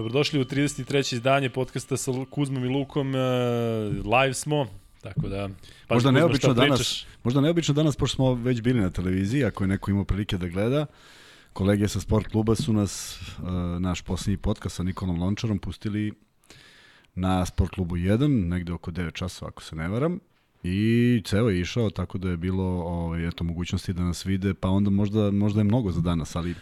Dobrodošli u 33. izdanje podcasta sa Kuzmom i Lukom. E, live smo, tako da... Pa možda neobično danas, možda neobično danas, pošto smo već bili na televiziji, ako je neko imao prilike da gleda, kolege sa sport kluba su nas, e, naš posljednji podcast sa Nikolom Lončarom, pustili na Sport klubu 1, negde oko 9 časova, ako se ne varam. I ceo je išao, tako da je bilo ovaj, eto, mogućnosti da nas vide, pa onda možda, možda je mnogo za danas, ali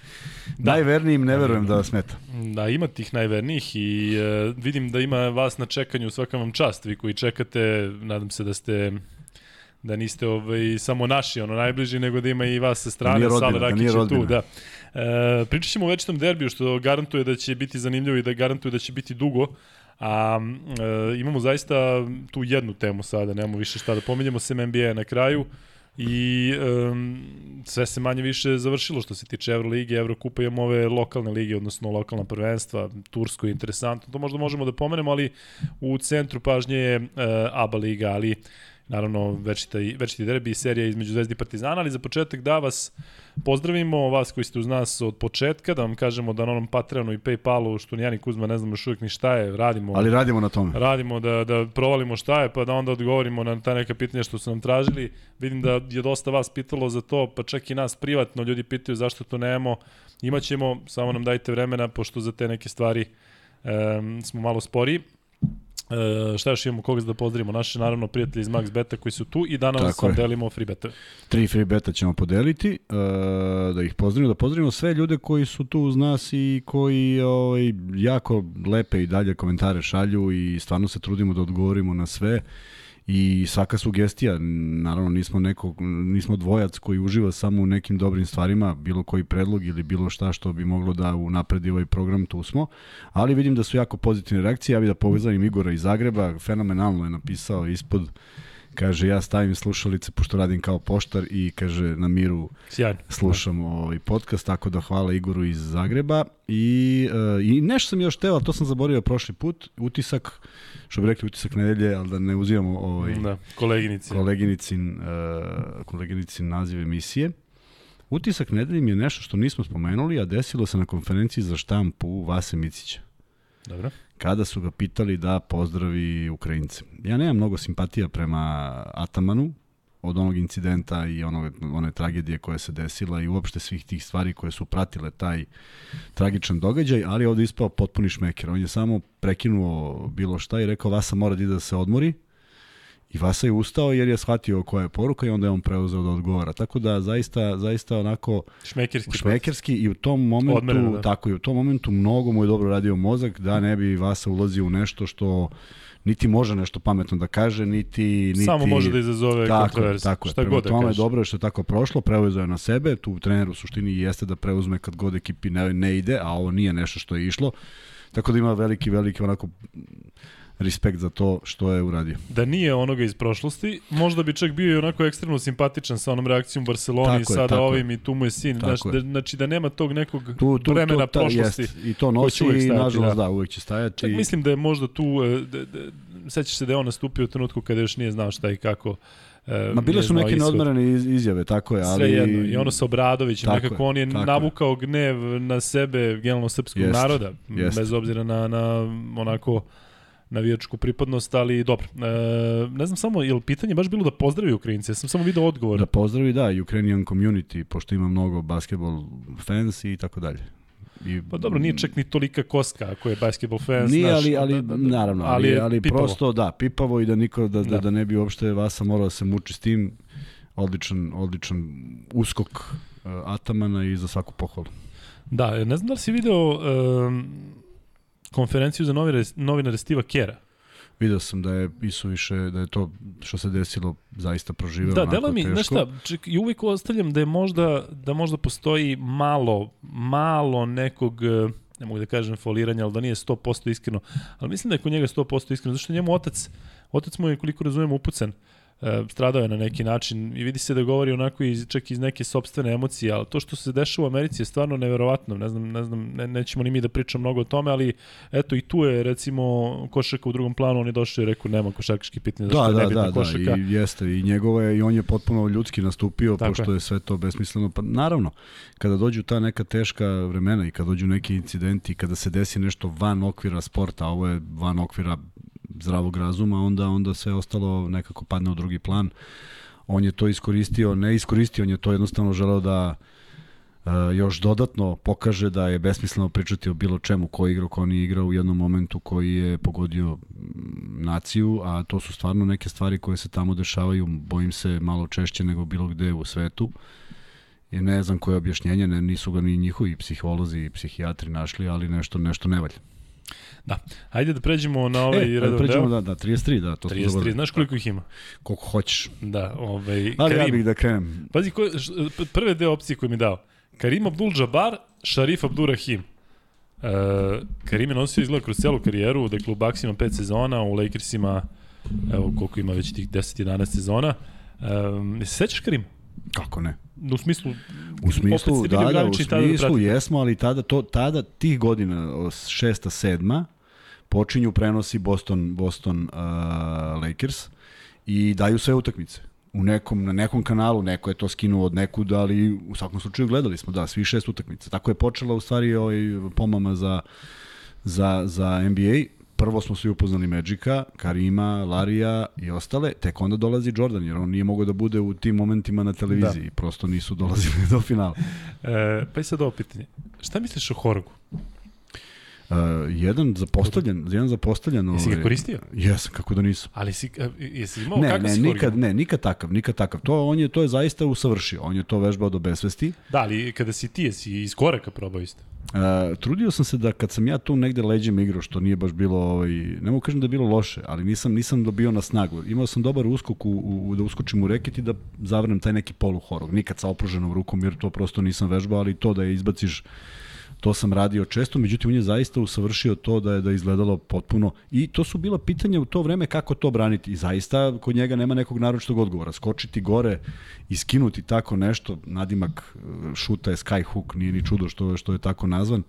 da. najvernijim ne verujem da smeta. Da, ima tih najvernijih i uh, vidim da ima vas na čekanju, svaka vam čast, vi koji čekate, nadam se da ste da niste ovaj, samo naši, ono najbliži, nego da ima i vas sa strane, da Sala Rakić je tu, da. E, pričat ćemo o večitom derbiju, što garantuje da će biti zanimljivo i da garantuje da će biti dugo, A e, imamo zaista tu jednu temu sada, nemamo više šta da pominjamo sem NBA na kraju. I um, sve se manje više završilo što se tiče Evrolige, Evrokupa, imamo ove lokalne lige, odnosno lokalna prvenstva, Tursko je interesantno, to možda možemo da pomenemo, ali u centru pažnje je uh, ABA liga, ali naravno večita, večiti derbi i serija između Zvezdi i Partizana, ali za početak da vas pozdravimo, vas koji ste uz nas od početka, da vam kažemo da na onom Patreonu i Paypalu, što ni ja ni Kuzma ne znamo još uvijek ni šta je, radimo. Ali radimo na tome. Radimo da, da provalimo šta je, pa da onda odgovorimo na ta neka pitanja što su nam tražili. Vidim da je dosta vas pitalo za to, pa čak i nas privatno ljudi pitaju zašto to nemamo. Imaćemo, samo nam dajte vremena, pošto za te neke stvari um, smo malo spori. E, šta još imamo koga da pozdravimo? Naše naravno prijatelji iz Max Beta koji su tu i danas vam delimo free beta. Tri free beta ćemo podeliti, e, da ih pozdravimo, da pozdravimo sve ljude koji su tu uz nas i koji ovaj, jako lepe i dalje komentare šalju i stvarno se trudimo da odgovorimo na sve i svaka sugestija, naravno nismo neko, nismo dvojac koji uživa samo u nekim dobrim stvarima, bilo koji predlog ili bilo šta što bi moglo da unapredi ovaj program, tu smo, ali vidim da su jako pozitivne reakcije, ja bih da povezanim Igora iz Zagreba, fenomenalno je napisao ispod Kaže, ja stavim slušalice, pošto radim kao poštar i kaže, na miru Sjajno. slušam ovaj podcast, tako da hvala Igoru iz Zagreba. I, uh, i nešto sam još teo, ali to sam zaboravio prošli put, utisak, što bi rekli utisak nedelje, ali da ne uzimamo ovaj, da, koleginici. koleginicin, uh, koleginicin naziv emisije. Utisak nedelje je nešto što nismo spomenuli, a desilo se na konferenciji za štampu Vase Micića. Dobro kada su ga pitali da pozdravi Ukrajince. Ja nemam mnogo simpatija prema Atamanu, od onog incidenta i onog, one tragedije koja se desila i uopšte svih tih stvari koje su pratile taj tragičan događaj, ali ovde ispao potpuni šmeker. On je samo prekinuo bilo šta i rekao Vasa mora da ide da se odmori, I Vasa je ustao jer je shvatio koja je poruka i onda je on preuzeo da odgovara. Tako da zaista zaista onako šmekerski, šmekerski i u tom momentu Odmeren, da. tako i u tom momentu mnogo mu je dobro radio mozak da ne bi Vasa ulazio u nešto što niti može nešto pametno da kaže, niti... niti... Samo može da izazove tako, kontroverz. Tako je, šta god da tome je dobro što je tako prošlo, preuzeo je na sebe, tu trener u suštini jeste da preuzme kad god ekipi ne, ne ide, a ovo nije nešto što je išlo. Tako da ima veliki, veliki onako respekt za to što je uradio. Da nije onoga iz prošlosti, možda bi čak bio i onako ekstremno simpatičan sa onom reakcijom Barceloni i sada je, ovim i tu mu je sin. Znači, da, znači da nema tog nekog tu, tu, vremena tu, ta, prošlosti. Jest. I to nosi i nažalost da. da, uvek će stajati. Čak mislim da je možda tu, e, da, da, sećaš se da je on nastupio u trenutku kada još nije znao šta i kako E, Ma bile su neke neodmerene izjave, tako je, ali... Sve jedno, i ono sa Obradovićem, nekako on je navukao gnev na sebe generalno srpskog jest, naroda, jest. bez obzira na, na onako navijačku pripadnost, ali dobro. E, ne znam samo, je li pitanje baš bilo da pozdravi Ukrajince? Ja sam samo video odgovor. Da pozdravi, da, Ukrainian community, pošto ima mnogo basketball fans i tako dalje. I, pa dobro, nije čak ni tolika koska ako je basketball fans. Nije, ali, ali da, da, da, naravno, ali, ali, ali prosto, da, pipavo i da niko, da, da, da, da ne bi uopšte Vasa morao da se muči s tim. Odličan, odličan uskok uh, Atamana i za svaku pohvalu. Da, ne znam da li si video um, konferenciju za novinare, novinare Stiva Kera. Video sam da je više da je to što se desilo zaista proživeo Da, dela mi, znaš šta, ček, i uvijek ostavljam da je možda, da možda postoji malo, malo nekog, ne mogu da kažem foliranja, ali da nije 100% iskreno, ali mislim da je kod njega 100% iskreno, zašto njemu otac, otac mu je koliko razumemo upucan, e, stradao je na neki način i vidi se da govori onako iz, čak iz neke sobstvene emocije, ali to što se dešava u Americi je stvarno neverovatno, ne znam, ne znam, ne, nećemo ni mi da pričamo mnogo o tome, ali eto i tu je recimo košarka u drugom planu, on je došao i rekao nema košarkaški pitanje, da, da, da, da, i jeste, i njegove, i on je potpuno ljudski nastupio, Tako pošto je. je sve to besmisleno, pa naravno, kada dođu ta neka teška vremena i kada dođu neki incidenti, kada se desi nešto van okvira sporta, a ovo je van okvira zdravog razuma, onda onda sve ostalo nekako padne u drugi plan. On je to iskoristio, ne iskoristio, on je to jednostavno želeo da uh, još dodatno pokaže da je besmisleno pričati o bilo čemu ko igra, ko nije igrao u jednom momentu koji je pogodio naciju, a to su stvarno neke stvari koje se tamo dešavaju, bojim se malo češće nego bilo gde u svetu. I ne znam koje objašnjenje, ne, nisu ga ni njihovi psiholozi i psihijatri našli, ali nešto nešto ne valja. Da. Ajde da pređemo na ovaj e, redovan pređemo, deo. Da, da, 33, da. To 33, znaš koliko ih ima? Koliko hoćeš. Da, ovaj... Ali Karim, ja bih da krenem. Pazi, ko, prve dve opcije koje mi dao. Karim Abdul-Jabbar, Sharif Abdurrahim. Uh, Karim je nosio izgled kroz celu karijeru, dakle u Bucks ima 5 sezona, u Lakersima, evo koliko ima već tih 10-11 sezona. Um, se sećaš Karim? Kako ne? U smislu, u smislu da, da, u smislu da jesmo, ali tada, to, tada tih godina, šesta, sedma, počinju prenosi Boston, Boston uh, Lakers i daju sve utakmice. U nekom, na nekom kanalu, neko je to skinuo od nekud, ali u svakom slučaju gledali smo, da, svi šest utakmica. Tako je počela u stvari ovaj pomama za, za, za NBA prvo smo svi upoznali Magica, Karima, Larija i ostale, tek onda dolazi Jordan, jer on nije mogao da bude u tim momentima na televiziji, da. prosto nisu dolazili do finala. E, pa i sad ovo pitanje, šta misliš o Horogu? Uh, jedan zapostavljen, jedan zapostavljen. Jesi ga ovaj, koristio? Jesam, kako da nisam. Ali si, jesi imao ne, ne, si nikad, ne, nikad takav, nikad takav. To on je to je zaista usavršio. On je to vežbao do besvesti. Da, ali kada si ti, jesi iz koraka probao isto? Uh, trudio sam se da kad sam ja tu negde leđem igrao, što nije baš bilo, ovaj, ne mogu kažem da je bilo loše, ali nisam nisam dobio na snagu. Imao sam dobar uskok u, u, da uskočim u reket i da zavrnem taj neki poluhorog. Nikad sa opruženom rukom, jer to prosto nisam vežbao, ali to da je izbaciš To sam radio često, međutim on je zaista usavršio to da je da izgledalo potpuno i to su bila pitanja u to vreme kako to braniti i zaista kod njega nema nekog naročitog odgovora. Skočiti gore i skinuti tako nešto, nadimak šuta je skyhook, nije ni čudo što, što je tako nazvan,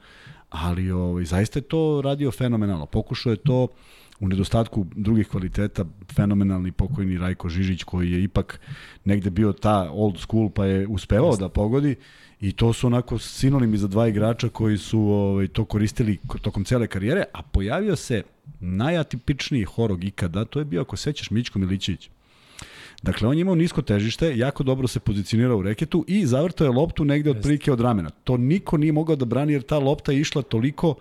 ali ovaj, zaista je to radio fenomenalno. Pokušao je to u nedostatku drugih kvaliteta fenomenalni pokojni Rajko Žižić koji je ipak negde bio ta old school pa je uspevao da pogodi I to su onako sinonimi za dva igrača koji su ovaj, to koristili tokom cele karijere, a pojavio se najatipičniji horog ikada, to je bio, ako sećaš, Mićko Milićević. Dakle, on je imao nisko težište, jako dobro se pozicionirao u reketu i zavrtao je loptu negde otprilike od ramena. To niko nije mogao da brani jer ta lopta je išla toliko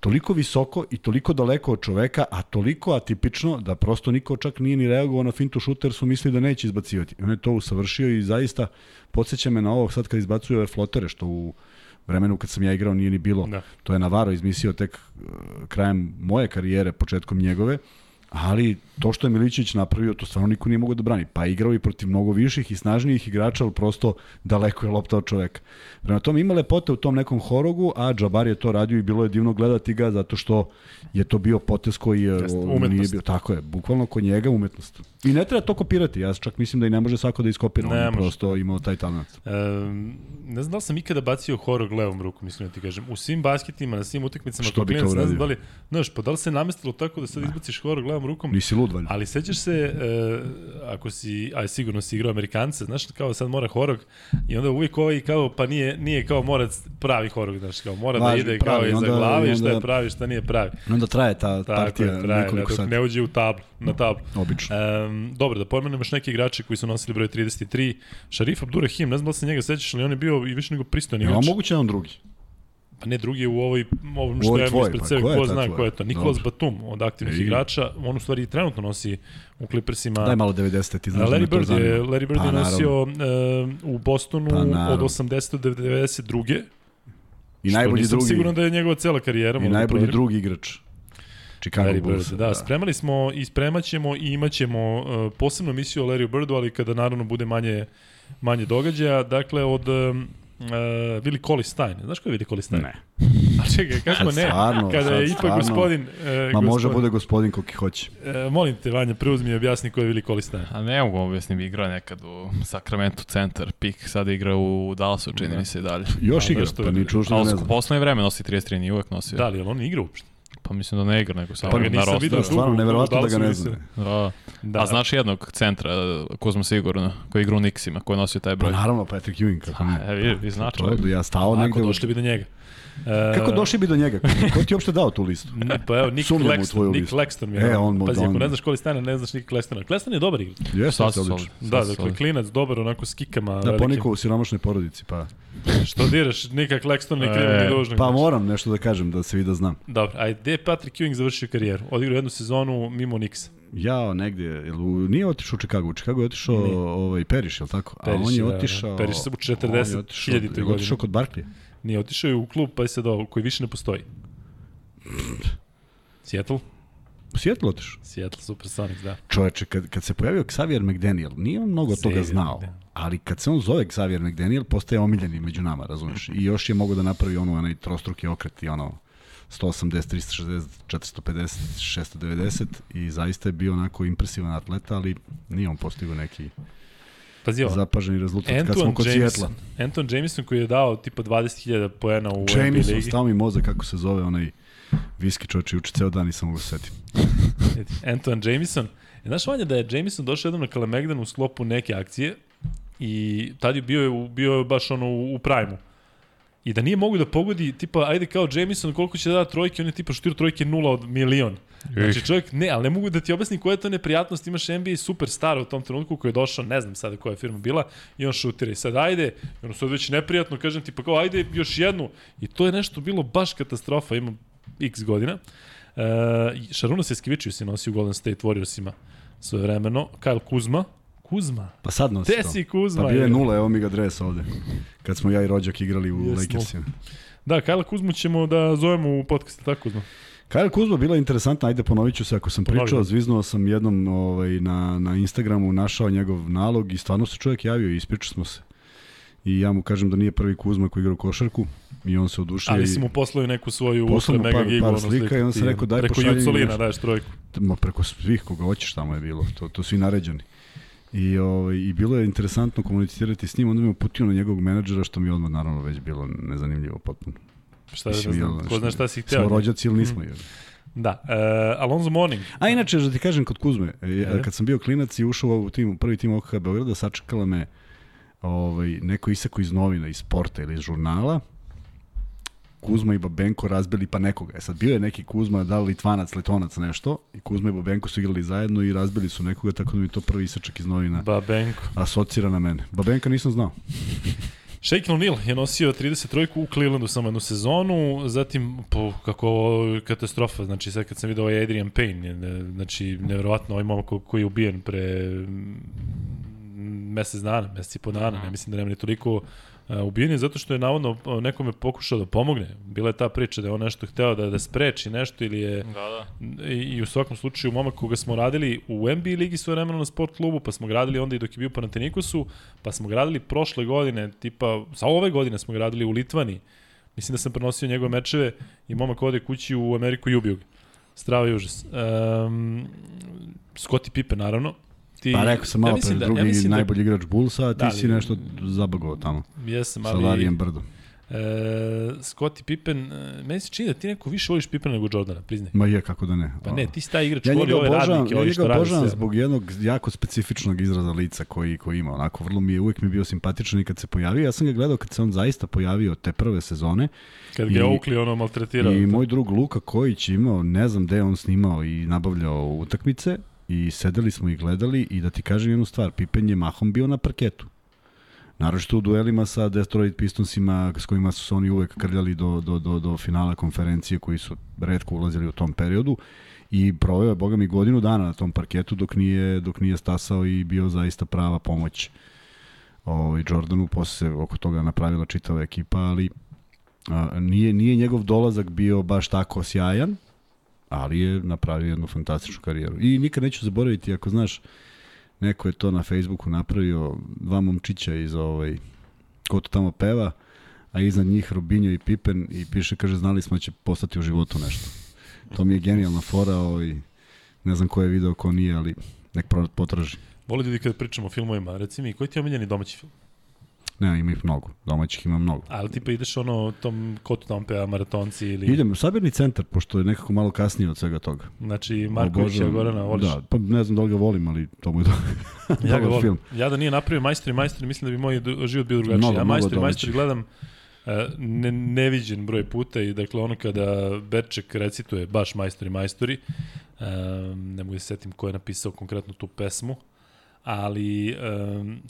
toliko visoko i toliko daleko od čoveka, a toliko atipično da prosto niko čak nije ni reagovao na fintu šuter, su mislili da neće izbacivati. On je to usavršio i zaista podsjeća me na ovo sad kad izbacuju ove flotere, što u vremenu kad sam ja igrao nije ni bilo. Da. To je Navaro izmislio tek uh, krajem moje karijere, početkom njegove ali to što je Milićević napravio, to stvarno niko nije mogao da brani. Pa igrao i protiv mnogo viših i snažnijih igrača, ali prosto daleko je lopta od čoveka. Prema tome ima lepote u tom nekom horogu, a Džabar je to radio i bilo je divno gledati ga zato što je to bio potez koji je, nije bio. Tako je, bukvalno kod njega umetnost. I ne treba to kopirati, ja čak mislim da i ne može svako da iskopira, ne on prosto imao taj talent. E, ne znam da li sam ikada bacio horog levom rukom, mislim da ti kažem. U svim basketima, na svim utakmicama, što bi to uradio? Ne znam da li, znaš, pa da li se namestilo tako da sad izbaciš horog levom rukom? Nisi lud, valjda. Ali sećaš se, e, ako si, aj sigurno si igrao Amerikance, znaš, kao sad mora horog, i onda uvijek ovaj kao, pa nije, nije kao mora pravi horog, znaš, kao mora da Važi, da ide pravi, kao iza glavi, šta je pravi, šta nije pravi. Onda traje ta Tako partija traje, nekoliko sati. Ne uđe u tablu, na tablu. Obično. Um, dobro, da pomenemo još neki igrači koji su nosili broj 33. Šarif Abdurrahim, ne znam da se njega sećaš, ali on je bio i više nego pristojan igrač. Ja, moguće da on drugi. Pa ne, drugi je u ovoj, ovom što imamo ispred pa sebe, ko, ko zna ko je to. Nikolas Dobre. Batum od aktivnih I... igrača, on u stvari trenutno nosi u Clippersima. Daj malo 90. ti znaš Larry da Bird je, Larry Bird pa, je nosio uh, u Bostonu pa, od 80. do 92. I najbolji drugi. siguran da je njegova cela karijera. I najbolji drugi igrač. Chicago Larry Bulls. Bird, da, da, spremali smo i spremaćemo i imaćemo uh, posebnu emisiju o Larry Birdu, ali kada naravno bude manje, manje događaja. Dakle, od um, Willi Collie Stein. Znaš ko je Willi Collie Stein? Ne. A čekaj, kako ne? Stvarno, Kada sad je ipak stvarno. gospodin... E, Ma može gospodin- bude gospodin koliki hoće. E, molim te, Vanja, preuzmi i objasni ko je Willi Collie Stein. A ne mogu objasnim, igra nekad u Sacramento centar, pik, sada igra u Dallasu, čini mi se i dalje. Još A, igra, zašto pa ni čuš Ali ne u znam. poslednje vreme nosi 33, nije uvek nosio. Da li, je li on igra uopšte? Pa mislim da ne igra, nego samo Pa na rosteru. vidio stvarno, neverovatno da ga ne znam. Da. Da. A znaš jednog centra, Kuzma Sigurno, koji igra u Nixima, koji nosio taj Pa broj? naravno, Patrick Ewing, kako ne. E, vi, vi znači. To je, ja stao Ako negde. u- došli bi do njega. E, Kako došli bi do njega? Ko ti je uopšte dao tu listu? Ne, pa evo, Nick Sumnjam u Claxton, Nick. Claxton mi E, je. on mu- Pazi, ako on- ne znaš Collie Steina, ne znaš Nick Claxtona. Claxton je dobar igrač. Jeste, solid. Da, dakle, klinac, dobar, onako s kikama. Da, ponikao u siromašnoj porodici, pa... Što diraš, Nika Claxton ne krivo E, ni dužno. Pa moram nešto da kažem, da se vidi da znam. Dobro, ajde, gde je Patrick Ewing završio karijeru? Odigrao jednu sezonu mimo Nixa. Ja negdje, jel, u- nije otišao u Chicago, u Chicago je otišao Nije. ovaj, Periš, je li tako? A Periš, on je da, da. otišao... Periš se u on 40 je otišao- kod Barkley. Nije otišao je u klub, pa je se do, koji više ne postoji. Seattle? Seattle otišao. Seattle Supersonics, da. Čoveče, kad, kad se pojavio Xavier McDaniel, nije on mnogo toga Xavier znao. McDaniel. Ali kad se on zove Xavier McDaniel, postaje omiljeni među nama, razumiješ? I još je mogo da napravi ono, onaj trostruki okret i ono 180, 360, 450, 690 i zaista je bio onako impresivan atleta, ali nije on postigao neki Pazi ovo, zapaženi rezultat kad Anton smo kod Jameson. Anton Jameson koji je dao tipa 20.000 poena u NBA Jameson, ligi. stao mi mozak kako se zove onaj viski čovječ, juče ceo dan nisam mogu se setim. Anton Jameson. E, znaš Vanja da je Jameson došao jednom na Kalemegdan u sklopu neke akcije i tad je bio, bio je baš ono u, u prajmu. I da nije mogu da pogodi, tipa, ajde kao Jameson, koliko će da da trojke, on je tipa šutir trojke nula od milion. Znači čovjek, ne, ali ne mogu da ti objasnim koja je to neprijatnost, imaš NBA superstar u tom trenutku koji je došao, ne znam sada koja je firma bila, i on šutira i sad ajde, i ono sad već neprijatno, kažem ti pa kao ajde još jednu, i to je nešto bilo baš katastrofa, ima x godina. E, Šaruna Seskevičius je nosio u Golden State Warriorsima svoje vremeno, Kyle Kuzma, Kuzma, Pa sad nosi gde to. si Kuzma? Pa bio je nula, evo mi ga dres ovde. Kad smo ja i rođak igrali u Jesmo. Lakersima. Da, Kyle Kuzmu ćemo da zovemo u podcastu, tako Kuzma. Kyle Kuzma bila interesantna, ajde ponovit ću se ako sam pričao, da. zviznuo sam jednom ovaj, na, na Instagramu, našao njegov nalog i stvarno se čovjek javio i ispričao smo se. I ja mu kažem da nije prvi Kuzma koji igra u košarku i on se odušio Ali si mu poslao i neku svoju Poslao ultra mega par- gigu. par slika i sam ti, rekao, daj Preko pošalji mi Jucolina daješ trojku. ma, preko svih koga hoćeš tamo je bilo, to, to svi naređeni. I, ovaj, I bilo je interesantno komunicirati s njim, onda mi je uputio na njegovog menadžera, što mi je odmah naravno već bilo nezanimljivo potpuno. Šta da Mislim, znam, jel, ko zna šta si Smo hteo. rođaci ili nismo? Mm. Da, uh, Alonso Mourning. A inače, da ti kažem kod Kuzme, e, Ajde. kad sam bio klinac i ušao u tim, prvi tim OKH Beograda, sačekala me ovaj, neko isako iz novina, iz sporta ili iz žurnala, Kuzma i Babenko razbili pa nekoga. E sad bio je neki Kuzma, da li Litvanac, Letonac nešto, i Kuzma i Babenko su igrali zajedno i razbili su nekoga, tako da mi to prvi isačak iz novina Babenko. asocira na mene. Babenka nisam znao. Shaquille O'Neal je nosio 33 u Clevelandu samo jednu sezonu, zatim, po, kako ovo katastrofa, znači sad kad sam vidio ovaj Adrian Payne, ne, znači nevjerovatno ovaj momak ko- koji je ubijen pre mesec dana, mesec i po dana, ne mislim da nema ni toliko ubijen je zato što je navodno nekome pokušao da pomogne. Bila je ta priča da je on nešto hteo da, da spreči nešto ili je Da, da. I, i u svakom slučaju momak koga smo radili u NBA ligi svoje vremeno na sport klubu, pa smo gradili onda i dok je bio u Panatenikosu, pa smo gradili prošle godine, tipa, sa ove godine smo gradili u Litvani. Mislim da sam prenosio njegove mečeve i momak ode kući u Ameriku i ubio ga. Strava i užas. Um, Scottie Pippen, naravno. Ti, Pa rekao sam malo mislim pre, da- drugi mislim da- najbolji igrač Bullsa, a ti Da, si ali- nešto zabagovao tamo. Jesam, Sa ali... Larijem Brdom. E, Scottie Pippen, e, meni se čini da ti neko više voliš Pippena nego Jordana, priznaj. Ma je, kako da ne. Pa ne, ti si taj igrač, Ja voli ove obožavam, radnike, ja ovi što obožavam sve. zbog jednog jako specifičnog izraza lica koji, koji ima. Onako, vrlo mi je, uvijek mi je bio simpatičan i kad se pojavio. Ja sam ga gledao kad se on zaista pojavio te prve sezone. Kad ga je Oakley ono maltretirao. I moj drug Luka Kojić imao, ne znam gde on snimao i nabavljao utakmice i sedeli smo i gledali i da ti kažem jednu stvar, Pippen je mahom bio na parketu. Naročito u duelima sa Detroit Pistonsima s kojima su se oni uvek krljali do, do, do, do finala konferencije koji su redko ulazili u tom periodu. I proveo je, boga mi, godinu dana na tom parketu dok nije, dok nije stasao i bio zaista prava pomoć ovaj, Jordanu, posle se oko toga napravila čitava ekipa, ali a, nije, nije njegov dolazak bio baš tako sjajan, ali je napravio jednu fantastičnu karijeru. I nikad neću zaboraviti, ako znaš, neko je to na Facebooku napravio, dva momčića iz ovaj, ko to tamo peva, a iznad njih Robinho i Pippen i piše, kaže, znali smo da će postati u životu nešto. To mi je genijalna fora, ovaj, ne znam ko je video, ko nije, ali nek potraži. Voli ljudi kada pričamo o filmovima, reci mi, koji ti je omiljeni domaći film? Ne, ima ih mnogo, domaćih ima mnogo. Ali ti pa ideš ono tom kotu Tompea, maratonci ili... Idem, sabirni centar, pošto je nekako malo kasnije od svega toga. Znači, Markovića, Obožavam- Gorana, voliš? Da, pa ne znam da li ga volim, ali to mu je do... ja ga volim. film. Ja da nije napravio majstori, majstori, mislim da bi moj život bio drugačiji. Mnogo, ja majstori, majstori gledam e, ne, neviđen broj puta i dakle ono kada Berček recituje baš majstori, majstori, e, ne mogu da se setim ko je napisao konkretno tu pesmu, ali e,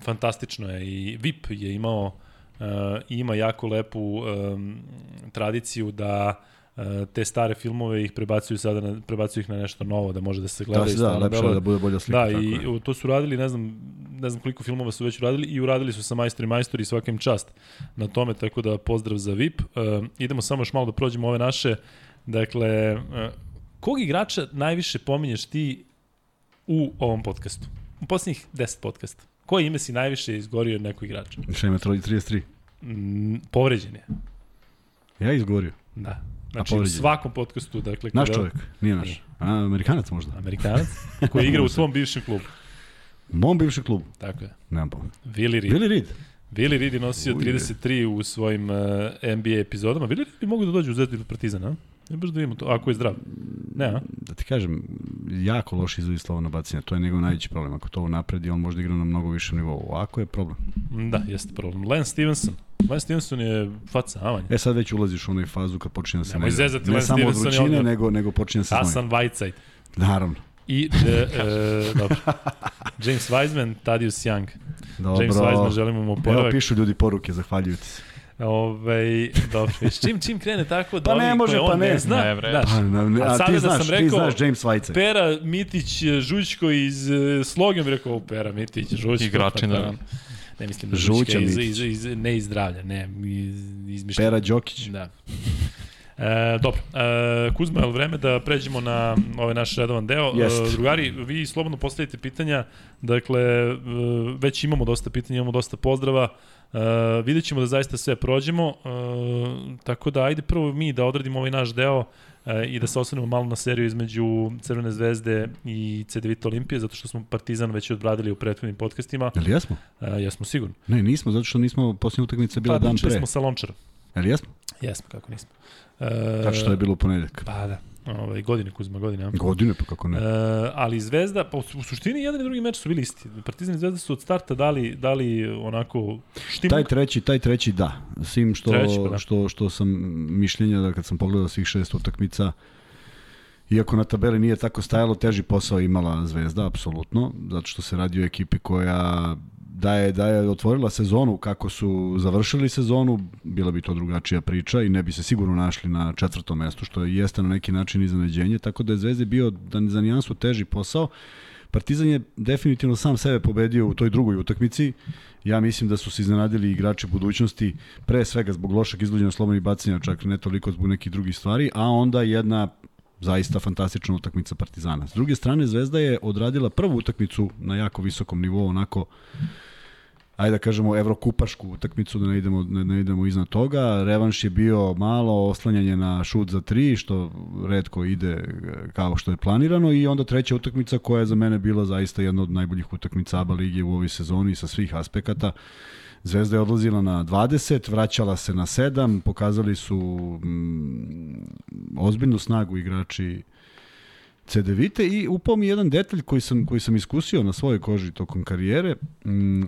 fantastično je i VIP je imao e, ima jako lepu e, tradiciju da e, te stare filmove ih prebacuju sada na, prebacuju ih na nešto novo da može da se gleda Da, i da, lepše da bude bolja slika. Da, tako i je. to su radili, ne znam, ne znam koliko filmova su već uradili i uradili su sa majstori majstori i svaka im čast na tome, tako da pozdrav za VIP. Uh, idemo samo još malo da prođemo ove naše. Dakle, uh, kog igrača najviše pominješ ti u ovom podcastu? U poslednjih 10 podcasta. Koje ime si najviše izgorio od nekog igrača? Šta ima 33? Mm, povređen je. Ja izgovorio. Da. Znači, u svakom podcastu, dakle... Naš kada- čovjek, nije naš. Nije. A, Amerikanac možda. Amerikanac, koji igra u svom bivšem klubu. Mom bivšem klubu. Tako je. Nemam pojma. Willi Reed. Billy Reed. Willi Reed je nosio Ujde. 33 u svojim uh, NBA epizodama. Willi Reed bi mogu da dođe u Zvezdu ili Partizan, a? Ne baš da vidimo to, ako je zdrav. Ne, a? Da ti kažem, jako loš izvodi na bacanje. To je njegov najveći problem. Ako to napredi, on možda igra na mnogo višem nivou. Ovako je problem. Da, jeste problem. Lance Stevenson. Lance Stevenson je faca, a manje. E sad već ulaziš u onoj fazu kad počinje da se Nemoj ne zezati, Ne Lance samo od Stevenson je vrućine, nego, nego počinje da se. Hasan Whiteside. Naravno. I, e, e, dobro. James Wiseman, Tadius Young. Dobro. James Wiseman, želimo mu Evo oporavak. pišu ljudi poruke, zahvaljujući se. Ove, dobro, viš, čim, čim krene tako da Pa ne može, pa ne. ne zna, Ne, bre. znaš, Pa, na, ne, A a, ti da znaš, ti rekao- znaš James White. Pera Mitić Žućko iz e, Slogom bi rekao, "O, Pera Mitić Žućko. Igračina. Pa, da. Ne mislim da Žuća iz, iz, iz, ne iz zdravlja, ne, iz, izmišljanja. Pera Đokić. Da. E, dobro, e, Kuzma, je li vreme da pređemo na ovaj naš redovan deo? Jest. E, drugari, vi slobodno postavite pitanja, dakle, e, već imamo dosta pitanja, imamo dosta pozdrava, e, vidjet ćemo da zaista sve prođemo, e, tako da ajde prvo mi da odradimo ovaj naš deo e, i da se osvrnemo malo na seriju između Crvene zvezde i CDVita Olimpije, zato što smo Partizan već odbradili u prethodnim podcastima. Jel jesmo? E, jesmo sigurno. Ne, nismo, zato što nismo, posljednja utakmica bila Pa, dan pre. smo sa Lončarom. Jel jesmo? Jesmo, kako nismo. E, Tako što je bilo u ponedjeljak. Pa da, ovaj, godine Kuzma, godine. a? Godine, pa kako ne. E, ali Zvezda, pa u, u suštini jedan i drugi meč su bili isti. Partizan i Zvezda su od starta dali, dali onako štimuk. Taj treći, taj treći da. Svim što, Treći, pa da. što, što sam mišljenja da kad sam pogledao svih šest utakmica, iako na tabeli nije tako stajalo, teži posao imala Zvezda, apsolutno, zato što se radi o ekipi koja da je, da je otvorila sezonu kako su završili sezonu, bila bi to drugačija priča i ne bi se sigurno našli na četvrtom mestu, što jeste na neki način iznenađenje, tako da je Zvezda bio da za nijansu teži posao. Partizan je definitivno sam sebe pobedio u toj drugoj utakmici. Ja mislim da su se iznenadili igrači budućnosti, pre svega zbog lošeg izgleđena slobodnih bacanja, čak ne toliko zbog nekih drugih stvari, a onda jedna zaista fantastična utakmica Partizana. S druge strane, Zvezda je odradila prvu utakmicu na jako visokom nivou, onako ajde da kažemo evrokupašku utakmicu, da ne idemo, ne, ne idemo iznad toga. Revanš je bio malo oslanjanje na šut za tri, što redko ide e, kao što je planirano i onda treća utakmica koja je za mene bila zaista jedna od najboljih utakmica ABA lige u ovoj sezoni sa svih aspekata. Zvezda je odlazila na 20, vraćala se na 7, pokazali su mm, ozbiljnu snagu igrači CDVite i upao mi jedan detalj koji sam, koji sam iskusio na svojoj koži tokom karijere. Mm,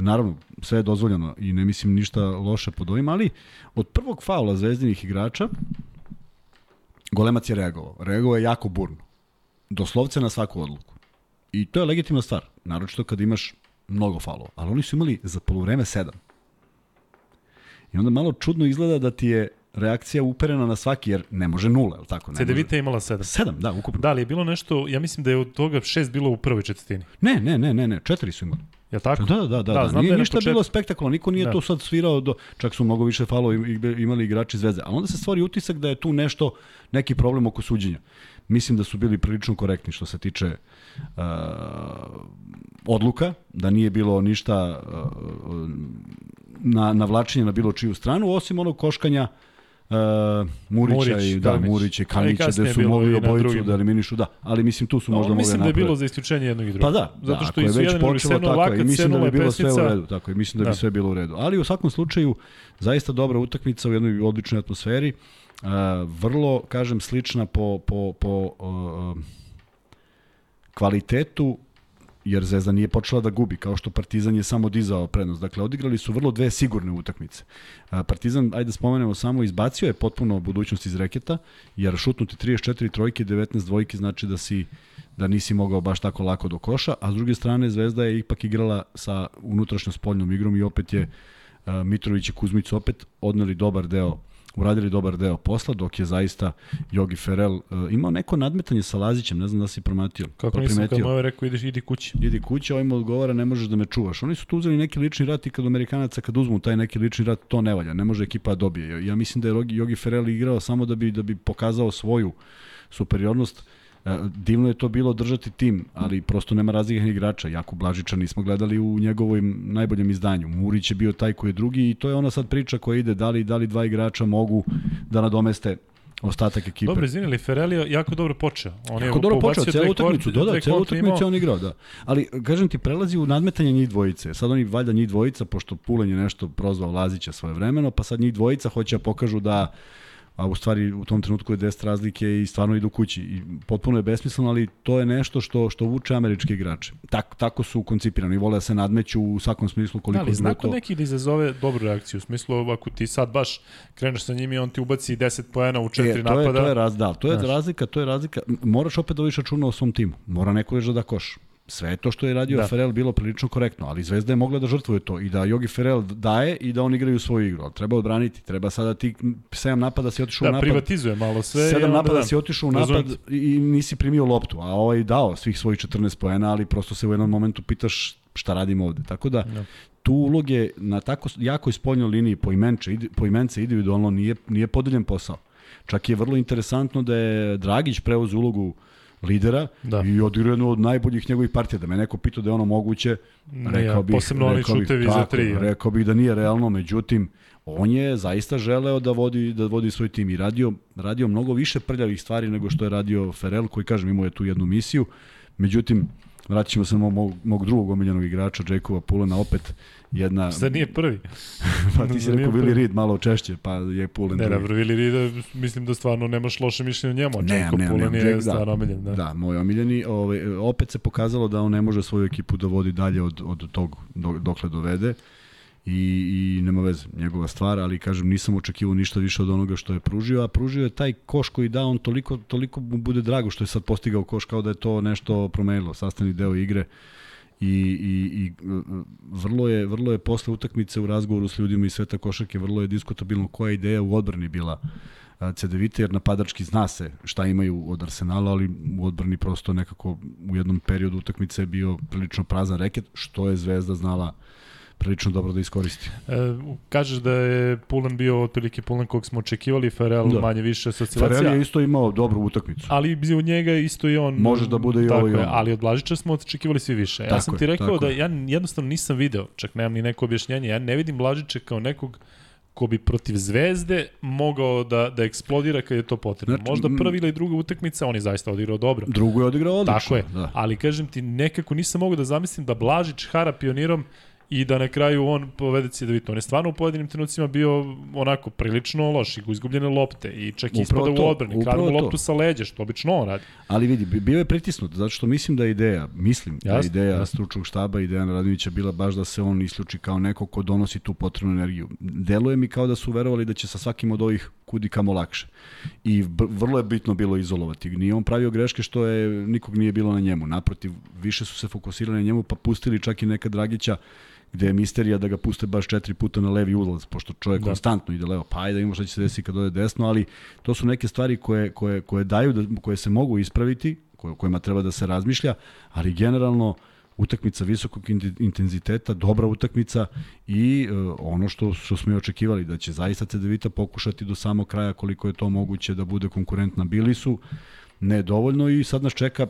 naravno, sve je dozvoljeno i ne mislim ništa loše pod ovim, ali od prvog faula zvezdinih igrača Golemac je reagovao. Reagovao je jako burno. Doslovce na svaku odluku. I to je legitimna stvar. Naročito kad imaš mnogo faulova. Ali oni su imali za polovreme sedam. I onda malo čudno izgleda da ti je reakcija uperena na svaki, jer ne može nula, je li tako? Ne može. CDVita je imala 7. Sedam, da, ukupno. Da li je bilo nešto, ja mislim da je od toga šest bilo u prvoj četvrtini. Ne, ne, ne, ne, ne, četiri su imali. Li tako? Da, da, da, da, da. znam nije da ništa početku- bilo spektakularno, niko nije Da. to sad svirao, do, čak su mnogo više falova im- imali igrači zvezde, ali onda se stvori utisak da je tu nešto, neki problem oko suđenja. Mislim da su bili prilično korektni što se tiče uh, odluka, da nije bilo ništa uh, na, na vlačenje na bilo čiju stranu, osim onog koškanja Uh, Murića Murić, i da, Kalinić. Murića i Ali Kalinića gde je su mogli obojicu da eliminišu, da, ali mislim tu su možda No, mogli mislim da je napraviti. bilo za isključenje jednog i drugog. Pa da, Zato da, što ako su je već počelo tako, lakat, i mislim da bi je bilo sve u pesnica. redu, tako, i mislim da, Da. bi sve bilo u redu. Ali u svakom slučaju, zaista dobra utakmica u jednoj odličnoj atmosferi, uh, vrlo, kažem, slična po, po, po uh, kvalitetu jer Zvezda nije počela da gubi, kao što Partizan je samo dizao prednost. Dakle, odigrali su vrlo dve sigurne utakmice. Partizan, ajde da spomenemo samo, izbacio je potpuno budućnost iz reketa, jer šutnuti 34 trojke, 19 dvojke znači da si da nisi mogao baš tako lako do koša, a s druge strane Zvezda je ipak igrala sa unutrašnjom spoljnom igrom i opet je Mitrović i Kuzmić opet odneli dobar deo uradili dobar deo posla, dok je zaista Jogi Ferel uh, imao neko nadmetanje sa Lazićem, ne znam da si promatio. Kako pa nisam, kad mu je rekao ideš, idi kući. idi kući, ovim odgovara ne možeš da me čuvaš. Oni su tu uzeli neki lični rat i kad Amerikanaca kad uzmu taj neki lični rat, to ne valja, ne može ekipa da dobije. Ja mislim da je Jogi- Ferrell igrao samo da bi da bi pokazao svoju superiornost. E, Divno je to bilo držati tim, ali prosto nema različnih igrača. Jako Blažića nismo gledali u njegovom najboljem izdanju. Murić je bio taj koji je drugi i to je ona sad priča koja ide da li, da li dva igrača mogu da nadomeste ostatak ekipe. Dobro, izvini, ali Ferrell je jako dobro počeo. On je Jako dobro pobacio počeo, celu utakmicu, da, da, celu utakmicu je on igrao, da. Ali, kažem ti, prelazi u nadmetanje njih dvojice. Sad oni valjda njih dvojica, pošto Pulen je nešto prozvao Lazića svoje vremeno, pa sad njih dvojica hoće da pokažu da a u stvari u tom trenutku je 10 razlike i stvarno idu kući. I potpuno je besmisleno, ali to je nešto što što vuče američke igrače. Tak, tako su koncipirani, vole da se nadmeću u svakom smislu Da, koliko ali je zna to... neki da izazove dobru reakciju. U smislu, ako ti sad baš kreneš sa njim i on ti ubaci 10 poena u četiri E, to je, napada. to je, raz, da, to je Znaš. razlika, to je razlika. Moraš opet da vodiš računa o svom timu. Mora neko da da koš. Sve to što je radio Da. da. Ferel bilo prilično korektno, ali Zvezda je mogla da žrtvuje to i da Jogi Ferel daje i da oni igraju svoju igru. Ali treba odbraniti, treba sada ti sedam napada si otišao u da, napad. privatizuje malo sve. i Sedam onda napada da. si otišao u napad i nisi primio loptu, a ovaj dao svih svojih 14 poena, ali prosto se u jednom momentu pitaš šta radimo ovde. Tako da, Da. tu uloge na tako jakoj spoljnoj liniji po, imenče, po imence individualno nije, nije podeljen posao. Čak je vrlo interesantno da je Dragić preuzeo ulogu lidera Da. i odigrao jednu od najboljih njegovih partija. Da me neko pitao da je ono moguće, rekao bih, posebno oni rekao bih, šutevi za tako, tri. Rekao bih da nije realno, međutim, on je zaista želeo da vodi da vodi svoj tim i radio radio mnogo više prljavih stvari nego što je radio Ferel koji kažem imao je tu jednu misiju. Međutim vraćamo se na mog, mog drugog omiljenog igrača Jakova Pulena opet jedna Sad nije prvi. pa ti si rekao Willi. Reed malo češće pa je Pulen Ne, drugi. dobro, Willi Reed, mislim da stvarno nemaš loše mišljenje o njemu. a Ne, Jacob ne, Pullen ne, je Jack, da. stvarno omiljen. Da. Da, moj omiljeni. Ovaj, opet se pokazalo da on ne može svoju ekipu da vodi dalje od, od tog do, dokle dovede i, i nema veze, njegova stvar, ali kažem nisam očekivao ništa više od onoga što je pružio, a pružio je taj koš koji da on toliko, toliko mu bude drago što je sad postigao koš kao da je to nešto promenilo, sastavni deo igre i, i, i uh, vrlo je vrlo je posle utakmice u razgovoru s ljudima iz sveta košarke vrlo je diskutabilno koja ideja u odbrani bila a, CDVita jer napadački zna se šta imaju od Arsenala, ali u odbrani prosto nekako u jednom periodu utakmice je bio prilično prazan reket, što je Zvezda znala prilično dobro da iskoristi. E, kažeš da je Pulen bio otprilike Pulen kog smo očekivali, Ferel Da. manje više asocijacija. Ferrari je isto imao dobru utakmicu. Ali od njega isto i on. Može da bude i ovo i je, ono. Ali od Blažića smo očekivali svi više. Ja Tako sam je, ti rekao da ja jednostavno nisam video, čak nemam ni neko objašnjenje, ja ne vidim Blažića kao nekog ko bi protiv Zvezde mogao da, da eksplodira kad je to potrebno. Znači, Možda prva ili druga utakmica, on je zaista odigrao dobro. Drugo je odigrao odlično. Tako je, Da. ali kažem ti, nekako nisam mogao da zamislim da Blažić hara pionirom i da na kraju on povede Cedevita. On je stvarno u pojedinim trenucima bio onako prilično loš i izgubljene lopte i čak Upravo ispada to, u odbrani. Kradu loptu sa leđa, što obično on radi. Ali vidi, bi- bio je pritisnut, zato što mislim da je ideja, mislim da je ideja jasno. stručnog štaba i Dejana Radinića bila baš da se on isključi kao neko ko donosi tu potrebnu energiju. Deluje mi kao da su verovali da će sa svakim od ovih kudi kamo lakše. I vrlo je bitno bilo izolovati. Nije on pravio greške što je nikog nije bilo na njemu. Naprotiv, više su se fokusirali na njemu pa pustili čak i neka Dragića gde je misterija da ga puste baš četiri puta na levi ulaz, pošto čovjek Da. konstantno ide levo, pa ajde da imamo šta će se desiti kad ode desno, ali to su neke stvari koje, koje, koje daju, da, koje se mogu ispraviti, koje, kojima treba da se razmišlja, ali generalno utakmica visokog in- intenziteta, dobra utakmica i uh, ono što, što smo i očekivali, da će zaista CDVita pokušati do samog kraja koliko je to moguće da bude konkurentna. Bili su ne dovoljno i sad nas čeka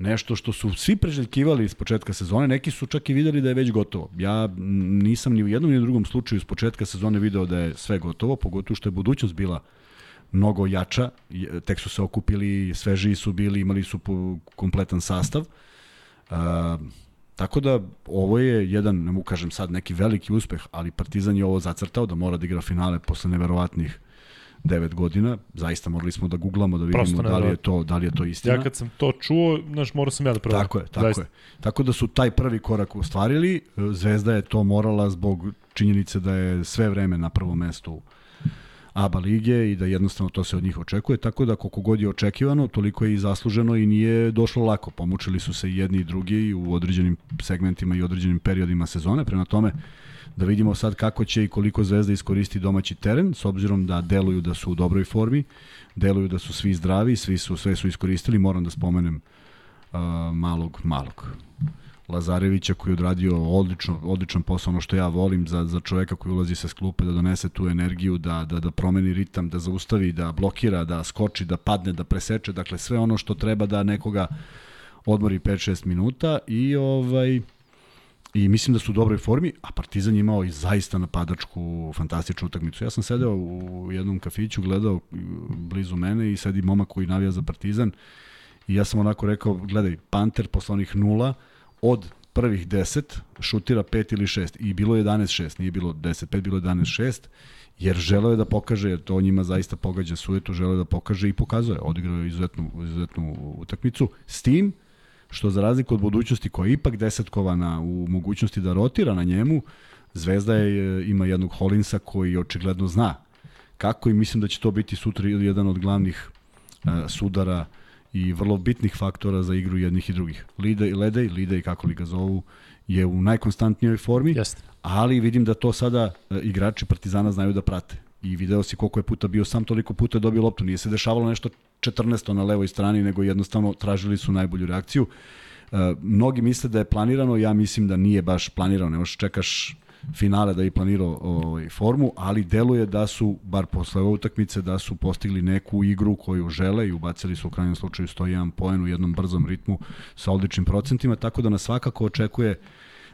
nešto što su svi preželjkivali iz početka sezone, neki su čak i videli da je već gotovo. Ja nisam ni u jednom ni u drugom slučaju iz početka sezone video da je sve gotovo, pogotovo što je budućnost bila mnogo jača, tek su se okupili, svežiji su bili, imali su kompletan sastav. Uh, tako da ovo je jedan, ne mu kažem sad, neki veliki uspeh, ali Partizan je ovo zacrtao da mora da igra finale posle neverovatnih 9 godina. Zaista morali smo da guglamo da vidimo da li je to da li je to istina. Ja kad sam to čuo, znaš, morao sam ja da proverim. Tako je, tako Zaista. je. Tako da su taj prvi korak ostvarili. Zvezda je to morala zbog činjenice da je sve vreme na prvom mestu ABA lige i da jednostavno to se od njih očekuje, tako da koliko god je očekivano, toliko je i zasluženo i nije došlo lako. Pomučili su se i jedni i drugi u određenim segmentima i određenim periodima sezone, prema tome da vidimo sad kako će i koliko Zvezda iskoristi domaći teren, s obzirom da deluju da su u dobroj formi, deluju da su svi zdravi, svi su, sve su iskoristili, moram da spomenem uh, malog, malog. Lazarevića koji je odradio odlično, odličan posao, ono što ja volim za, za čoveka koji ulazi sa sklupe, da donese tu energiju, da, da, da promeni ritam, da zaustavi, da blokira, da skoči, da padne, da preseče, dakle sve ono što treba da nekoga odmori 5-6 minuta i ovaj i mislim da su u dobroj formi, a Partizan je imao i zaista napadačku fantastičnu utakmicu. Ja sam sedeo u jednom kafiću, gledao blizu mene i sedi momak koji navija za Partizan. I ja sam onako rekao, gledaj, Panter posle onih nula, od prvih 10 šutira 5 ili 6 i bilo je 11-6, nije bilo 10-5, bilo je 11-6 jer želeo je da pokaže, jer to njima zaista pogađa sujetu, želeo je da pokaže i pokazuje, odigrao je izuzetnu, izuzetnu utakmicu, s tim što za razliku od budućnosti koja je ipak desetkovana u mogućnosti da rotira na njemu, Zvezda je, ima jednog Holinsa koji očigledno zna kako i mislim da će to biti sutra jedan od glavnih uh, sudara uh, i vrlo bitnih faktora za igru jednih i drugih. Lida i Ledej, Lida i kako li ga zovu, je u najkonstantnijoj formi, Jeste. ali vidim da to sada e, igrači Partizana znaju da prate. I video si koliko je puta bio sam, toliko puta je dobio loptu. Nije se dešavalo nešto 14 na levoj strani, nego jednostavno tražili su najbolju reakciju. E, mnogi misle da je planirano, ja mislim da nije baš planirano. Ne možeš čekaš finale da je planirao ovaj, formu, ali deluje da su, bar posle ove utakmice, da su postigli neku igru koju žele i ubacili su u krajnjem slučaju 101 poen u jednom brzom ritmu sa odličnim procentima, tako da nas svakako očekuje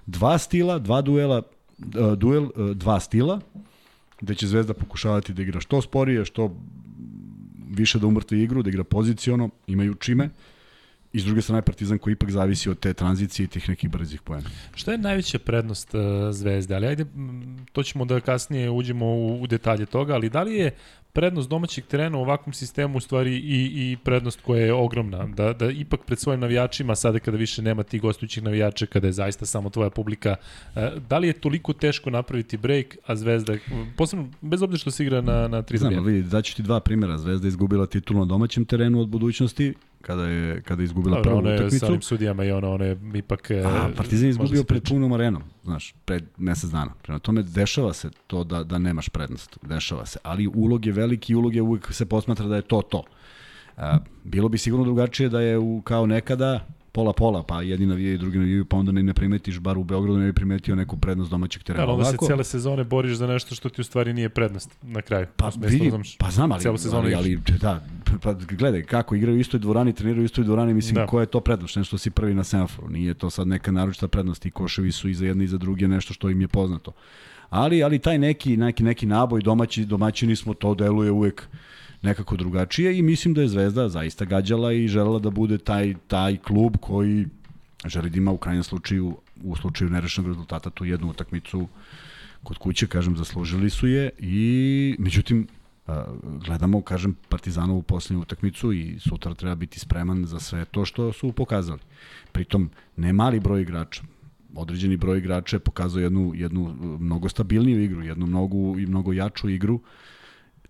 dva stila, dva duela, e, duel, e, dva stila, gde će Zvezda pokušavati da igra što sporije, što više da umrte igru, da igra poziciono, imaju čime, I s druge strane Partizan koji ipak zavisi od te tranzicije i tih nekih brzih poena. Šta je najveća prednost uh, Zvezde? Ali ajde, to ćemo da kasnije uđemo u, u detalje toga, ali da li je prednost domaćeg terena u ovakvom sistemu u stvari i, i prednost koja je ogromna. Da, da ipak pred svojim navijačima, sada kada više nema tih gostujućih navijača, kada je zaista samo tvoja publika, e, da li je toliko teško napraviti break, a Zvezda, posebno, bez obzira što se igra na, na tri Znam, vidi, daću ti dva primjera. Zvezda izgubila titul na domaćem terenu od budućnosti, kada je kada je izgubila prvu utakmicu. Je sa onim sudijama i ono, je ipak... E, a, Partizan je izgubio pred punom arenom, znaš, pred mesec dana. Prema tome, dešava se to da, da nemaš prednost, dešava se. Ali ulog je veliki, ulog je uvijek se posmatra da je to to. A, bilo bi sigurno drugačije da je u, kao nekada pola-pola, pa jedni navijaju, drugi navijaju, pa onda ne, ne primetiš, bar u Beogradu ne bi primetio neku prednost domaćeg terena. Da, onda se cele sezone boriš za nešto što ti u stvari nije prednost na kraju. Pa, vidi, pa znam, ali, ali, ali, da, pa gledaj, kako igraju u istoj dvorani, treniraju u istoj dvorani, mislim, da. koja je to prednost, nešto si prvi na semaforu, nije to sad neka naročita prednost, i koševi su i za jedne i za druge nešto što im je poznato. Ali, ali taj neki, neki, neki naboj domaći, domaćini smo, to deluje uvek nekako drugačije i mislim da je Zvezda zaista gađala i želela da bude taj, taj klub koji želi da ima u krajnjem slučaju u slučaju nerešenog rezultata tu jednu utakmicu kod kuće, kažem, zaslužili su je i međutim gledamo, kažem, Partizanovu posljednju utakmicu i sutra treba biti spreman za sve to što su pokazali. Pritom, ne mali broj igrača, određeni broj igrača je pokazao jednu, jednu mnogo stabilniju igru, jednu mnogo, mnogo jaču igru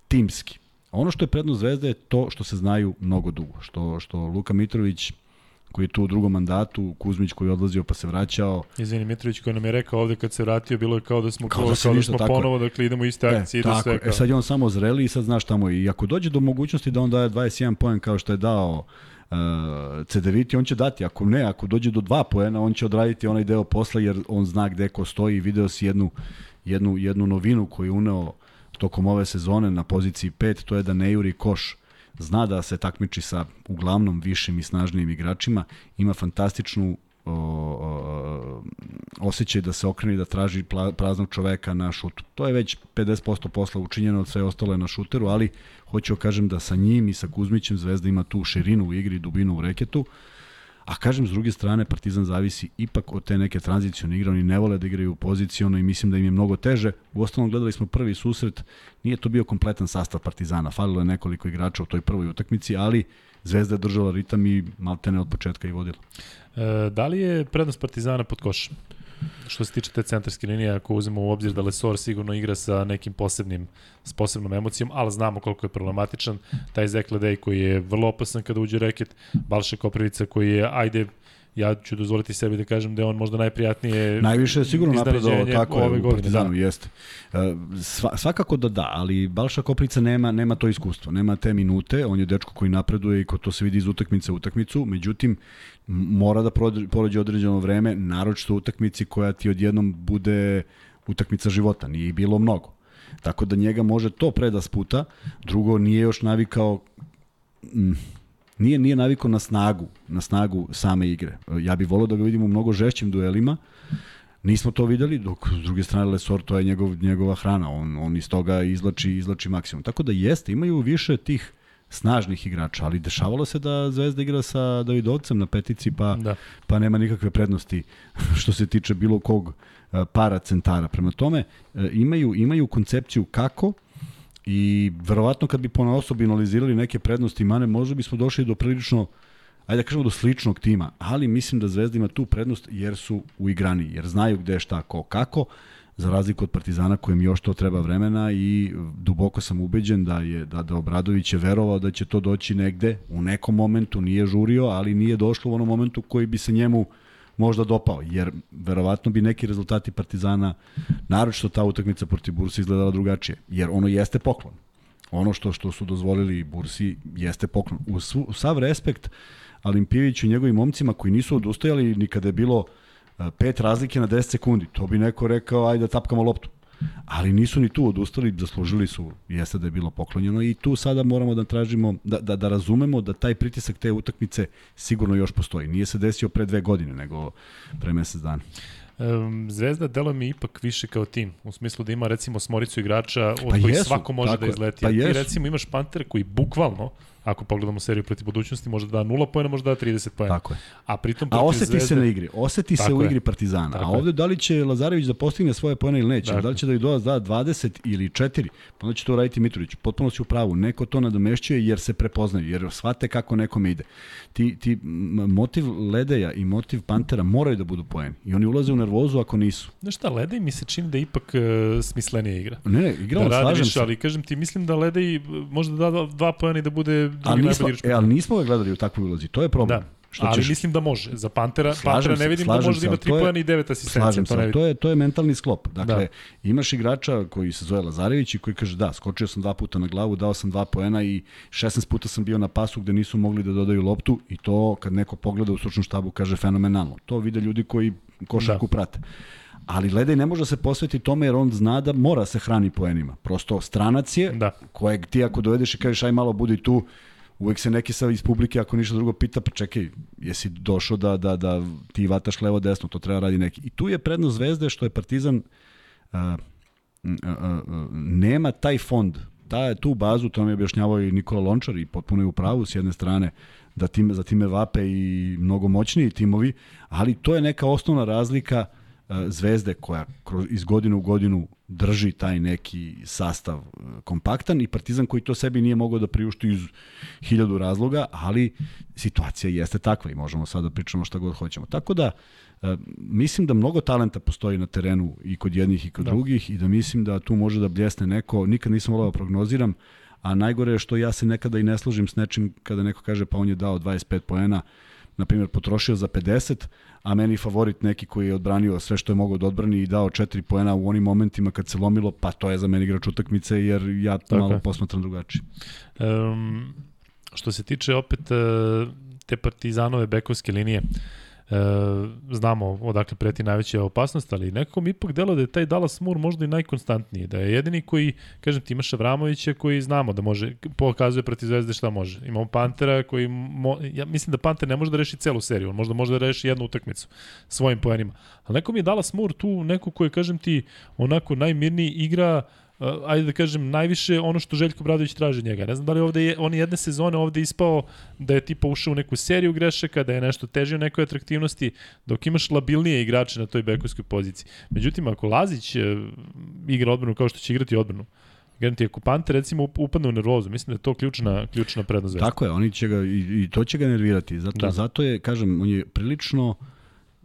timski. Ono što je prednost Zvezde je to što se znaju mnogo dugo, što, što Luka Mitrović koji je tu u drugom mandatu, Kuzmić koji je odlazio pa se vraćao. Izvini, Mitrović koji nam je rekao ovde kad se vratio, bilo je kao da smo, kao, da, kao da smo tako ponovo, dakle idemo iste e, akcije, e, tako, sve. Kao. E, sad je on samo zreli i sad znaš tamo i ako dođe do mogućnosti da on daje 21 poen kao što je dao uh, Cedeviti, on će dati, ako ne, ako dođe do dva poena, on će odraditi onaj deo posla jer on zna gde ko stoji i video si jednu, jednu, jednu novinu koju je uneo tokom ove sezone na poziciji 5, to je da ne juri koš zna da se takmiči sa uglavnom višim i snažnijim igračima, ima fantastičnu o, o, osjećaj da se okrene i da traži praznog čoveka na šutu. To je već 50% posla učinjeno, sve ostalo je na šuteru, ali hoću da kažem da sa njim i sa Kuzmićem Zvezda ima tu širinu u igri, dubinu u reketu, A kažem, s druge strane, Partizan zavisi ipak od te neke tranzicione igre, oni ne vole da igraju poziciono i mislim da im je mnogo teže. U ostalom, gledali smo prvi susret, nije to bio kompletan sastav Partizana, falilo je nekoliko igrača u toj prvoj utakmici, ali Zvezda je držala ritam i maltene od početka i vodila. E, da li je prednost Partizana pod košem? Što se tiče te centarske linije, ako uzmemo u obzir da Lesor sigurno igra sa nekim posebnim, s posebnom emocijom, ali znamo koliko je problematičan, taj Zekle Dej koji je vrlo opasan kada uđe reket, Balša Koprivica koji je, ajde, ja ću dozvoliti sebi da kažem da je on možda najprijatnije Najviše je sigurno napredovao tako ove godine. Partizanu, Da. jeste. E, Sva, svakako da da, ali Balša Koprica nema, nema to iskustvo, nema te minute, on je dečko koji napreduje i ko to se vidi iz utakmice u utakmicu, međutim, mora da prođe određeno vreme, naročito u utakmici koja ti odjednom bude utakmica života, nije bilo mnogo. Tako da njega može to pre da sputa, drugo nije još navikao mm, nije nije navikao na snagu, na snagu same igre. Ja bih volio da ga vidimo u mnogo žešćim duelima. Nismo to videli, dok s druge strane Lesor to je njegov, njegova hrana, on, on iz toga izlači, izlači maksimum. Tako da jeste, imaju više tih snažnih igrača, ali dešavalo se da Zvezda igra sa Davidovcem na petici, pa, Da. pa nema nikakve prednosti što se tiče bilo kog e, para centara. Prema tome, e, imaju, imaju koncepciju kako i verovatno kad bi po osobi analizirali neke prednosti Mane, možda bismo došli do prilično ajde da kažemo do sličnog tima, ali mislim da Zvezda ima tu prednost jer su u igrani, jer znaju gde šta, ko, kako, za razliku od Partizana kojem još to treba vremena i duboko sam ubeđen da je da, da Obradović je verovao da će to doći negde u nekom momentu, nije žurio, ali nije došlo u onom momentu koji bi se njemu možda dopao, jer verovatno bi neki rezultati Partizana, naročito ta utakmica protiv Bursa izgledala drugačije, jer ono jeste poklon. Ono što što su dozvolili Bursi jeste poklon. U, svu, u sav respekt Alimpijeviću i njegovim momcima koji nisu odustajali ni kada je bilo e, pet razlike na 10 sekundi. To bi neko rekao, ajde da tapkamo loptu. Ali nisu ni tu odustali, zaslužili su, jeste da je bilo poklonjeno i tu sada moramo da tražimo, da, da, da razumemo da taj pritisak te utakmice sigurno još postoji. Nije se desio pre dve godine, nego pre mesec dana. Um, Zvezda delo mi ipak više kao tim, u smislu da ima recimo smoricu igrača od Pa kojih jesu, svako može da izleti. Pa ti jesu. recimo imaš Panter koji bukvalno, ako pogledamo seriju protiv budućnosti, može da da 0 pojena, može da da 30 pojena. Tako je. A pritom A oseti Zvezde, se na igri, oseti se Tako u je. igri Partizana. Tako a ovde da li će Lazarević da postigne svoje pojene ili neće, Tako. da li će da ih da 20 ili 4, pa onda će to raditi Mitrović. Potpuno si u pravu, neko to nadomešćuje jer se prepoznaju, jer shvate kako nekome ide. Ti, ti motiv Ledeja i motiv Pantera moraju da budu pojeni i oni ulaze u nervozu ako nisu. Znaš šta, Ledej mi se čini da ipak uh, smislenija igra. Ne, ne, igramo, da slažem više, se. ali kažem ti, mislim da Ledej uh, može da dva, pojena i da bude drugi Ali nismo, najbolji igrač. e, ali nismo ga gledali u takvoj ulozi, to je problem. Da, Što ali ćeš- mislim da može. Za Pantera, Slažem Pantera ne vidim da može da ima ali 3 to je- pojena i 9 asistencija. Slažem to se, to je, to je mentalni sklop. Dakle, Da. imaš igrača koji se zove Lazarević i koji kaže da, skočio sam dva puta na glavu, dao sam dva poena i 16 puta sam bio na pasu gde nisu mogli da dodaju loptu i to kad neko pogleda u stručnom štabu kaže fenomenalno. To vide ljudi koji košarku da. prate. Ali Ledej ne može da se posveti tome jer on zna da mora da se hrani poenima. Prosto stranac je, Da. kojeg ti ako dovedeš i kažeš aj malo budi tu, uvek se neki sa iz publike ako ništa drugo pita, pa čekaj, jesi došao da, da, da ti vataš levo desno, to treba radi neki. I tu je prednost Zvezde što je Partizan a, a, a, nema taj fond, ta, tu bazu, to mi je objašnjavao i Nikola Lončar i potpuno je u pravu s jedne strane da time, za time vape i mnogo moćniji timovi, ali to je neka osnovna razlika Zvezde koja kroz, iz godine u godinu drži taj neki sastav e, kompaktan i Partizan koji to sebi nije mogao da priušti iz hiljadu razloga, ali situacija jeste takva i možemo sad da pričamo šta god hoćemo. Tako da, e, mislim da mnogo talenta postoji na terenu i kod jednih i kod da. drugih i da mislim da tu može da bljesne neko, nikad nisam volao da prognoziram, a najgore je što ja se nekada i ne složim s nečim kada neko kaže pa on je dao 25 poena, na primjer potrošio za 50, a meni favorit neki koji je odbranio sve što je mogao da odbrani i dao 4 poena u onim momentima kad se lomilo, pa to je za meni igrač utakmice jer ja Tako malo posmatram drugačije. Um, što se tiče opet uh, te partizanove bekovske linije, e, znamo odakle preti najveća opasnost, ali nekako mi ipak delo da je taj Dallas Moore možda i najkonstantniji, da je jedini koji, kažem ti, imaš Avramovića koji znamo da može, pokazuje protiv Zvezde šta može. Imamo Pantera koji, mo, ja mislim da Panter ne može da reši celu seriju, on možda može da reši jednu utakmicu svojim poenima. Ali neko mi je Dallas Moore tu, neko koji, kažem ti, onako najmirniji igra uh, ajde da kažem, najviše ono što Željko Bradović traži njega. Ne znam da li ovde je, on je jedne sezone ovde ispao da je tipa ušao u neku seriju grešaka, da je nešto teže u nekoj atraktivnosti, dok imaš labilnije igrače na toj bekovskoj poziciji. Međutim, ako Lazić uh, igra odbranu kao što će igrati odbranu, Garanti, ako Pante recimo upadne u nervozu, mislim da je to ključna, ključna prednost. Tako je, oni će ga, i, i to će ga nervirati. Zato, da. zato je, kažem, on je prilično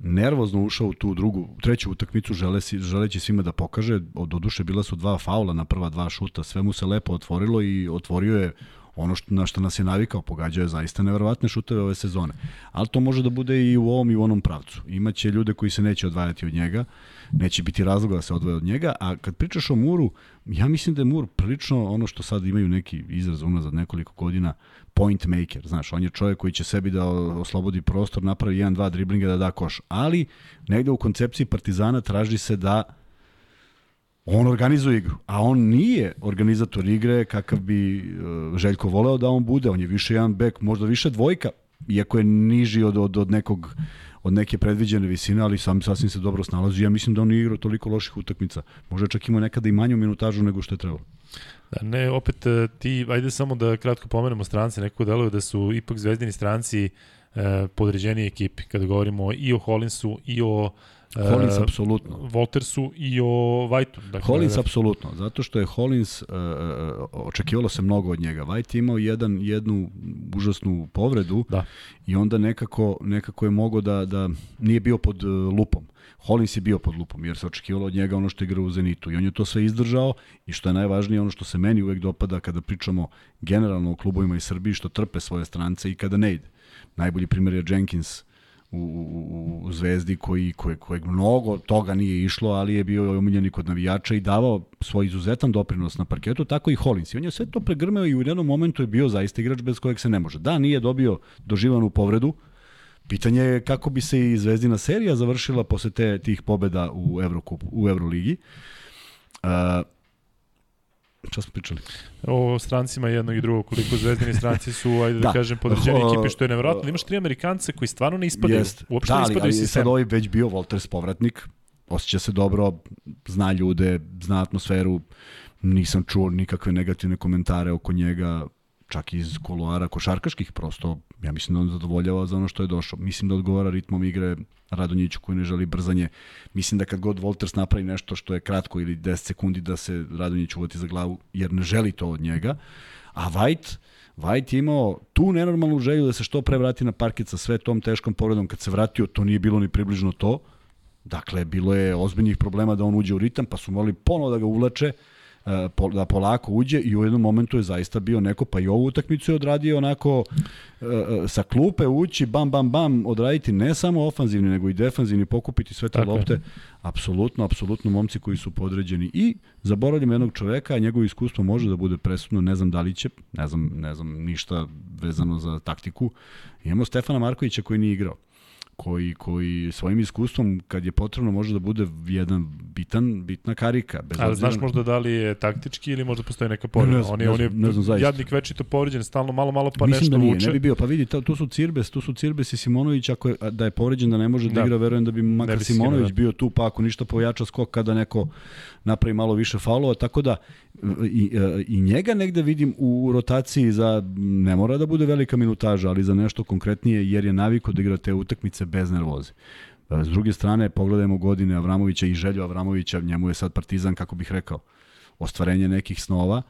nervozno ušao u tu drugu, treću utakmicu želeći, želeći svima da pokaže. Od duše bila su dva faula na prva dva šuta, sve mu se lepo otvorilo i otvorio je ono što, na što nas je navikao, pogađao je zaista neverovatne šuteve ove sezone. Ali to može da bude i u ovom i u onom pravcu. Imaće ljude koji se neće odvajati od njega, neće biti razloga da se odvoje od njega, a kad pričaš o Muru, ja mislim da je Mur prilično ono što sad imaju neki izraz unazad nekoliko godina, point maker, znaš, on je čovjek koji će sebi da oslobodi prostor, napravi jedan, dva driblinga da da koš, ali negde u koncepciji Partizana traži se da on organizuje igru, a on nije organizator igre kakav bi uh, Željko voleo da on bude, on je više jedan bek, možda više dvojka, iako je niži od, od, od nekog od neke predviđene visine, ali sam sasvim se dobro snalazi. Ja mislim da on igra toliko loših utakmica. Može čak ima nekada i manju minutažu nego što je trebalo. Da, ne, opet e, ti, ajde samo da kratko pomenemo strance, neko deluje da su ipak zvezdini stranci e, podređeni ekipi, kada govorimo i o Hollinsu i o Hollins uh, apsolutno. Voltersu i o Whiteu. Dakle, Hollins apsolutno, zato što je Hollins, uh, očekivalo se mnogo od njega. White je imao jedan, jednu užasnu povredu da. i onda nekako, nekako je mogo da, da nije bio pod lupom. Hollins je bio pod lupom jer se očekivalo od njega ono što igra u Zenitu i on je to sve izdržao i što je najvažnije ono što se meni uvek dopada kada pričamo generalno o klubovima iz Srbiji što trpe svoje strance i kada ne ide. Najbolji primjer je Jenkins u, u, u Zvezdi koji, koje, kojeg mnogo toga nije išlo, ali je bio omiljeni kod navijača i davao svoj izuzetan doprinos na parketu, tako i Hollins. I on je sve to pregrmeo i u jednom momentu je bio zaista igrač bez kojeg se ne može. Da, nije dobio doživanu povredu, Pitanje je kako bi se i Zvezdina serija završila posle te, tih pobeda u, Evrokup, u Euroligi. Uh, Šta smo pričali? O strancima jednog i drugog, koliko zvezdini stranci su, ajde da, da kažem, podređeni ekipi, što je nevjerojatno. Imaš tri Amerikance koji stvarno ne ispadaju. Jest. Uopšte da, ne ispadaju ali, ali sad ovaj već bio Walters povratnik, osjeća se dobro, zna ljude, zna atmosferu, nisam čuo nikakve negativne komentare oko njega, čak iz koloara košarkaških, prosto ja mislim da on zadovoljava za ono što je došao. Mislim da odgovara ritmom igre Radonjiću koji ne želi brzanje. Mislim da kad god Volters napravi nešto što je kratko ili 10 sekundi da se Radonjić uvati za glavu jer ne želi to od njega. A White, White je imao tu nenormalnu želju da se što pre vrati na parket sa sve tom teškom povredom. Kad se vratio, to nije bilo ni približno to. Dakle, bilo je ozbiljnih problema da on uđe u ritam, pa su morali ponovo da ga uvlače da polako uđe i u jednom momentu je zaista bio neko, pa i ovu utakmicu je odradio onako e, e, sa klupe ući, bam, bam, bam, odraditi ne samo ofanzivni, nego i defanzivni, pokupiti sve te Tako lopte. Je. Apsolutno, apsolutno momci koji su podređeni. I zaboravljam jednog čoveka, a njegovo iskustvo može da bude presudno, ne znam da li će, ne znam, ne znam ništa vezano za taktiku. Imamo Stefana Markovića koji nije igrao koji, koji svojim iskustvom, kad je potrebno, može da bude jedan bitan, bitna karika. Bez Ali znaš možda da li je taktički ili možda postoji neka povreda? Ne, on je, on je ne znam, jadnik večito povređen, stalno malo, malo pa Mislim nešto da nije, vuče. ne bi bio. Pa vidi, tu su Cirbes, tu su Cirbes i Simonović, ako je, da je povređen da ne može da, da igra, verujem da bi makar bi Simonović da. bio tu, pa ako ništa pojača skok kada neko napravi malo više faulova, tako da i, i njega negde vidim u rotaciji za, ne mora da bude velika minutaža, ali za nešto konkretnije, jer je naviko da igra te utakmice bez nervoze. S druge strane, pogledajmo godine Avramovića i Želju Avramovića, njemu je sad partizan, kako bih rekao, ostvarenje nekih snova.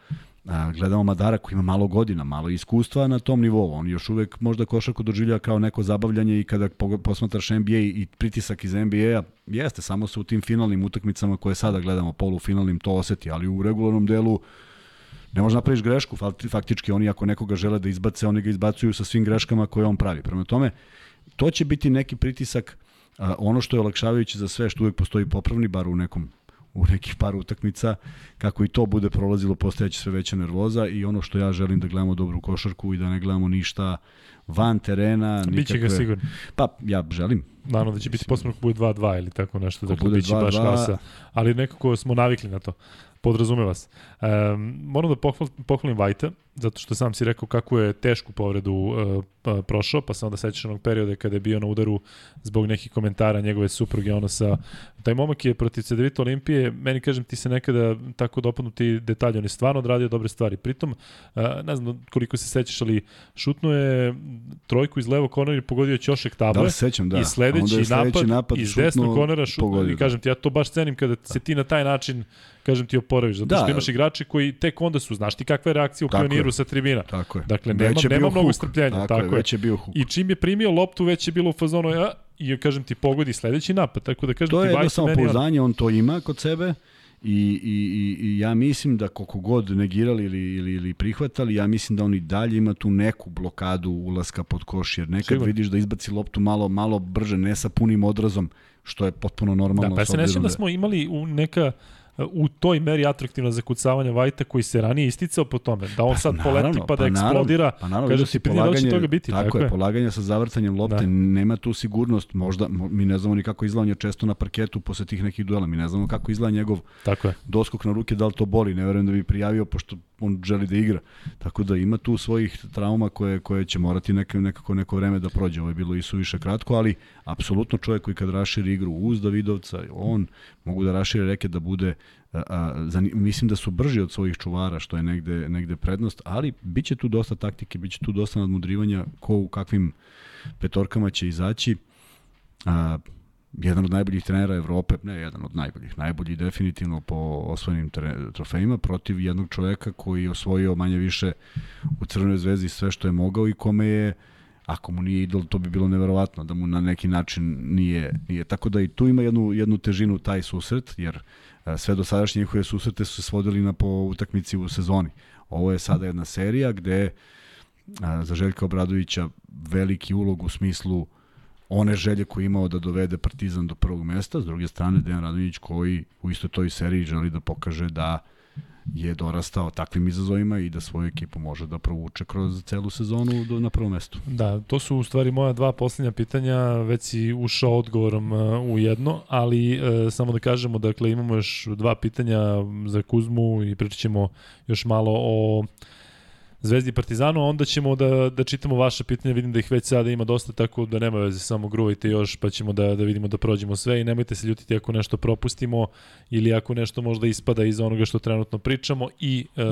A, gledamo Madara koji ima malo godina, malo iskustva na tom nivou. On još uvek možda košarku doživlja kao neko zabavljanje i kada posmatraš NBA i pritisak iz NBA-a, jeste, samo se u tim finalnim utakmicama koje sada gledamo, polufinalnim, to oseti, ali u regularnom delu ne možeš napraviš grešku, faktički oni ako nekoga žele da izbace, oni ga izbacuju sa svim greškama koje on pravi. Prema tome, to će biti neki pritisak, a, ono što je olakšavajuće za sve, što uvek postoji popravni, bar u nekom u nekih par utakmica, kako i to bude prolazilo, postajeće sve veća nervoza i ono što ja želim da gledamo dobru košarku i da ne gledamo ništa van terena. Nikakve... Biće ga sigurno. Pa, ja želim. Naravno da će biti posebno bude 2-2 ili tako nešto, dakle biće baš kasa, ali nekako smo navikli na to podrazumeva se. Um, moram da pohval, pohvalim Vajta, zato što sam si rekao kako je tešku povredu uh, prošao, pa sam onda sećaš onog perioda kada je bio na udaru zbog nekih komentara njegove supruge, ono sa... Taj momak je protiv Cedevita Olimpije, meni kažem ti se nekada tako dopadnu ti detalji, on je stvarno odradio dobre stvari. Pritom, uh, ne znam koliko se sećaš, ali šutno je trojku iz levo kornera i pogodio Ćošek table. Da, sećam, da. I sledeći, sledeći napad, napad iz desnog kornera šutno. I kažem ti, ja to baš cenim kada se ti na taj način kažem ti oporaviš, zato da. što imaš igrače koji tek onda su, znaš ti kakva je reakcija u pioniru je. sa tribina. Tako je. Dakle, nema, nema mnogo strpljenja. Tako, tako je, već je bio huk. I čim je primio loptu, već je bilo u fazonu, ja, i kažem ti, pogodi sledeći napad. Tako da kažem to ti, je jedno samopouzdanje, on to ima kod sebe. I, i, i, i ja mislim da koliko god negirali ili, ili, ili prihvatali, ja mislim da on i dalje ima tu neku blokadu ulaska pod koš, jer nekad Sigur. vidiš da izbaci loptu malo, malo brže, ne sa punim odrazom, što je potpuno normalno. Da, pa ja se ne da, da smo imali u neka u toj meri atraktivno zakucavanje Vajta koji se ranije isticao po tome. Da on pa, sad naravno, poleti pa da pa eksplodira. Pa naravno, kaže ti polaganje, da će toga biti. Tako, tako je, polaganje sa zavrtanjem lopte, da. nema tu sigurnost. Možda, mi ne znamo ni kako izgleda, on je često na parketu posle tih nekih duela. Mi ne znamo kako izgleda njegov tako je. doskok na ruke, da li to boli. Ne verujem da bi prijavio, pošto on želi da igra. Tako da ima tu svojih trauma koje, koje će morati neka, nekako neko vreme da prođe. Ovo je bilo i suviše kratko, ali apsolutno čovjek koji kad raširi igru uz Davidovca, on mogu da rašire reke da bude a, a, mislim da su brži od svojih čuvara, što je negde, negde prednost, ali bit će tu dosta taktike, bit će tu dosta nadmudrivanja ko u kakvim petorkama će izaći. A, jedan od najboljih trenera Evrope, ne jedan od najboljih, najbolji definitivno po osvojenim trofejima protiv jednog čoveka koji je osvojio manje više u Crvenoj zvezdi sve što je mogao i kome je ako mu nije idol, to bi bilo neverovatno da mu na neki način nije, nije. Tako da i tu ima jednu, jednu težinu taj susret, jer sve do sadašnje njihove susrete su se svodili na po utakmici u sezoni. Ovo je sada jedna serija gde za Željka Obradovića veliki ulog u smislu one želje koje imao da dovede Partizan do prvog mesta, s druge strane Dejan Radović koji u istoj toj seriji želi da pokaže da je dorastao takvim izazovima i da svoju ekipu može da provuče kroz celu sezonu do, na prvom mestu. Da, to su u stvari moja dva poslednja pitanja, već si ušao odgovorom uh, u jedno, ali uh, samo da kažemo, dakle imamo još dva pitanja za Kuzmu i pričat ćemo još malo o uh, Zvezdi Partizanu, a onda ćemo da, da čitamo vaše pitanja, vidim da ih već sada ima dosta, tako da nema veze, samo gruvajte još, pa ćemo da, da vidimo da prođemo sve i nemojte se ljutiti ako nešto propustimo ili ako nešto možda ispada iz onoga što trenutno pričamo i e,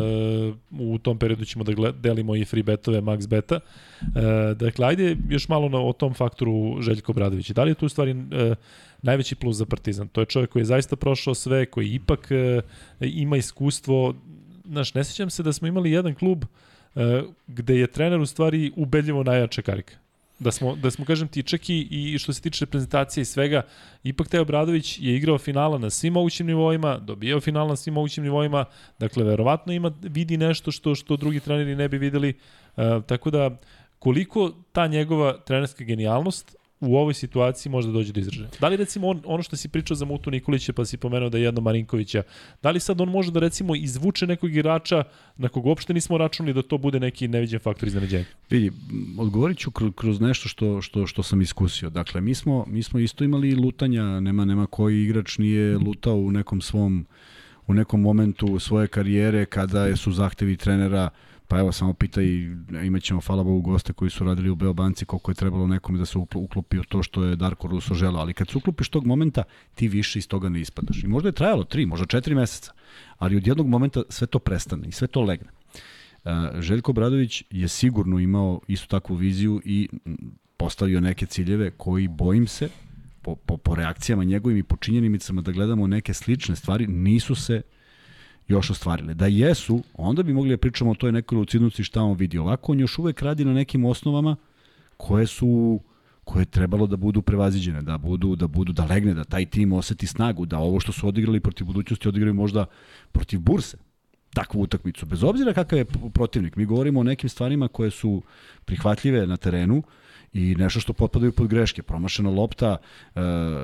u tom periodu ćemo da gled, delimo i free betove, max beta. E, dakle, ajde još malo na, o tom faktoru Željko Bradović. Da li je tu u stvari e, najveći plus za Partizan? To je čovjek koji je zaista prošao sve, koji ipak e, ima iskustvo, znaš, ne sećam se da smo imali jedan klub E, gde je trener u stvari ubedljivo najjača karika. Da smo, da smo kažem ti, čak i, što se tiče reprezentacije i svega, ipak Teo Bradović je igrao finala na svim mogućim nivoima, dobijao final na svim mogućim nivoima, dakle, verovatno ima, vidi nešto što, što drugi treneri ne bi videli, uh, tako da, koliko ta njegova trenerska genijalnost u ovoj situaciji možda dođe do izražaja. Da li recimo on, ono što si pričao za Mutu Nikolića pa si pomenuo da je jedno Marinkovića, da li sad on može da recimo izvuče nekog igrača na kog uopšte nismo računali da to bude neki neviđen faktor iznenađenja? Vidi, odgovorit ću kroz nešto što, što, što sam iskusio. Dakle, mi smo, mi smo isto imali lutanja, nema, nema koji igrač nije lutao u nekom svom u nekom momentu svoje karijere kada su zahtevi trenera uh, Pa evo, samo pita i imaćemo, hvala Bogu, goste koji su radili u Beobanci, koliko je trebalo nekome da se uklopi to što je Darko Russo želao. Ali kad se uklopiš tog momenta, ti više iz toga ne ispadaš. I možda je trajalo tri, možda četiri meseca, ali od jednog momenta sve to prestane i sve to legne. Željko Bradović je sigurno imao istu takvu viziju i postavio neke ciljeve koji, bojim se, po, po, po reakcijama njegovim i po činjenicama da gledamo neke slične stvari, nisu se još ostvarile. Da jesu, onda bi mogli da pričamo o toj nekoj lucidnosti šta on vidi. Ovako on još uvek radi na nekim osnovama koje su koje je trebalo da budu prevaziđene, da budu da budu da legne, da taj tim oseti snagu, da ovo što su odigrali protiv budućnosti odigraju možda protiv Burse. takvu utakmicu. Bez obzira kakav je protivnik, mi govorimo o nekim stvarima koje su prihvatljive na terenu i nešto što potpadaju pod greške. Promašena lopta uh,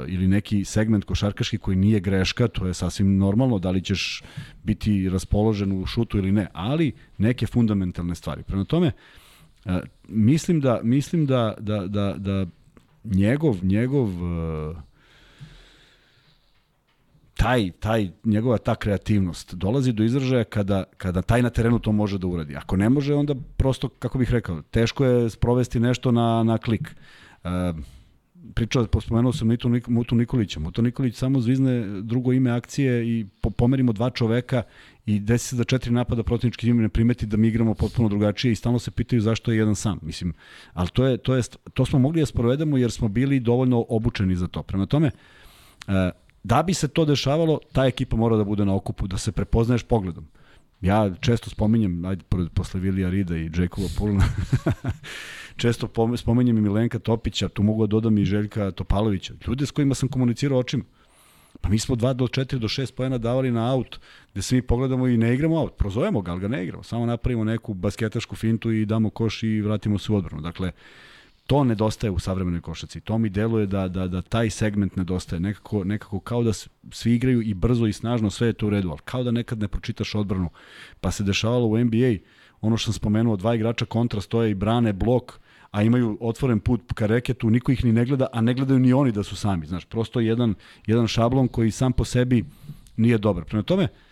ili neki segment košarkaški koji nije greška, to je sasvim normalno, da li ćeš biti raspoložen u šutu ili ne, ali neke fundamentalne stvari. Prema tome, uh, mislim da mislim da da da da njegov njegov uh, taj, taj, njegova ta kreativnost dolazi do izražaja kada, kada taj na terenu to može da uradi. Ako ne može, onda prosto, kako bih rekao, teško je sprovesti nešto na, na klik. Uh, pričao, pospomenuo sam Mitu, Mutu Nikolića. Mutu Nikolić samo zvizne drugo ime akcije i po, pomerimo dva čoveka i desi se da četiri napada protivnički tim ne primeti da mi igramo potpuno drugačije i stalno se pitaju zašto je jedan sam. Mislim, ali to, je, to, je, to smo mogli da sprovedemo jer smo bili dovoljno obučeni za to. Prema tome, uh, Da bi se to dešavalo, ta ekipa mora da bude na okupu, da se prepoznaješ pogledom. Ja često spominjem, ajde, posle Vilija Rida i Jacoba Pulna, često spominjem i Milenka Topića, tu mogu da dodam i Željka Topalovića, ljude s kojima sam komunicirao očima. Pa mi smo 2 do 4 do 6 pojena davali na aut, gde se mi pogledamo i ne igramo aut. Prozovemo ga, ali ga ne igramo. Samo napravimo neku basketašku fintu i damo koš i vratimo se u odbranu. Dakle, to nedostaje u savremenoj košaci. To mi deluje da, da, da taj segment nedostaje. Nekako, nekako kao da svi igraju i brzo i snažno, sve je to u redu, ali kao da nekad ne pročitaš odbranu. Pa se dešavalo u NBA, ono što sam spomenuo, dva igrača kontra stoje i brane blok, a imaju otvoren put ka reketu, niko ih ni ne gleda, a ne gledaju ni oni da su sami. Znaš, prosto jedan, jedan šablon koji sam po sebi nije dobar. Prema tome, uh,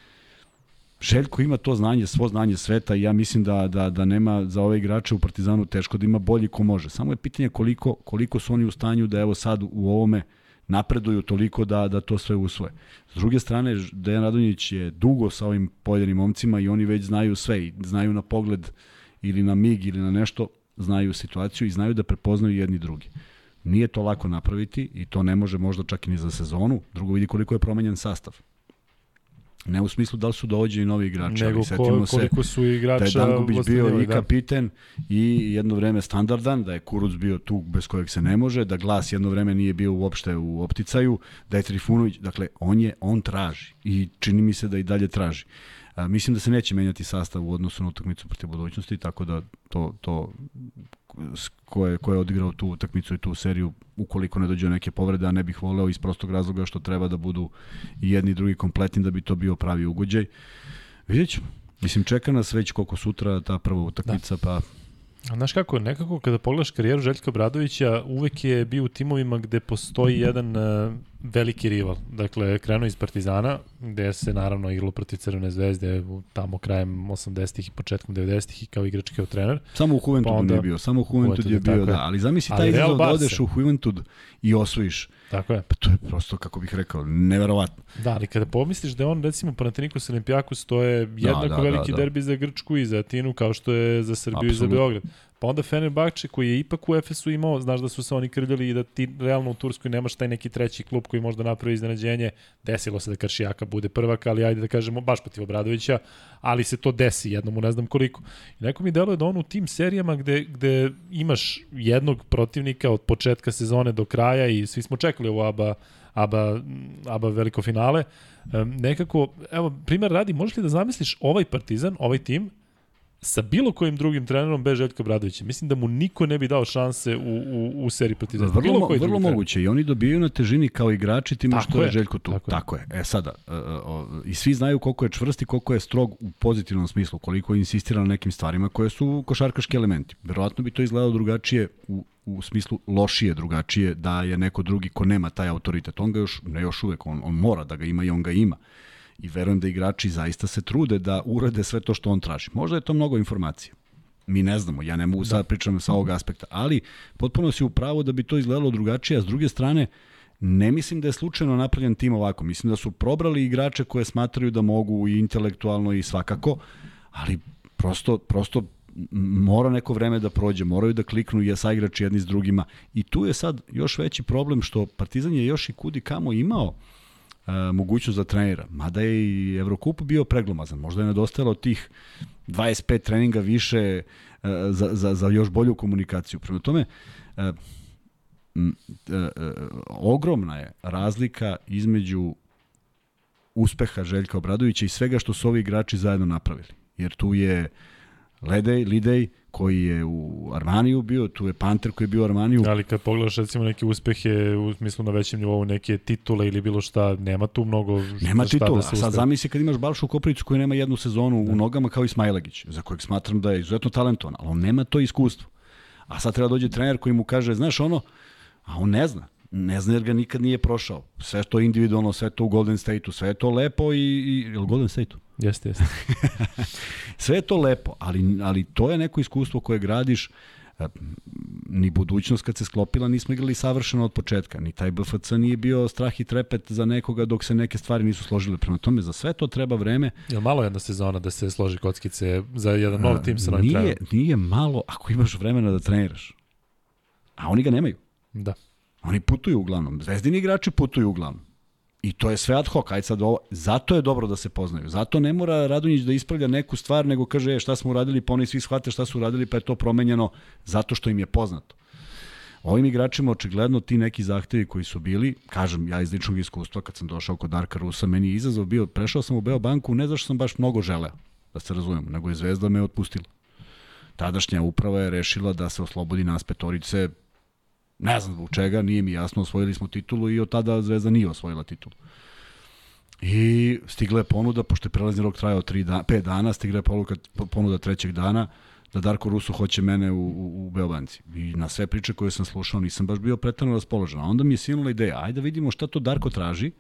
Željko ima to znanje, svo znanje sveta i ja mislim da, da, da nema za ove igrače u Partizanu teško da ima bolji ko može. Samo je pitanje koliko, koliko su oni u stanju da evo sad u ovome napreduju toliko da, da to sve usvoje. S druge strane, Dejan Radonjić je dugo sa ovim pojedinim momcima i oni već znaju sve i znaju na pogled ili na mig ili na nešto, znaju situaciju i znaju da prepoznaju jedni drugi. Nije to lako napraviti i to ne može možda čak i ni za sezonu. Drugo vidi koliko je promenjen sastav. Ne u smislu da li su dođeni novi igrači, Nego ali setimo se koliko su igrača da je Dangubić bio i da. kapiten i jedno vreme standardan, da je Kuruc bio tu bez kojeg se ne može, da Glas jedno vreme nije bio uopšte u opticaju, da je Trifunović, dakle, on je, on traži i čini mi se da i dalje traži. A, mislim da se neće menjati sastav u odnosu na utakmicu protiv budućnosti, tako da to, to ko je, ko je odigrao tu utakmicu i tu seriju, ukoliko ne dođe neke povrede, a ne bih voleo iz prostog razloga što treba da budu i jedni i drugi kompletni da bi to bio pravi ugođaj. Vidjet ćemo. Mislim, čeka nas već koliko sutra ta prva utakmica, da. pa A znaš kako, nekako kada pogledaš karijeru Željka Bradovića, uvek je bio u timovima gde postoji jedan uh, veliki rival. Dakle, krenuo iz Partizana, gde se naravno igralo protiv Crvene zvezde tamo krajem 80-ih i početkom 90-ih i kao igrač kao trener. Samo u Juventudu pa onda, nije bio, samo u Juventudu je bio, da. Ali zamisli taj izazov da odeš u Juventud i osvojiš. Tako je. Pa to je prosto, kako bih rekao, neverovatno. Da, ali kada pomisliš da on, recimo, Panathinaikos Olimpijakos, to je da, jednako da, da, veliki da, da. derbi za Grčku i za Atinu, kao što je za Srbiju Absolut. i za Beograd. Pa onda Fenerbahče koji je ipak u Efesu imao, znaš da su se oni krljali i da ti realno u Turskoj nemaš taj neki treći klub koji možda napravi iznenađenje. Desilo se da Karšijaka bude prvak, ali ajde da kažemo baš protiv Obradovića, ali se to desi jednom u ne znam koliko. I neko mi deluje da on u tim serijama gde, gde imaš jednog protivnika od početka sezone do kraja i svi smo čekali ovo ABA, ABA, ABA veliko finale, nekako, evo, primer radi, možeš li da zamisliš ovaj Partizan, ovaj tim, sa bilo kojim drugim trenerom bez Željka Bradovića. Mislim da mu niko ne bi dao šanse u, u, u seriji protiv Zvezda. Vrlo, bilo koji vrlo moguće trener. i oni dobijaju na težini kao igrači time što je, je Željko tu. Tako, tako je. je. E sada, uh, uh, i svi znaju koliko je čvrst i koliko je strog u pozitivnom smislu, koliko insistira na nekim stvarima koje su košarkaški elementi. Verovatno bi to izgledalo drugačije u u smislu lošije, drugačije, da je neko drugi ko nema taj autoritet. On ga još, ne još uvek, on, on mora da ga ima i on ga ima i verujem da igrači zaista se trude da urade sve to što on traži. Možda je to mnogo informacija. Mi ne znamo, ja ne mogu sad da pričam sa ovog aspekta, ali potpuno si u pravu da bi to izgledalo drugačije, a s druge strane, ne mislim da je slučajno napravljen tim ovako. Mislim da su probrali igrače koje smatraju da mogu i intelektualno i svakako, ali prosto, prosto mora neko vreme da prođe, moraju da kliknu i sa igrači jedni s drugima. I tu je sad još veći problem što Partizan je još i kudi kamo imao uh, mogućnost za trenera. Mada je i Evrokup bio preglomazan. Možda je nedostajalo tih 25 treninga više za, za, za još bolju komunikaciju. Prema tome, ogromna je razlika između uspeha Željka Obradovića i svega što su ovi igrači zajedno napravili. Jer tu je Ledej, Lidej, koji je u Armaniju bio, tu je Panter koji je bio u Armaniju. Ali kad pogledaš recimo neke uspehe u smislu na većem nivou, neke titule ili bilo šta, nema tu mnogo Nema šta titula. da se A sad uspe. zamisli kad imaš Balšu Koprivicu koji nema jednu sezonu u nogama kao i Smajlagić, za kojeg smatram da je izuzetno talentovan, ali on nema to iskustvo. A sad treba dođe trener koji mu kaže, znaš ono, a on ne zna. Ne zna jer ga nikad nije prošao. Sve to individualno, sve to u Golden State-u, sve je to lepo i... i je li Golden State-u? Jeste, jeste. Sve je to lepo, ali, ali to je neko iskustvo koje gradiš e, ni budućnost kad se sklopila nismo igrali savršeno od početka, ni taj BFC nije bio strah i trepet za nekoga dok se neke stvari nisu složile. Prema tome, za sve to treba vreme. Jel malo jedna sezona da se složi kockice za jedan nov tim sa novim nije, trenerom? nije malo ako imaš vremena da treniraš. A oni ga nemaju. Da. Oni putuju uglavnom. Zvezdini igrači putuju uglavnom. I to je sve ad hoc. Ajde sad ovo. Zato je dobro da se poznaju. Zato ne mora Radonjić da ispravlja neku stvar, nego kaže e, šta smo uradili, pa oni svi shvate šta su uradili, pa je to promenjeno zato što im je poznato. Ovim igračima očigledno ti neki zahtevi koji su bili, kažem ja iz ličnog iskustva kad sam došao kod Darka Rusa, meni je izazov bio, prešao sam u Beobanku ne zašto sam baš mnogo želeo, da se razumemo, nego je Zvezda me otpustila. Tadašnja uprava je rešila da se oslobodi nas petorice Ne znam zbog čega, nije mi jasno, osvojili smo titulu i od tada Zvezda nije osvojila titulu. I stigla je ponuda, pošto je prelazni rok trajao 3 da, 5 dana, stigla je ponuda, ponuda trećeg dana da Darko Rusu hoće mene u, u, u Beobanci. I na sve priče koje sam slušao nisam baš bio pretredno raspoložen. A onda mi je sinula ideja, ajde da vidimo šta to Darko traži,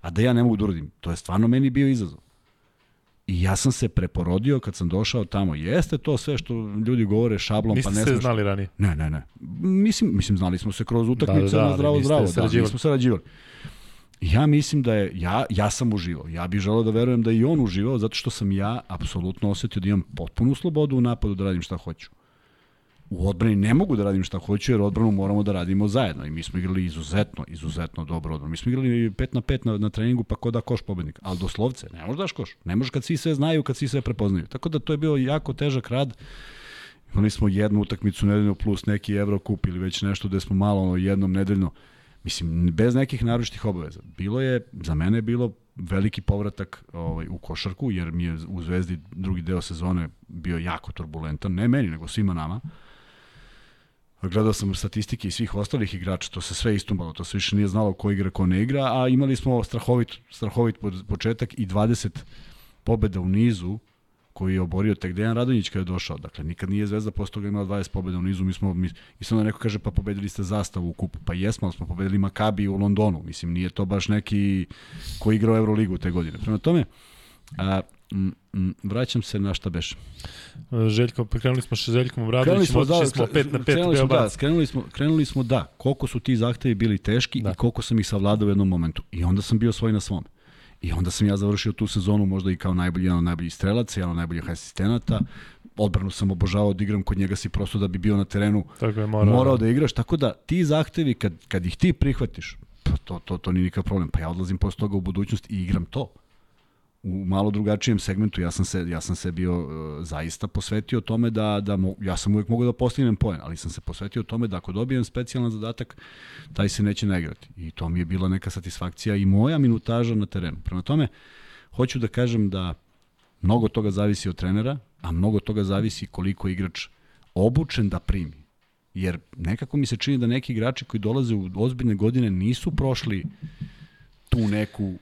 a da ja ne mogu da uradim. To je stvarno meni bio izazov. I ja sam se preporodio kad sam došao tamo. Jeste to sve što ljudi govore šablom, Niste pa ne smeš... znali ranije. Ne, ne, ne. Mislim, mislim znali smo se kroz utakmice Da, da, da, na zdravo ali niste zdravo. Da, sarađivali. nismo sarađivali. Ja mislim da je, ja, ja sam uživao. Ja bih želeo da verujem da i on uživao, zato što sam ja apsolutno osetio da imam potpunu slobodu u napadu da radim šta hoću. U odbrani ne mogu da radim šta hoću, jer odbranu moramo da radimo zajedno. I mi smo igrali izuzetno, izuzetno dobro odbranu. Mi smo igrali 5 na 5 na, na treningu, pa ko da koš pobednik. Ali doslovce, ne možeš daš koš. Ne možeš kad svi sve znaju, kad svi sve prepoznaju. Tako da to je bio jako težak rad. Imali smo jednu utakmicu nedeljno plus neki Evrokup ili već nešto gde smo malo ono, jednom nedeljno Mislim, bez nekih naročitih obaveza. Bilo je, za mene je bilo veliki povratak ovaj, u košarku, jer mi je u Zvezdi drugi deo sezone bio jako turbulentan, ne meni, nego svima nama. Gledao sam statistike i svih ostalih igrača, to se sve istumbalo, to se više nije znalo ko igra, ko ne igra, a imali smo strahovit, strahovit početak i 20 pobeda u nizu, koji je oborio tek Dejan Radonjić kada je došao. Dakle, nikad nije Zvezda posle toga imala 20 pobeda u nizu. Mi smo, mi, i sad neko kaže, pa pobedili ste zastavu u kupu. Pa jesmo, ali smo pobedili Makabi u Londonu. Mislim, nije to baš neki ko igra u Euroligu te godine. Prema tome, a, vraćam se na šta beš. Željko, pa krenuli smo sa Željkom Obradovićem, smo, da, otišli smo 5 na 5 krenuli smo, da, krenuli smo, krenuli smo, da, koliko su ti zahtevi bili teški Da. da. i koliko sam ih savladao u jednom momentu. I onda sam bio svoj na svome. I onda sam ja završio tu sezonu možda i kao najbolji, jedan od najboljih strelaca, jedan od najboljih asistenata. Odbranu sam obožavao da igram kod njega si prosto da bi bio na terenu Tako je, morao, morao, morao da igraš. Tako da ti zahtevi kad, kad ih ti prihvatiš, pa to, to, to nije nikakav problem. Pa ja odlazim posle toga u budućnost i igram to u malo drugačijem segmentu ja sam se ja sam se bio uh, zaista posvetio tome da da mo, ja sam uvek mogao da postignem poen, ali sam se posvetio tome da ako dobijem specijalan zadatak taj se neće naigrati. I to mi je bila neka satisfakcija i moja minutaža na terenu. Prema tome hoću da kažem da mnogo toga zavisi od trenera, a mnogo toga zavisi koliko igrač obučen da primi. Jer nekako mi se čini da neki igrači koji dolaze u ozbiljne godine nisu prošli tu neku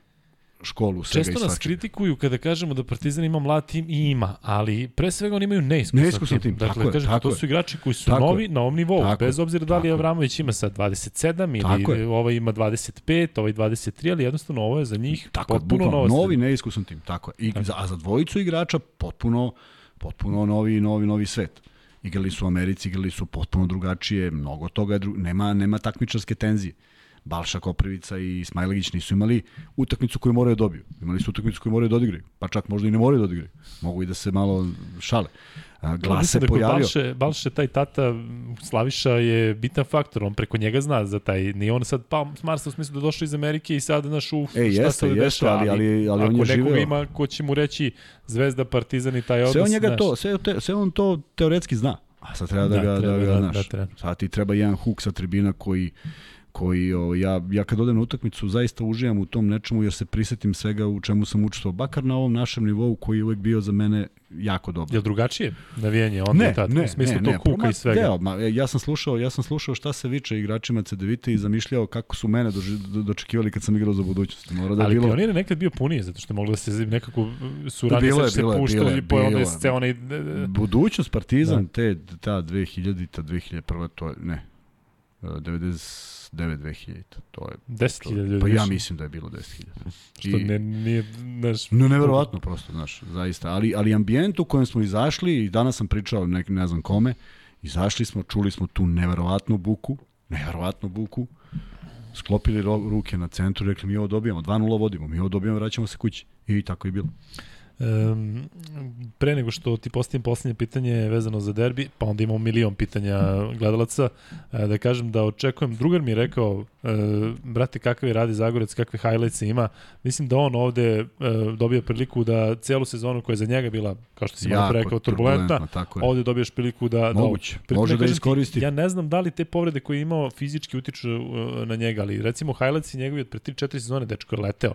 školu svega Često nas kritikuju kada kažemo da Partizan ima mlad tim i ima, ali pre svega oni imaju neiskusan, Neiskusan tim, Dakle, tako je, tako to su igrači koji su Tako novi je. na ovom nivou, Tako bez obzira da li tako je. Avramović ima sad 27 Tako ili je. ovaj ima 25, ovaj 23, ali jednostavno ovo je za njih Tako potpuno novo. novi neiskusan tim, tako je. I za, a za dvojicu igrača potpuno, potpuno novi, novi, novi svet. Igrali su u Americi, igrali su potpuno drugačije, mnogo toga, je dru... nema, nema takmičarske tenzije. Balša Koprivica i Smajlagić nisu imali utakmicu koju moraju da dobiju. Imali su utakmicu koju moraju da odigraju. Pa čak možda i ne moraju da odigraju. Mogu i da se malo šale. A, Glas se da pojavio. Balše, Balše, taj tata Slaviša je bitan faktor, on preko njega zna za taj, nije on sad pa s Marsa u smislu da došao iz Amerike i sad naš uf, E, šta jeste, se ovde jeste, dešava, ali- ali- ali on ako je nekoga živeo. ima ko će mu reći Zvezda, Partizan i taj odnos, Sve on njega znaš. to, sve, te, sve on to teoretski zna. A sad treba da, Da, ga, treba da ga da- znaš. da treba. Sad ti treba jedan huk sa tribina koji koji o, ja, ja kad odem na utakmicu zaista uživam u tom nečemu jer se prisetim svega u čemu sam učestvovao, bakar na ovom našem nivou koji je uvek bio za mene jako dobro. Je drugačije navijanje onda Ne, i tad? ne, u smislu ne, tog ne, kuka ma, i svega. Deo, ma, e, ja sam slušao, ja sam slušao šta se viče igračima CDVita i zamišljao kako su mene do, dočekivali kad sam igrao za budućnost. Mora da Ali bilo... Pionir je nekad bio puniji, zato što je moglo da se nekako su ranije Bilo je, se puštali i po onda bilo je. se onaj... e, Budućnost Partizan, te, ta 2000-ta, 2001 to je, ne, e, 99 2000 to je 10.000 ljudi Pa ja mislim da je bilo 10.000. Što I- ne, nije, znaš, No, neverovatno prosto, znaš, zaista. Ali, ali ambijent u kojem smo izašli, i danas sam pričao nek, ne znam kome, izašli smo, čuli smo tu neverovatnu buku, neverovatnu buku, sklopili ruke na centru, rekli mi ovo dobijamo, 2-0 vodimo, mi ovo dobijamo, vraćamo se kući. I tako je bilo. Um, pre nego što ti postavim poslednje pitanje vezano za derbi, pa onda imamo milion pitanja gledalaca, e, da kažem da očekujem, drugar mi je rekao, e, brate, kakav je radi Zagorec, kakve highlights ima, mislim da on ovde e, dobija priliku da celu sezonu koja je za njega bila, kao što si malo rekao, turbulentna, ovde dobiješ priliku da... Moguće, da, može da kažem ti, iskoristi. Ja ne znam da li te povrede koje je imao fizički utiču na njega, ali recimo highlights njegovi od pre 3-4 sezone, dečko je leteo.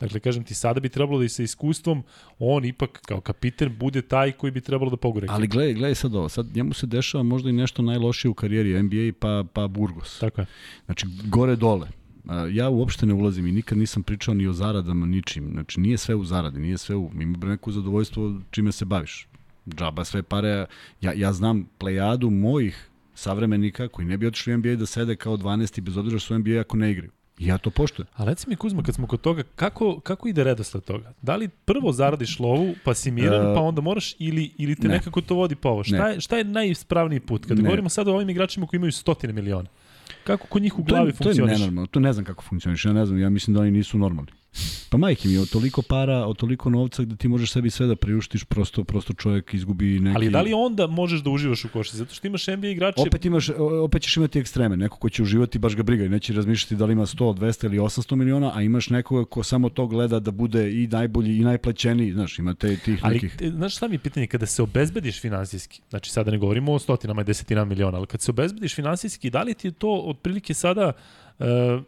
Dakle, kažem ti, sada bi trebalo da i sa iskustvom on ipak kao kapiten bude taj koji bi trebalo da pogore. Ali gledaj, gledaj sad ovo, sad njemu se dešava možda i nešto najlošije u karijeri NBA pa, pa Burgos. Tako je. Znači, gore dole. Ja uopšte ne ulazim i nikad nisam pričao ni o zaradama, ničim. Znači, nije sve u zaradi, nije sve u... Ima neko zadovoljstvo čime se baviš. Džaba sve pare. Ja, ja znam plejadu mojih savremenika koji ne bi otišli u NBA da sede kao 12 bez obzira što su NBA ako ne igraju. Ja to poštujem. A reci mi Kuzma, kad smo kod toga, kako, kako ide redosled toga? Da li prvo zaradiš lovu, pa si miran, E, pa onda moraš, ili, ili te ne. nekako to vodi pa ovo? Šta je, šta je najispravniji put? Kad Ne. govorimo sada o ovim igračima koji imaju stotine miliona. Kako kod njih u To je, glavi to je funkcioniš? nenormalno, to ne znam kako funkcioniš, ja ne znam, ja mislim da oni nisu normalni. Pa majke mi, od toliko para, od toliko novca gde ti možeš sebi sve da priuštiš, prosto, prosto čovjek izgubi neki... Ali da li onda možeš da uživaš u košarci? Zato što imaš NBA igrače... Opet imaš, opet ćeš imati ekstreme. Neko ko će uživati baš ga briga i neće razmišljati da li ima 100, 200 ili 800 miliona, a imaš nekoga ko samo to gleda da bude i najbolji i najplaćeniji. Znaš, ima te, tih Ali, nekih... te, znaš šta mi je pitanje, kada se obezbediš finansijski, znači sada ne govorimo o stotinama i desetinama miliona, ali kad se obezbediš finansijski, da li ti je to otprilike sada uh,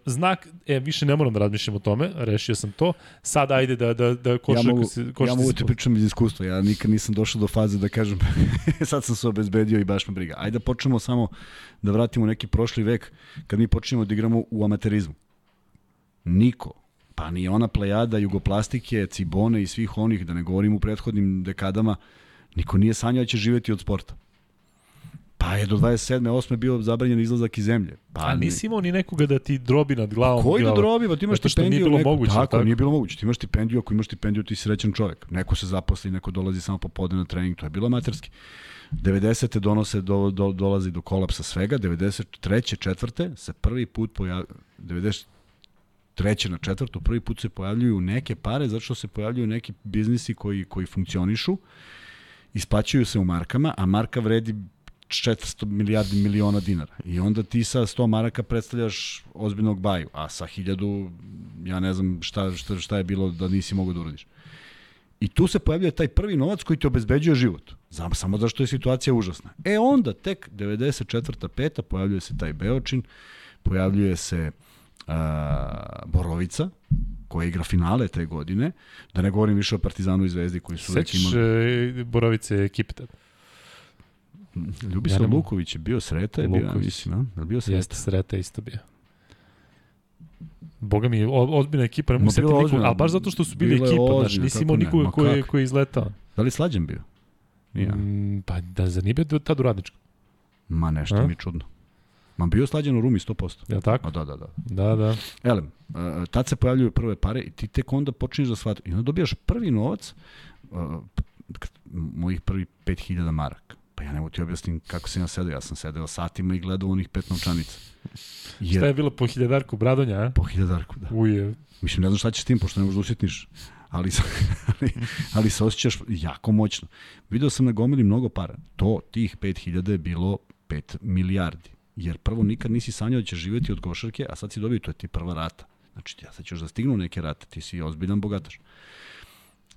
znak, e, više ne moram da razmišljam o tome, rešio sam to, sad ajde da, da, da Ja košarka mogu, se, ja mogu se ti pričam iz iskustva, ja nikad nisam došao do faze da kažem sad sam se obezbedio i baš me briga. Ajde da počnemo samo da vratimo neki prošli vek kad mi počnemo da igramo u amaterizmu. Niko, pa ni ona plejada jugoplastike, cibone i svih onih, da ne govorim u prethodnim dekadama, niko nije sanjao da će živeti od sporta. Pa je do 27. 8. bio zabranjen izlazak iz zemlje. Pa A nisi imao ni nekoga da ti drobi nad glavom. Koji da drobi, pa ti imaš što nije stipendiju. bilo neko, moguće, tako, tako? nije bilo moguće. Ti imaš stipendiju, ako imaš stipendiju, ti si srećan čovek. Neko se zaposli, neko dolazi samo popodne na trening, to je bilo amaterski. 90. donose, do, do, dolazi do kolapsa svega, 93. četvrte se prvi put pojavljaju, 93. na četvrtu, prvi put se pojavljuju neke pare, zato što se pojavljuju neki biznisi koji, koji funkcionišu, isplaćuju se u markama, a marka vredi 400 milijardi miliona dinara. I onda ti sa 100 maraka predstavljaš ozbiljnog baju, a sa 1000 ja ne znam šta, šta, šta je bilo da nisi mogao da uradiš. I tu se pojavljuje taj prvi novac koji ti obezbeđuje život. Znam, samo zašto je situacija užasna. E onda, tek 94. peta, pojavljuje se taj Beočin, pojavljuje se a, Borovica, koja igra finale te godine, da ne govorim više o Partizanu i Zvezdi koji su uvek Sećaš imali... e, Borovice ekipe tada? Ljubislav Ja. Luković je bio sreta, je bio, ja mislim, a? Je bio sreta? Jeste, Sreta isto bio. Boga mi, ozbiljna ekipa, ne mogu se nikoga, ali baš zato što su bili ekipa, znaš, ozbiljna, nisi imao nikoga koji, je- koji je izletao. Da li slađen bio? Nije. Mm, pa da, zar nije bio tad u radničku? Ma nešto A? mi je čudno. Ma bio slađen u Rumi 100%. Je li tako? A da, da, da. Da, da. Elem, uh, tad se pojavljuju prve pare i ti tek onda počinješ da shvatiti. I onda dobijaš prvi novac, uh, mojih prvi 5000 maraka. Pa ja ne mogu ti objasnim kako sam ja sedeo. Ja sam sedeo satima i gledao onih pet novčanica. Šta Jer, je bilo po hiljadarku Bradonja, a? po hiljadarku, da. Uje, Mislim, ne znam šta ćeš s tim, pošto ne možeš da usjetniš. Ali, ali, ali se osjećaš jako moćno. Video sam na gomili mnogo para. To, tih 5000 je bilo 5 milijardi. Jer prvo nikad nisi sanjao da ćeš živjeti od košarke, a sad si dobio, to je ti prva rata. Znači, ja sad ćeš da stignu neke rate, ti si ozbiljan bogataš.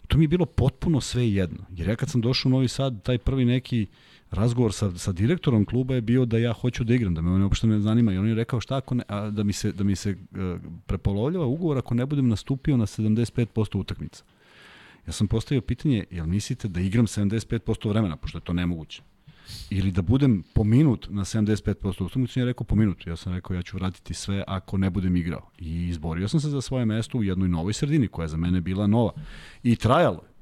to mi je bilo potpuno sve jedno. Jer ja kad sam došao u Novi Sad, taj prvi neki razgovor sa, sa direktorom kluba je bio da ja hoću da igram, da me on uopšte ne zanima. I on je rekao šta ako ne, a, da mi se, da mi se uh, prepolovljava ugovor ako ne budem nastupio na 75% utakmica. Ja sam postavio pitanje, jel mislite da igram 75% vremena, pošto je to nemoguće? Ili da budem po minut na 75% utakmicu, je rekao po minut. Ja sam rekao ja ću vratiti sve ako ne budem igrao. I izborio sam se za svoje mesto u jednoj novoj sredini koja je za mene bila nova. I trajalo je.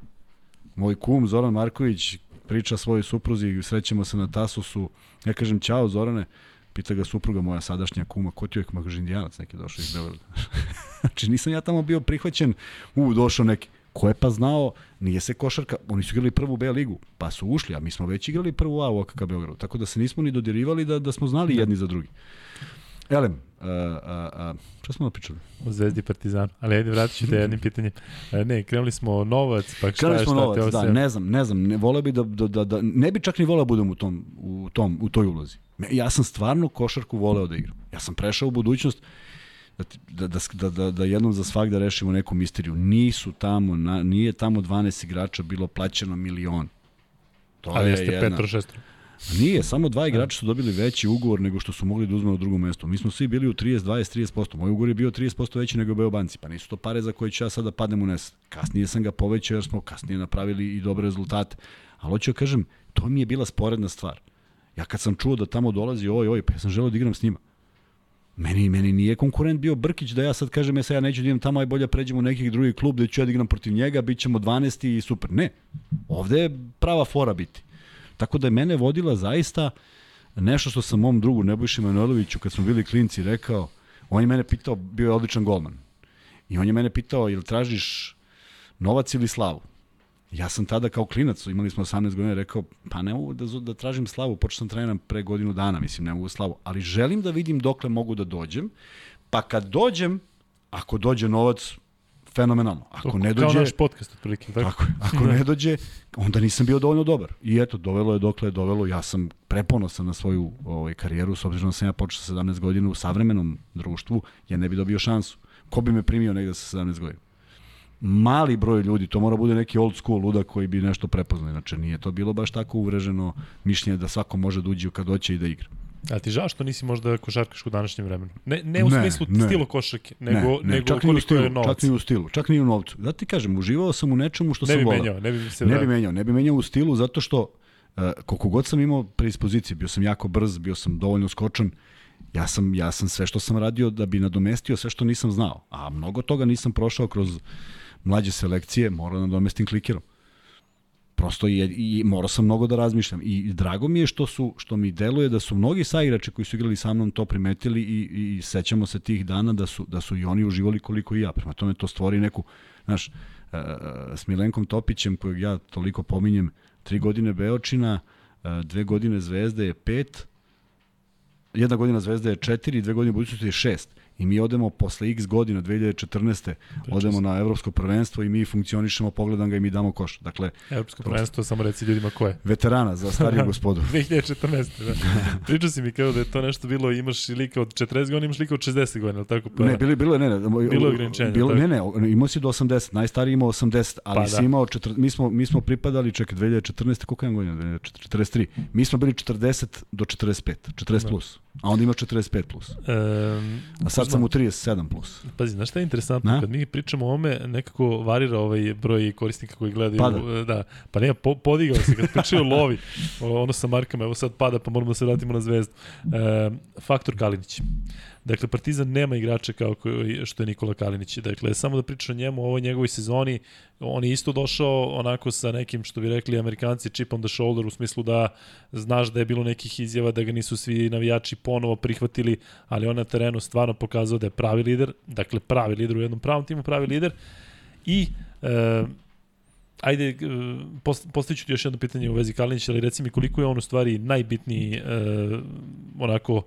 Moj kum Zoran Marković priča svojoj supruzi, srećemo se na Tasusu. Ja kažem, ćao Zorane, pita ga supruga moja sadašnja kuma, ko ti je kaže indijanac neki došao iz Beograda. znači nisam ja tamo bio prihvaćen, u, došao neki. Ko je pa znao, nije se košarka, oni su igrali prvu B ligu, pa su ušli, a mi smo već igrali prvu A u OKK Beogradu, tako da se nismo ni dodirivali da, da smo znali jedni za drugi. Elem, a, a, a, šta smo pričali? O Zvezdi Partizan. Ali ajde, vratit ću te jednim pitanjem. E, ne, krenuli smo novac, pa šta Krenuli je, smo šta novac, te da, ne znam, ne znam, ne vole bi da, da, da, da, ne bi čak ni voleo da budem u tom, u tom, u toj ulozi. Ja sam stvarno košarku voleo da igram. Ja sam prešao u budućnost da, da, da, da, da, da jednom za svak da rešimo neku misteriju. Nisu tamo, na, nije tamo 12 igrača bilo plaćeno milion. To Ali je jeste jedna- Petro šestro. Nije, samo dva igrača su dobili veći ugovor nego što su mogli da uzme na drugom mestu. Mi smo svi bili u 30, 20, 30%. Moj ugovor je bio 30% veći nego Beobanci, pa nisu to pare za koje ću ja sada da padnem u nes. Kasnije sam ga povećao jer smo kasnije napravili i dobre rezultate. Ali hoću da kažem, to mi je bila sporedna stvar. Ja kad sam čuo da tamo dolazi oj, oj, pa ja sam želeo da igram s njima. Meni, meni nije konkurent bio Brkić da ja sad kažem ja sad ja neću da idem tamo, aj bolje pređem u neki drugi klub da ću ja da igram protiv njega, bit ćemo 12 i super. Ne, ovde je prava fora biti. Tako da je mene vodila zaista nešto što sam mom drugu Nebojši Manojloviću kad smo bili klinci rekao, on je mene pitao, bio je odličan golman. I on je mene pitao, jel tražiš novac ili slavu? Ja sam tada kao klinac, imali smo 18 godina, rekao, pa ne mogu da, da tražim slavu, počeo sam treniram pre godinu dana, mislim, ne mogu slavu, ali želim da vidim dokle mogu da dođem, pa kad dođem, ako dođe novac, fenomenalno. Ako ne Kao dođe, naš podcast, otprilike. Tako? Tako. Ako ne dođe, onda nisam bio dovoljno dobar. I eto, dovelo je dokle je dovelo. Ja sam preponosan na svoju ovaj, karijeru, s obzirom da sam ja počeo sa 17 godina u savremenom društvu, ja ne bi dobio šansu. Ko bi me primio negde sa 17 godina? Mali broj ljudi, to mora bude neki old school ludak koji bi nešto prepoznao. Inače, nije to bilo baš tako uvreženo mišljenje da svako može da uđe kad hoće i da igra. A ti žao što nisi možda košarkaš u današnjem vremenu? Ne, ne u Ne, smislu ne. stilu košarke, nego, ne, ne, nego čak ni u koliko stilu, je novac. čak ni u stilu, čak ni u novcu. Da ti kažem, uživao sam u nečemu što ne sam bi voleo. menjao, ne bi se Ne bi menjao, ne bi menjao u stilu zato što uh, koliko god sam imao predispozicije, bio sam jako brz, bio sam dovoljno skočan, ja sam, ja sam sve što sam radio da bi nadomestio sve što nisam znao. A mnogo toga nisam prošao kroz mlađe selekcije, morao da nadomestim klikerom. Prosto je, i morao sam mnogo da razmišljam. I drago mi je što su što mi deluje da su mnogi saigrači koji su igrali sa mnom to primetili i, i sećamo se tih dana da su, da su i oni uživali koliko i ja. Prema tome to stvori neku, znaš, e, e, s Milenkom Topićem, kojeg ja toliko pominjem, tri godine Beočina, e, dve godine Zvezde je pet, jedna godina Zvezde je četiri, dve godine budućnosti je šest. I mi odemo posle x godina, 2014. odemo na evropsko prvenstvo i mi funkcionišemo, pogledam ga i mi damo koš. Dakle, Evropsko prvenstvo, samo reci ljudima ko je. veterana za stariju gospodu. 2014. Da. Pričao si mi kao da je to nešto bilo, imaš i lika od 40 godina, imaš lika od 60 godina, tako? Pa, Ne, bilo, bilo je, ne, ne, Bilo je ograničenje, Bilo, ne, ne, imao si do 80, najstariji imao 80, ali Pa si da. imao, četir, mi, smo, mi smo pripadali, čekaj, 2014, koliko imam godina? 43. Mi smo bili 40 do 45, 40 Da. plus, a onda ima 45 plus. Um, A sad sam u 37 plus. Pazi, znaš šta je interesantno? Na? Kad mi pričamo o ome, nekako varira ovaj broj korisnika koji gledaju. Pada. Da, pa nema, po, podigao se. Kad pričaju lovi, ono sa markama, evo sad pada, pa moramo da se vratimo na zvezdu. E, faktor Kalinić. Dakle, Partizan nema igrača kao što je Nikola Kalinić. Dakle, samo da pričam o njemu, o ovoj njegovoj sezoni, on je isto došao onako sa nekim, što bi rekli amerikanci, chip on the shoulder, u smislu da znaš da je bilo nekih izjava da ga nisu svi navijači ponovo prihvatili, ali on na terenu stvarno pokazao da je pravi lider, dakle pravi lider u jednom pravom timu, pravi lider i e, ajde, e, post, postaviću ti još jedno pitanje u vezi Kalinića, ali reci mi koliko je on u stvari najbitniji e, onako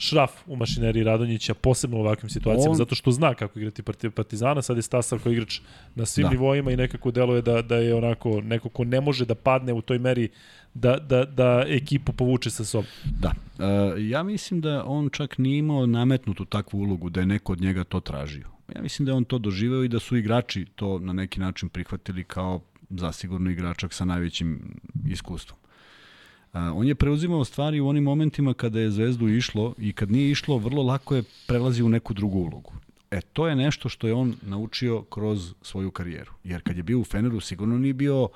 šraf u mašineriji Radonjića, posebno u ovakvim situacijama, On- zato što zna kako igrati Parti- Partizana, sad je stasao kao igrač na svim Da. nivoima i nekako deluje da, da je onako neko ko ne može da padne u toj meri da, da, da ekipu povuče sa sobom. Da. E, ja mislim da on čak nije imao nametnutu takvu ulogu da je neko od njega to tražio. Ja mislim da je on to doživeo i da su igrači to na neki način prihvatili kao zasigurno igračak sa najvećim iskustvom. A, on je preuzimao stvari u onim momentima kada je Zvezdu išlo i kad nije išlo, vrlo lako je prelazi u neku drugu ulogu. E, to je nešto što je on naučio kroz svoju karijeru. Jer kad je bio u Feneru, sigurno nije bio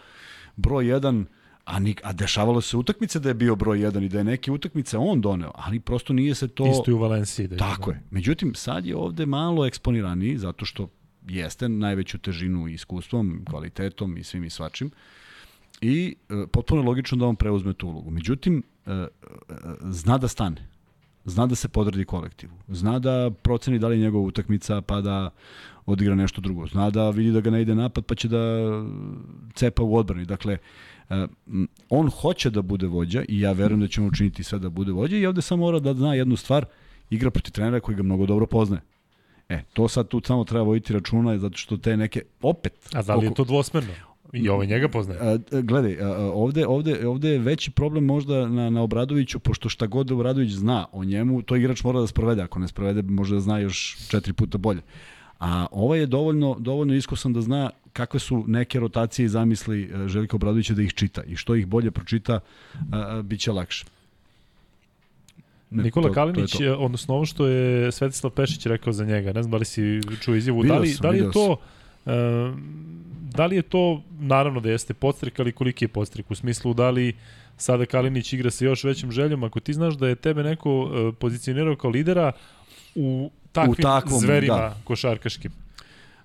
broj jedan, a, ni, a dešavalo se utakmice da je bio broj jedan i da je neke utakmice on doneo, ali prosto nije se to... Isto i u Valenciji. Da je Tako je. Međutim, sad je ovde malo eksponiraniji, zato što jeste najveću težinu iskustvom, kvalitetom i svim i svačim. I e, potpuno je logično da on preuzme tu ulogu. Međutim, e, e, zna da stane. Zna da se podredi kolektivu. Zna da proceni da li je njegova utakmica pa da odigra nešto drugo. Zna da vidi da ga ne ide napad pa će da cepa u odbrani. Dakle, e, on hoće da bude vođa i ja verujem da će on učiniti sve da bude vođa i ovde samo mora da zna jednu stvar, igra protiv trenera koji ga mnogo dobro poznaje. E, to sad tu samo treba voditi računa zato što te neke, opet, A da li je to dvosmerno? I ovaj njega poznaje. A, gledaj, a, ovde, ovde, ovde je veći problem možda na, na Obradoviću, pošto šta god da Obradović zna o njemu, to igrač mora da sprovede. Ako ne sprovede, može da zna još četiri puta bolje. A ovaj je dovoljno, dovoljno iskusan da zna kakve su neke rotacije i zamisli e, Željka Obradovića da ih čita. I što ih bolje pročita, a, bit će lakše. Ne, Nikola to, Kalinić, to je to. odnosno ovo što je Svetislav Pešić rekao za njega, ne znam da li si čuo izjavu, da li, sam, da li je to... Uh, da li je to, naravno da jeste podstrek, ali koliki je podstrek? U smislu da li sada Kalinić igra sa još većim željom, ako ti znaš da je tebe neko uh, pozicionirao kao lidera u takvim u takvom, zverima da. košarkaškim.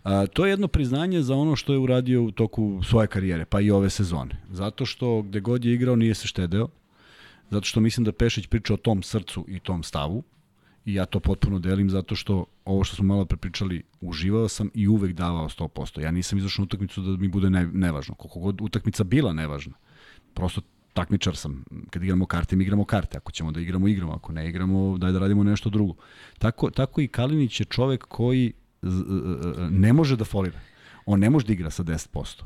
A, to je jedno priznanje za ono što je uradio u toku svoje karijere, pa i ove sezone. Zato što gde god je igrao nije se štedeo, zato što mislim da Pešić priča o tom srcu i tom stavu i ja to potpuno delim zato što ovo što smo malo prepričali, uživao sam i uvek davao 100%. Ja nisam izašao na utakmicu da mi bude ne, nevažno. Koliko god utakmica bila nevažna. Prosto takmičar sam. Kad igramo karte, mi igramo karte. Ako ćemo da igramo, igramo. Ako ne igramo, daj da radimo nešto drugo. Tako, tako i Kalinić je čovek koji ne može da folira. On ne može da igra sa 10%.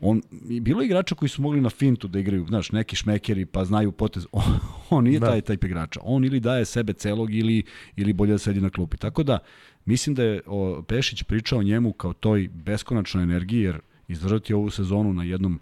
On, bilo je igrača koji su mogli na fintu da igraju, znaš, neki šmekeri pa znaju potez. On, on nije da. taj taj igrača. On ili daje sebe celog ili, ili bolje da sedi na klupi. Tako da, mislim da je o, Pešić pričao njemu kao toj beskonačnoj energiji, jer izdržati ovu sezonu na jednom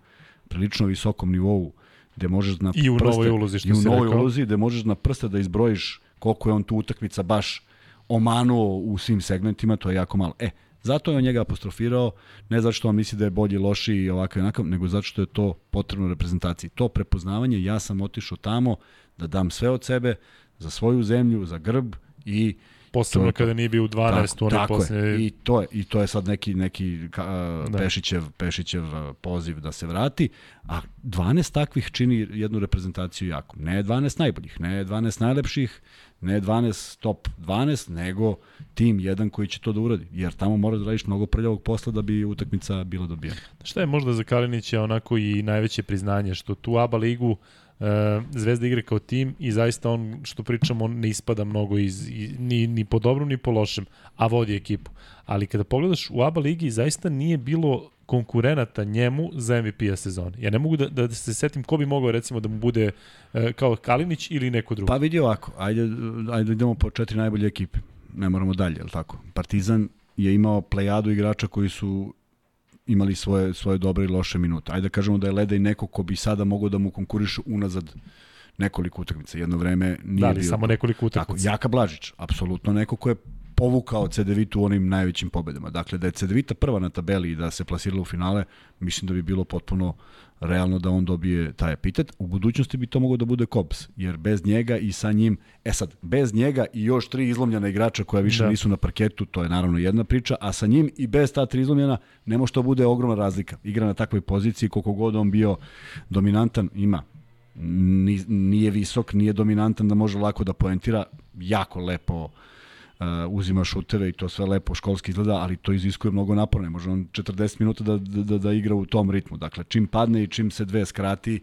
prilično visokom nivou, gde možeš na I u prste, novoj ulozi, što i u novoj rekao. ulozi, gde možeš na prste da izbrojiš koliko je on tu utakmica baš omanuo u svim segmentima, to je jako malo. E, Zato je on njega apostrofirao, ne zato što on misli da je bolji, loši i ovakav i onakav, nego zato što je to potrebno reprezentaciji. To prepoznavanje, ja sam otišao tamo da dam sve od sebe za svoju zemlju, za grb i posebno kada nije bio u 12 tako, tako posle... je. I to je i to je sad neki neki ka, da. Pešićev Pešićev poziv da se vrati, a 12 takvih čini jednu reprezentaciju jako. Ne 12 najboljih, ne 12 najlepših, ne 12 top 12, nego tim jedan koji će to da uradi. Jer tamo mora da radiš mnogo prljavog posla da bi utakmica bila dobijena. Šta je možda za Kalinića onako i najveće priznanje, što tu ABA ligu Uh, Zvezda igra kao tim i zaista on, što pričamo, on ne ispada mnogo iz, ni, ni po dobrom ni po lošem, a vodi ekipu. Ali kada pogledaš u ABA ligi, zaista nije bilo konkurenata njemu za MVP-a sezone. Ja ne mogu da, da se setim ko bi mogao recimo da mu bude uh, kao Kalinić ili neko drugo. Pa vidi ovako, ajde, ajde idemo po četiri najbolje ekipe. Ne moramo dalje, je li tako? Partizan je imao plejadu igrača koji su imali svoje, svoje dobre i loše minute. Ajde da kažemo da je Leda i neko ko bi sada mogao da mu konkuriše unazad nekoliko utakmica. Jedno vreme nije da, bio. samo nekoliko utakmica. Tako, Jaka Blažić, apsolutno neko ko je povukao CDVita u onim najvećim pobedama. Dakle, da je CDVita prva na tabeli i da se plasirala u finale, mislim da bi bilo potpuno realno da on dobije taj epitet. U budućnosti bi to moglo da bude Kops, jer bez njega i sa njim, e sad, bez njega i još tri izlomljena igrača koja više da. nisu na parketu, to je naravno jedna priča, a sa njim i bez ta tri izlomljena ne može to bude ogromna razlika. Igra na takvoj poziciji, koliko god on bio dominantan, ima nije visok, nije dominantan da može lako da poentira, jako lepo uzima šuteve i to sve lepo školski izgleda, ali to iziskuje mnogo napora. Ne može on 40 minuta da, da, da, da igra u tom ritmu. Dakle, čim padne i čim se dve skrati,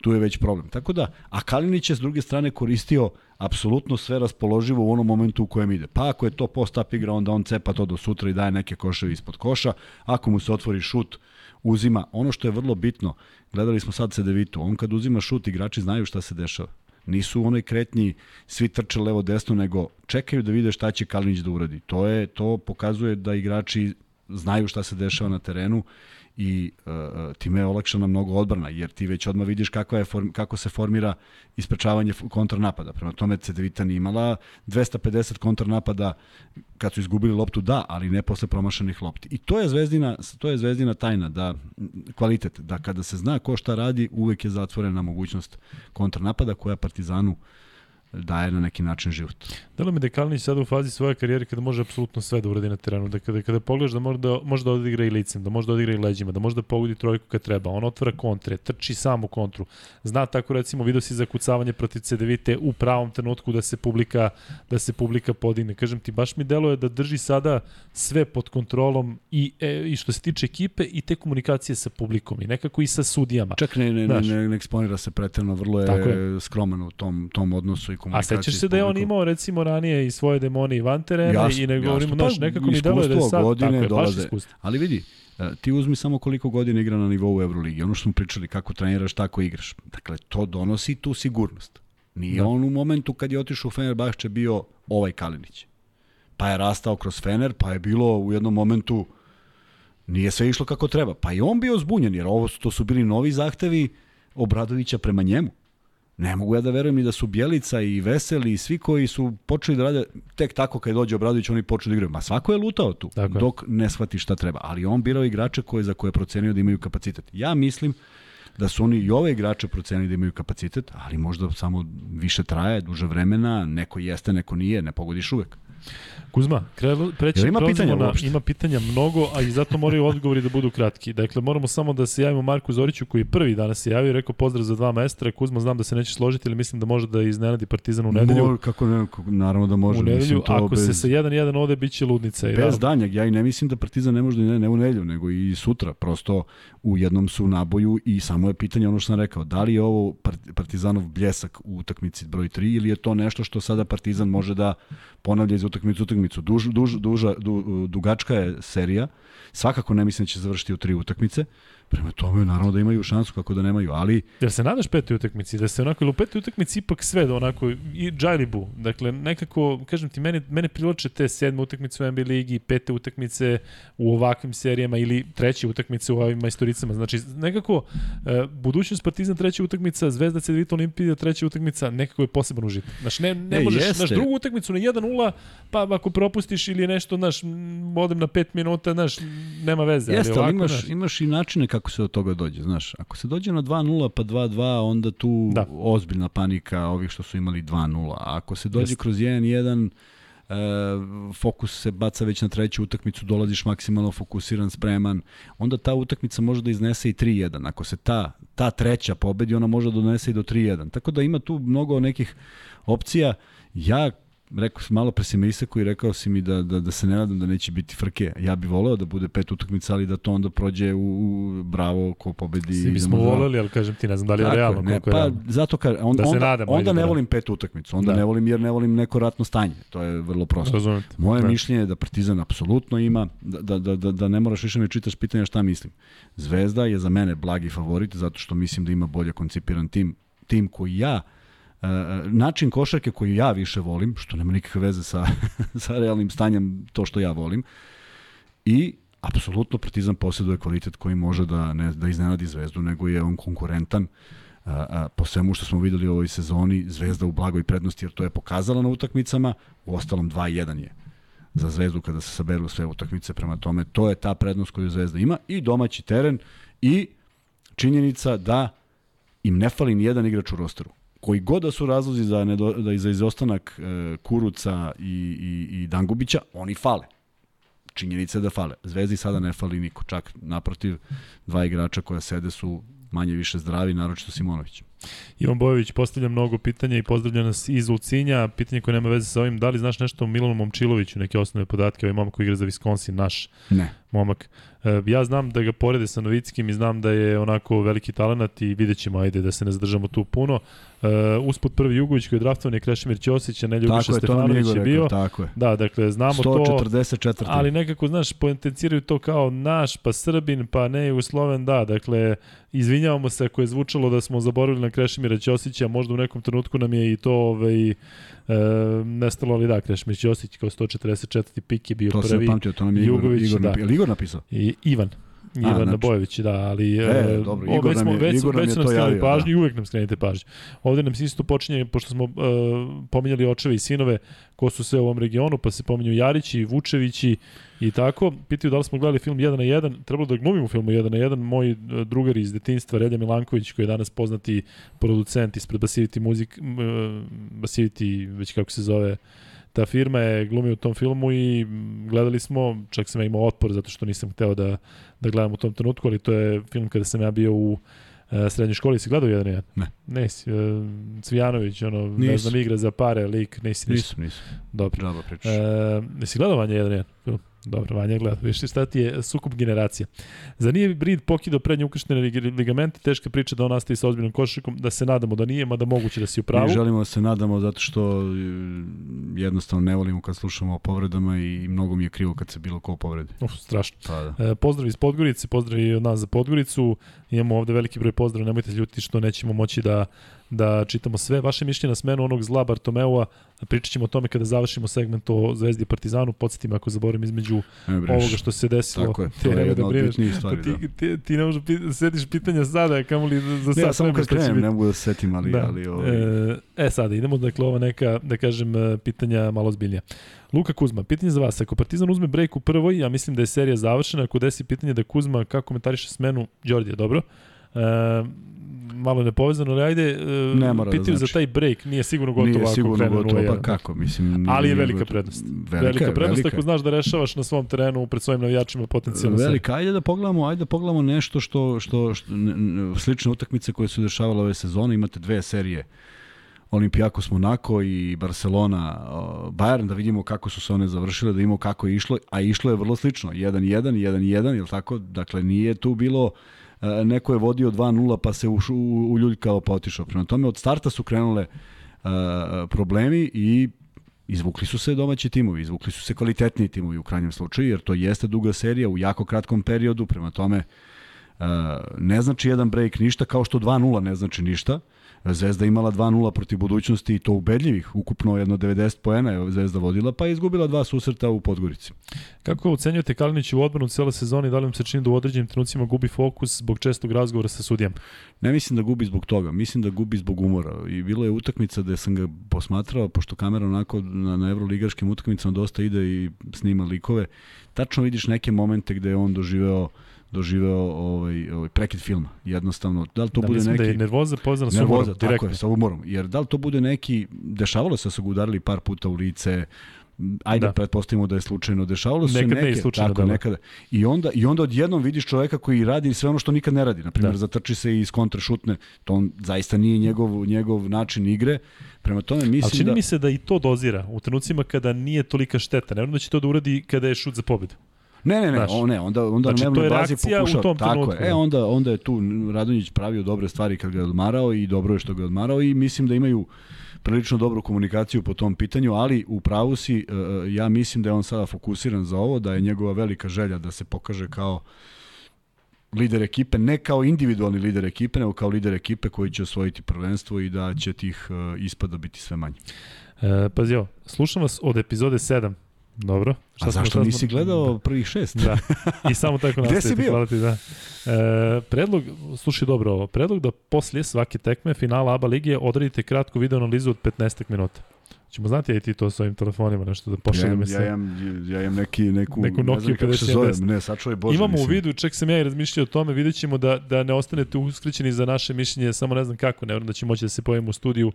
tu je već problem. Tako da, a Kalinić je s druge strane koristio apsolutno sve raspoloživo u onom momentu u kojem ide. Pa ako je to post-up igra, onda on cepa to do sutra i daje neke koševe ispod koša. Ako mu se otvori šut, uzima. Ono što je vrlo bitno, gledali smo sad Sedevitu, on kad uzima šut, igrači znaju šta se dešava. Nisu u onoj kretnji svi trče levo desno, nego čekaju da vide šta će Kalinić da uradi. To je to pokazuje da igrači znaju šta se dešava na terenu i uh, time je olakšana mnogo odbrana, jer ti već odmah vidiš kakva je form, kako se formira isprečavanje kontranapada. Prema tome Cedevita imala 250 kontranapada kad su izgubili loptu, da, ali ne posle promašenih lopti. I to je zvezdina, to je zvezdina tajna, da kvalitet, da kada se zna ko šta radi, uvek je zatvorena mogućnost kontranapada koja Partizanu uh, daje na neki način život. Mi da je Kalinić sada u fazi svoje karijere kada može apsolutno sve da uradi na terenu, da kada, kada pogledaš da može da, može da odigra i licem, da može da odigra i leđima, da može da pogodi trojku kad treba, on otvara kontre, trči sam u kontru. Zna tako recimo video si zakucavanje protiv CDVite u pravom trenutku da se publika da se publika podigne. Kažem ti baš mi deluje da drži sada sve pod kontrolom i e, i što se tiče ekipe i te komunikacije sa publikom i nekako i sa sudijama. Čak ne ne ne, ne, ne eksponira se preterano, vrlo je, je skroman u tom tom odnosu i komunikaciji. A sećaš se da je on imao recimo ranije i svoje demone i van terena jasno, i ne govorimo, znaš, pa, nekako mi deluje da je sad godine tako je, dolaze. baš iskustvo. Ali vidi, e, ti uzmi samo koliko godina igra na nivou Euroligi. Ono što smo pričali, kako treniraš, tako igraš. Dakle, to donosi tu sigurnost. Nije da. on u momentu kad je otišao u Fenerbahče bio ovaj Kalinić. Pa je rastao kroz Fener, pa je bilo u jednom momentu nije sve išlo kako treba. Pa i on bio zbunjen, jer ovo to su bili novi zahtevi Obradovića prema njemu. Ne mogu ja da verujem ni da su Bjelica i Veseli i svi koji su počeli da rade tek tako kad dođe Obradović oni počeli da igraju. Ma svako je lutao tu tako dok ne shvati šta treba. Ali on birao igrače koje za koje je procenio da imaju kapacitet. Ja mislim da su oni i ove igrače procenili da imaju kapacitet, ali možda samo više traje, duže vremena, neko jeste, neko nije, ne pogodiš uvek. Kuzma, preći ima pitanja na, ima pitanja mnogo, a i zato moraju odgovori da budu kratki. Dakle, moramo samo da se javimo Marku Zoriću koji prvi danas se javio i rekao pozdrav za dva mestra. Kuzma, znam da se neće složiti, ali mislim da može da iznenadi Partizan u nedelju. Mo, kako ne, naravno da može. U nedelju, mislim, to ako bez, se sa 1-1 ode, bit će ludnica. I bez danjeg, ja i ne mislim da Partizan ne može da ne, ne u nedelju, nego i sutra. Prosto u jednom su naboju i samo je pitanje ono što sam rekao, da li je ovo Partizanov bljesak u utakmici broj 3 ili je to nešto što sada Partizan može da ponavlja iz utakmice utakmicu. Duž, duž, duža, du, dugačka je serija, svakako ne mislim da će završiti u tri utakmice, Prema tome, naravno da imaju šansu kako da nemaju, ali... Jel se nadaš petoj utakmici? Da se onako, ili u petoj utakmici ipak sve da onako, i Džajlibu, dakle, nekako, kažem ti, mene, mene priloče te sedme utakmice u NBA ligi, pete utakmice u ovakvim serijama ili treće utakmice u ovim majstoricama. Znači, nekako, e, budućnost Partizan treća utakmica, Zvezda Cedevita Olimpija treća utakmica, nekako je poseban užitak. Znači, ne, ne, ne možeš, jeste. znaš, drugu utakmicu na 1-0, pa ako propustiš ili nešto, znaš, odem na 5 minuta, znaš, nema veze. Jeste, ali, ovako, ali imaš, znaš, imaš i načine kako se do toga dođe, znaš. Ako se dođe na 2-0 pa 2-2, onda tu da. ozbiljna panika ovih što su imali 2-0. A ako se dođe Just. kroz 1-1, e, fokus se baca već na treću utakmicu, dolaziš maksimalno fokusiran, spreman, onda ta utakmica može da iznese i 3-1. Ako se ta, ta treća pobedi, ona može da donese i do 3-1. Tako da ima tu mnogo nekih opcija. Ja rekao sam malo pre si me isako i rekao si mi da, da, da se ne nadam da neće biti frke. Ja bih voleo da bude pet utakmica, ali da to onda prođe u, u bravo ko pobedi. Svi bismo voleli, ali kažem ti, ne znam da li je realno. Ne, pa, realno. zato ka, on, da onda, nadamo, onda ne da volim pet utakmicu, onda da. ne volim jer ne volim neko ratno stanje. To je vrlo prosto. Razumete. Moje da. mišljenje je da Partizan apsolutno ima, da, da, da, da, da ne moraš više mi čitaš pitanja šta mislim. Zvezda je za mene blagi favorit zato što mislim da ima bolje koncipiran tim, tim koji ja Uh, način košarke koji ja više volim, što nema nikakve veze sa, sa realnim stanjem to što ja volim, i apsolutno Partizan posjeduje kvalitet koji može da ne da iznenadi Zvezdu, nego je on konkurentan a, a, po svemu što smo videli u ovoj sezoni, Zvezda u blagoj prednosti, jer to je pokazala na utakmicama, u ostalom 2-1 je za Zvezdu kada se saberu sve utakmice, prema tome to je ta prednost koju Zvezda ima i domaći teren i činjenica da im ne fali ni jedan igrač u rosteru koji god da su razlozi za, nedo, da za izostanak e, Kuruca i, i, i Dangubića, oni fale. Činjenica je da fale. Zvezdi sada ne fali niko. Čak naprotiv, dva igrača koja sede su manje više zdravi, naročito Simonović. Ivan Bojović postavlja mnogo pitanja i pozdravlja nas iz Ulcinja. Pitanje koje nema veze sa ovim, da li znaš nešto o Milanu Momčiloviću, neke osnovne podatke, ovaj momak koji igra za Wisconsin, naš ne. Momak. E, ja znam da ga porede sa Novickim i znam da je onako veliki talent i vidjet ćemo, ajde, da se ne zadržamo tu puno. Uh, usput prvi Jugović koji je draftovan je Krešimir Ćosić, a ne Ljubiša Stefanović je bio. Tako je. Da, dakle, znamo 144. to. Ali nekako, znaš, potenciraju to kao naš, pa Srbin, pa ne Jugosloven, da. Dakle, izvinjavamo se ako je zvučalo da smo zaboravili na Krešimira Ćosića, možda u nekom trenutku nam je i to ovaj, e, nestalo, ali da, Krešimir Ćosić kao 144. pik je bio to prvi. To se pamtio, to nam je Igor, Jugović, Igor, da. Igor napisao? I, Ivan. Ivan znači, Bojević, da, ali e, dobro, Igor već smo, je, već, Igor već nam nam javio, pažnju da. i uvek nam skrenite pažnju. Ovde nam se isto počinje, pošto smo uh, pominjali očeve i sinove, ko su sve u ovom regionu, pa se pominju Jarići, Vučevići i tako. Pitaju da li smo gledali film 1 na 1, trebalo da glumimo film 1 na 1. Moj uh, drugar iz detinjstva, Relja Milanković, koji je danas poznati producent ispred Basivity Music, uh, Basivity, već kako se zove, ta firma je glumio u tom filmu i gledali smo, čak sam ja imao otpor zato što nisam hteo da, da gledam u tom trenutku, ali to je film kada sam ja bio u uh, srednjoj školi. Si gledao jedan jedan? Ne. Nisi. Uh, Cvijanović, ono, Nis. ne znam, igra za pare, lik, nisi ništa. Nisam, nisam. Dobro. Džaba pričaš. Uh, nisi gledao Vanja jedan jedan? Film? Dobro, Vanja gleda. Viš šta ti je sukup generacija. Za nije Brid pokidao prednje ukrštene ligamente, teška priča da on nastavi sa ozbiljnom košarkom, da se nadamo da nije, mada moguće da si u pravu. Mi želimo da se nadamo zato što e, jednostavno ne volimo kad slušamo o povredama i mnogo mi je krivo kad se bilo ko povredi. Uf, strašno. Pa da. E, pozdrav iz Podgorice, pozdrav i od nas za Podgoricu. Imamo ovde veliki broj pozdrava, nemojte ljuti što nećemo moći da da čitamo sve vaše mišljenje na smenu onog zla Bartomeua. Pričat ćemo o tome kada završimo segment o Zvezdi i Partizanu. Podsjetim ako zaboravim između ovoga što se desilo. Tako je, to je jedna da od bitnijih stvari. Ti, da. ti, ti ne možeš pit, setiš pitanja sada, kamo li za sad. Ne, ja samo kad krenem, ne mogu da se setim, ali... Da. ali ovaj... e, e, sada idemo, dakle, ova neka, da kažem, e, pitanja malo zbiljnija. Luka Kuzma, pitanje za vas. Ako Partizan uzme break u prvoj, ja mislim da je serija završena, ako desi pitanje da Kuzma kako komentariše smenu Đordija, dobro? E, malo nepovezano, ali ajde, ne mora pitaju da znači. za taj break, nije sigurno gotovo nije ako sigurno krene gotovo, pa kako, mislim. Ali je velika gotovo. prednost. Velika, velika prednost velika. ako znaš da rešavaš na svom terenu pred svojim navijačima potencijalno. Velika, ajde da pogledamo, ajde da pogledamo nešto što, što, što slične utakmice koje su dešavale ove sezone, imate dve serije. Olimpijakos Monako i Barcelona Bayern da vidimo kako su se one završile, da vidimo kako je išlo, a išlo je vrlo slično, 1-1, 1-1, je tako? Dakle, nije tu bilo neko je vodio 2-0 pa se uljuljkao pa otišao. Prema tome od starta su krenule uh, problemi i izvukli su se domaći timovi, izvukli su se kvalitetniji timovi u krajnjem slučaju, jer to jeste duga serija u jako kratkom periodu, prema tome uh, ne znači jedan break ništa, kao što 2-0 ne znači ništa. Zvezda imala 2-0 protiv budućnosti i to ubedljivih. Ukupno jedno 90 poena je Zvezda vodila, pa je izgubila dva susreta u Podgorici. Kako ocenjujete Kalinić u odbranu cele sezone i da li vam se čini da u određenim trenucima gubi fokus zbog čestog razgovora sa sudijama? Ne mislim da gubi zbog toga, mislim da gubi zbog umora. I bilo je utakmica gde sam ga posmatrao, pošto kamera onako na, na evroligaškim utakmicama dosta ide i snima likove. Tačno vidiš neke momente gde je on doživeo uh, doživeo ovaj, ovaj prekid filma. Jednostavno, da li to da, bude neki... Da je nervoza poznana sa umorom, direktno. Tako je, sa umorom. Jer da li to bude neki... Dešavalo se da su ga udarili par puta u lice, ajde da. pretpostavimo da je slučajno dešavalo se nekad neke ne slučajno, tako da, da. nekada i onda i onda odjednom vidiš čoveka koji radi sve ono što nikad ne radi na primjer da. zatrči se i iz kontra šutne to on zaista nije njegov njegov način igre prema tome mislim Ali čini da mi se da i to dozira u trenucima kada nije tolika šteta ne da će to da uradi kada je šut za pobedu Ne, ne, ne, Znaš, ne, onda onda znači, na je bazi pokušao. tom tako trenutku. je. E onda onda je tu Radonjić pravio dobre stvari kad ga je odmarao i dobro je što ga je odmarao i mislim da imaju prilično dobru komunikaciju po tom pitanju, ali u pravu si, e, ja mislim da je on sada fokusiran za ovo, da je njegova velika želja da se pokaže kao lider ekipe, ne kao individualni lider ekipe, nego kao lider ekipe koji će osvojiti prvenstvo i da će tih e, ispada biti sve manje. E, pazi ovo, slušam vas od epizode 7 Dobro. Šta A zašto nisi gledao prvih šest? Da. I samo tako nastavite. Gde si bio? Hvala ti, da. E, predlog, slušaj dobro ovo, predlog da poslije svake tekme finala ABA lige odradite kratku video analizu od 15 minuta. Ćemo znati ja i ti to sa ovim telefonima nešto da pošaljemo ja, ja, imam, ja imam neki, neku, neku Nokia ne znam se zove, ne, sačuvaj Bože. Imamo mislim. u vidu, čak sam ja i razmišljao o tome, vidjet ćemo da, da ne ostanete uskrećeni za naše mišljenje, samo ne znam kako, ne znam da će moći da se pojavimo u studiju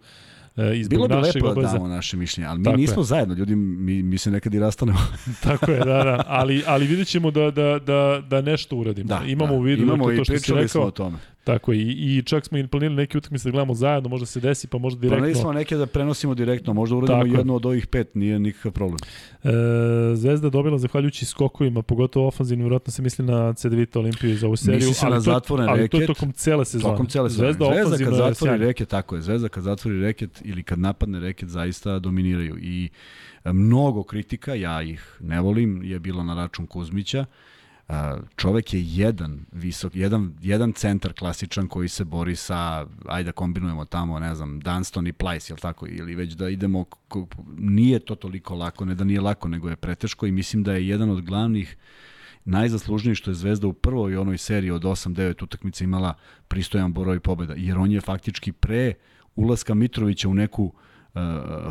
i Bilo bi našeg lepo obaveza. da damo naše mišljenje, ali mi Tako nismo je. zajedno, ljudi, mi, mi se nekad i rastanemo. Tako je, da, da, ali, ali vidjet ćemo da, da, da, da nešto uradimo. Da, imamo da. u vidu imamo i to što si pričali rekao, smo o tome. Tako je, i, i čak smo i planirali neke utakmice da gledamo zajedno, možda se desi, pa možda direktno. Planili smo neke da prenosimo direktno, možda uradimo Tako je. jednu od ovih pet, nije nikakav problem. E, Zvezda je dobila zahvaljujući skokovima, pogotovo ofanzivno, vjerojatno se misli na CDVita Olimpiju za ovu seriju, Misli se ali, na to, zatvoren ali to je reket. tokom cele sezone. Tokom cele sezone. Zvezda, Zvezda, kad zatvori sjajna. reket, tako je. Zvezda kad zatvori reket ili kad napadne reket zaista dominiraju. I mnogo kritika, ja ih ne volim, je bilo na račun Kuzmića. Čovek je jedan visok, jedan, jedan centar klasičan koji se bori sa, ajde da kombinujemo tamo, ne znam, Dunston i Plyce, jel tako, ili već da idemo, nije to toliko lako, ne da nije lako, nego je preteško i mislim da je jedan od glavnih najzaslužniji što je Zvezda u prvoj onoj seriji od 8-9 utakmica imala pristojan broj pobjeda, jer on je faktički pre ulaska Mitrovića u neku uh,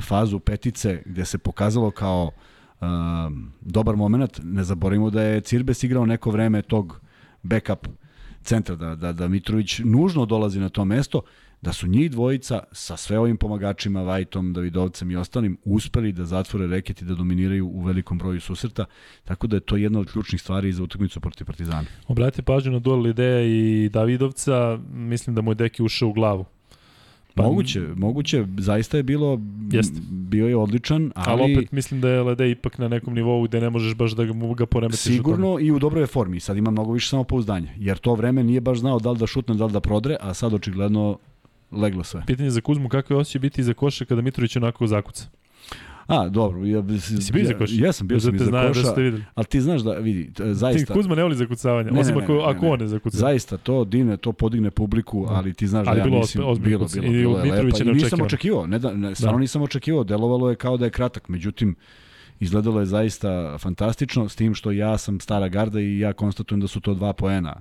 fazu petice gde se pokazalo kao uh, dobar moment. Ne zaboravimo da je Cirbes igrao neko vreme tog backup centra, da, da, da Mitrović nužno dolazi na to mesto, da su njih dvojica sa sve ovim pomagačima, Vajtom, Davidovcem i ostalim, uspeli da zatvore reket i da dominiraju u velikom broju susreta, tako da je to jedna od ključnih stvari za utakmicu protiv Partizana. Obratite pažnju na duel ideja i Davidovca, mislim da mu je Deki ušao u glavu. Pa- Moguće, moguće, zaista je bilo, Jeste. bio je odličan, ali, Ali, opet mislim da je Lede ipak na nekom nivou gde ne možeš baš da ga, ga poremetiš. sigurno i u dobroj formi. Sad ima mnogo više samopouzdanja, jer to vreme nije baš znao da li da šutne, da li da prodre, a sad očigledno leglo sve. Pitanje za Kuzmu, kako je osjećaj biti iza koša kada Mitrović onako zakuca? A, dobro. Ja, Jesi bio iza koša? Ja, jesam, bio Da sam iza zna- Da koša, ste videli. ali ti znaš da, vidi, t- Ti, zaista, Kuzma ne voli zakucavanje, Ne, ne, osim ne, ako, ne, ako on ne zakuca. zaista to divne, to podigne publiku, Da. ali ti znaš Ali da ja bilo mislim, bilo, bilo, I bilo Mitrović lepa. je I nisam očekivao, ne da, ne, stvarno Da. nisam očekivao, delovalo je kao da je kratak, međutim, izgledalo je zaista fantastično, s tim što ja sam stara garda i ja konstatujem da su to dva poena.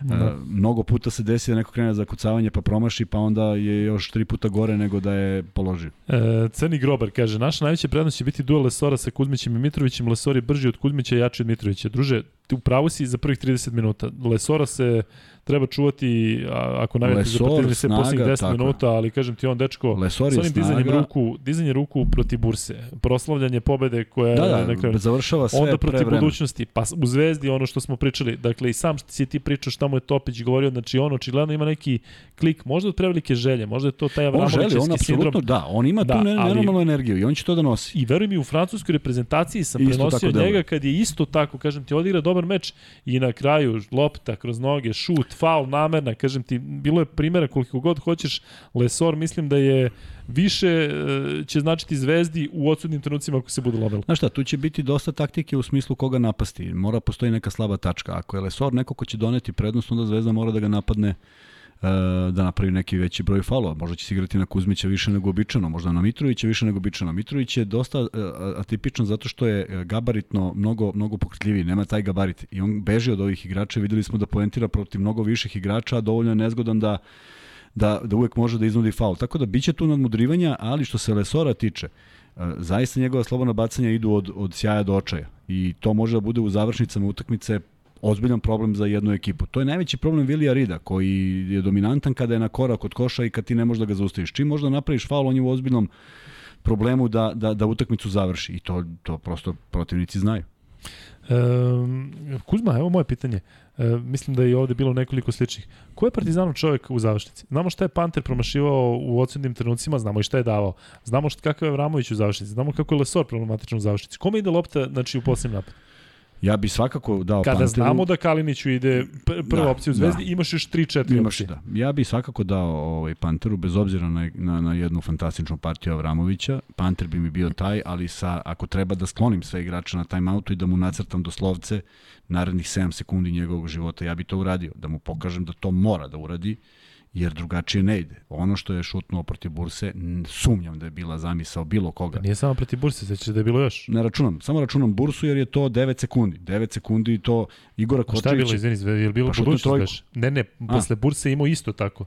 Da. E, mnogo puta se desi da neko krene za kucavanje pa promaši, pa onda je još tri puta gore nego da je položio. E, Crni Grobar kaže, naša najveća prednost će biti duel Lesora sa Kuzmićem i Mitrovićem. Lesor je brži od Kuzmića i jači od Mitrovića. Druže, u pravu si za prvih 30 minuta. Lesora se treba čuvati a, ako navijate za partizan snaga, posljednjih 10 tako minuta, ali kažem ti on dečko, Lesor s je onim dizanjem ruku, dizanje ruku protiv Burse, proslavljanje pobede koja Da, je na da, kraju završava sve onda protiv vremena. budućnosti, pa u Zvezdi ono što smo pričali, dakle i sam što si ti pričao šta mu je Topić govorio, znači on očigledno ima neki klik, možda od prevelike želje, možda je to taj On želi, on apsolutno, sindrom. da, on ima Da, tu nenormalnu energiju i on će to da nosi. I veruj mi, u francuskoj reprezentaciji sam Isto prenosio njega kad je isto tako, kažem ti, odigra dobar meč i na kraju lopta kroz noge, šut, faul, namerna, kažem ti, bilo je primjera koliko god hoćeš, Lesor mislim da je više e, će značiti zvezdi u odsudnim trenucima ako se bude lomilo. Znaš šta, tu će biti dosta taktike u smislu koga napasti. Mora postoji neka slaba tačka. Ako je Lesor neko ko će doneti prednost, onda Zvezda mora da ga napadne da napravi neki veći broj falova. Možda će se igrati na Kuzmića više nego običano, možda na Mitrovića više nego običano. Mitrović je dosta e, atipičan zato što je e, gabaritno mnogo, mnogo pokretljiviji, nema taj gabarit. I on beži od ovih igrača videli smo da poentira protiv mnogo viših igrača, dovoljno je nezgodan da da, da uvek može da iznudi faul. Tako da biće tu nadmudrivanja, ali što se Lesora tiče, e, zaista njegova slobodna bacanja idu od, od sjaja do očaja. I to može da bude u završnicama utakmice ozbiljan problem za jednu ekipu. To je najveći problem Vilija Rida, koji je dominantan kada je na korak od koša i kad ti ne možeš da ga zaustaviš. Čim možda napraviš faul, on je u ozbiljnom problemu da, da, da utakmicu završi. I to, to prosto protivnici znaju. Um, Kuzma, evo moje pitanje. E, mislim da je ovde bilo nekoliko sličnih. Ko je Partizanov čovjek u završnici? Znamo šta je Panter promašivao u odsudnim trenucima, znamo i šta je davao. Znamo šta, kakav je Vramović u završnici, znamo kako je Lesor problematičan u završnici. Kome ide lopta znači, u posljednjem napadu? Ja bi svakako dao Kada Panteru... znamo da Kaliniću ide pr prva Da, opcija u Zvezdi, da. imaš još 3-4 Imaš, opcije. da. Ja bih svakako dao ovaj Panteru, bez obzira na, na, na jednu fantastičnu partiju Avramovića. Panter bi mi bio taj, ali sa, ako treba da sklonim sve igrače na timeoutu i da mu nacrtam doslovce narednih 7 sekundi njegovog života, ja bi to uradio. Da mu pokažem da to mora da uradi, jer drugačije ne ide. Ono što je šutnuo protiv Burse, sumnjam da je bila zamisao bilo koga. Da nije samo protiv Burse, sećaš da je bilo još. Ne računam, samo računam Bursu jer je to 9 sekundi. 9 sekundi i to Igora A šta je bilo, izvini, je li bilo Pa budućnost? Ne, ne, posle Burse je imao isto tako.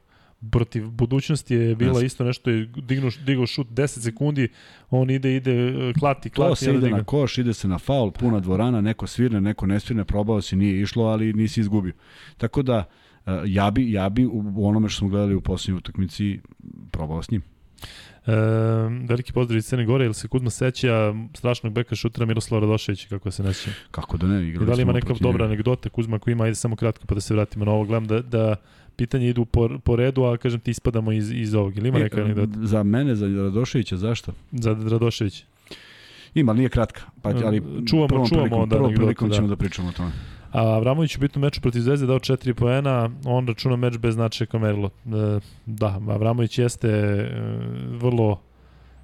Protiv budućnosti je bila isto nešto, je dignuo, digao šut 10 sekundi, on ide, ide, e, klati, To klati. se ide na koš, ide se na faul, puna dvorana, neko svirne, neko ne svirne, probao si, nije išlo, ali nisi izgubio. Tako da, ja bi, ja bi u onome što smo gledali u posljednjoj utakmici probao s njim. E, veliki pozdrav iz Crne Gore, ili se Kuzma seća strašnog beka šutera Miroslava Radoševića, kako se neće? Kako da ne, I igrali da li ima neka dobra anegdota Kuzma koji ima, ajde samo kratko pa da se vratimo na ovo, gledam da, da pitanje idu po, po redu, a kažem ti ispadamo iz, iz ovog. Ili ima neka E, anegdota Za mene, za Radoševića, zašto? za Radošević? Ima, ali nije kratka. Pa, ali Čuvamo- prvom čuvamo prilikom, prvom prilikom da. ćemo da pričamo o tome. A Avramović u bitnom meču protiv Zvezde dao 4 poena, on računa meč bez značaja kao merilo. E, da, Avramović jeste e, vrlo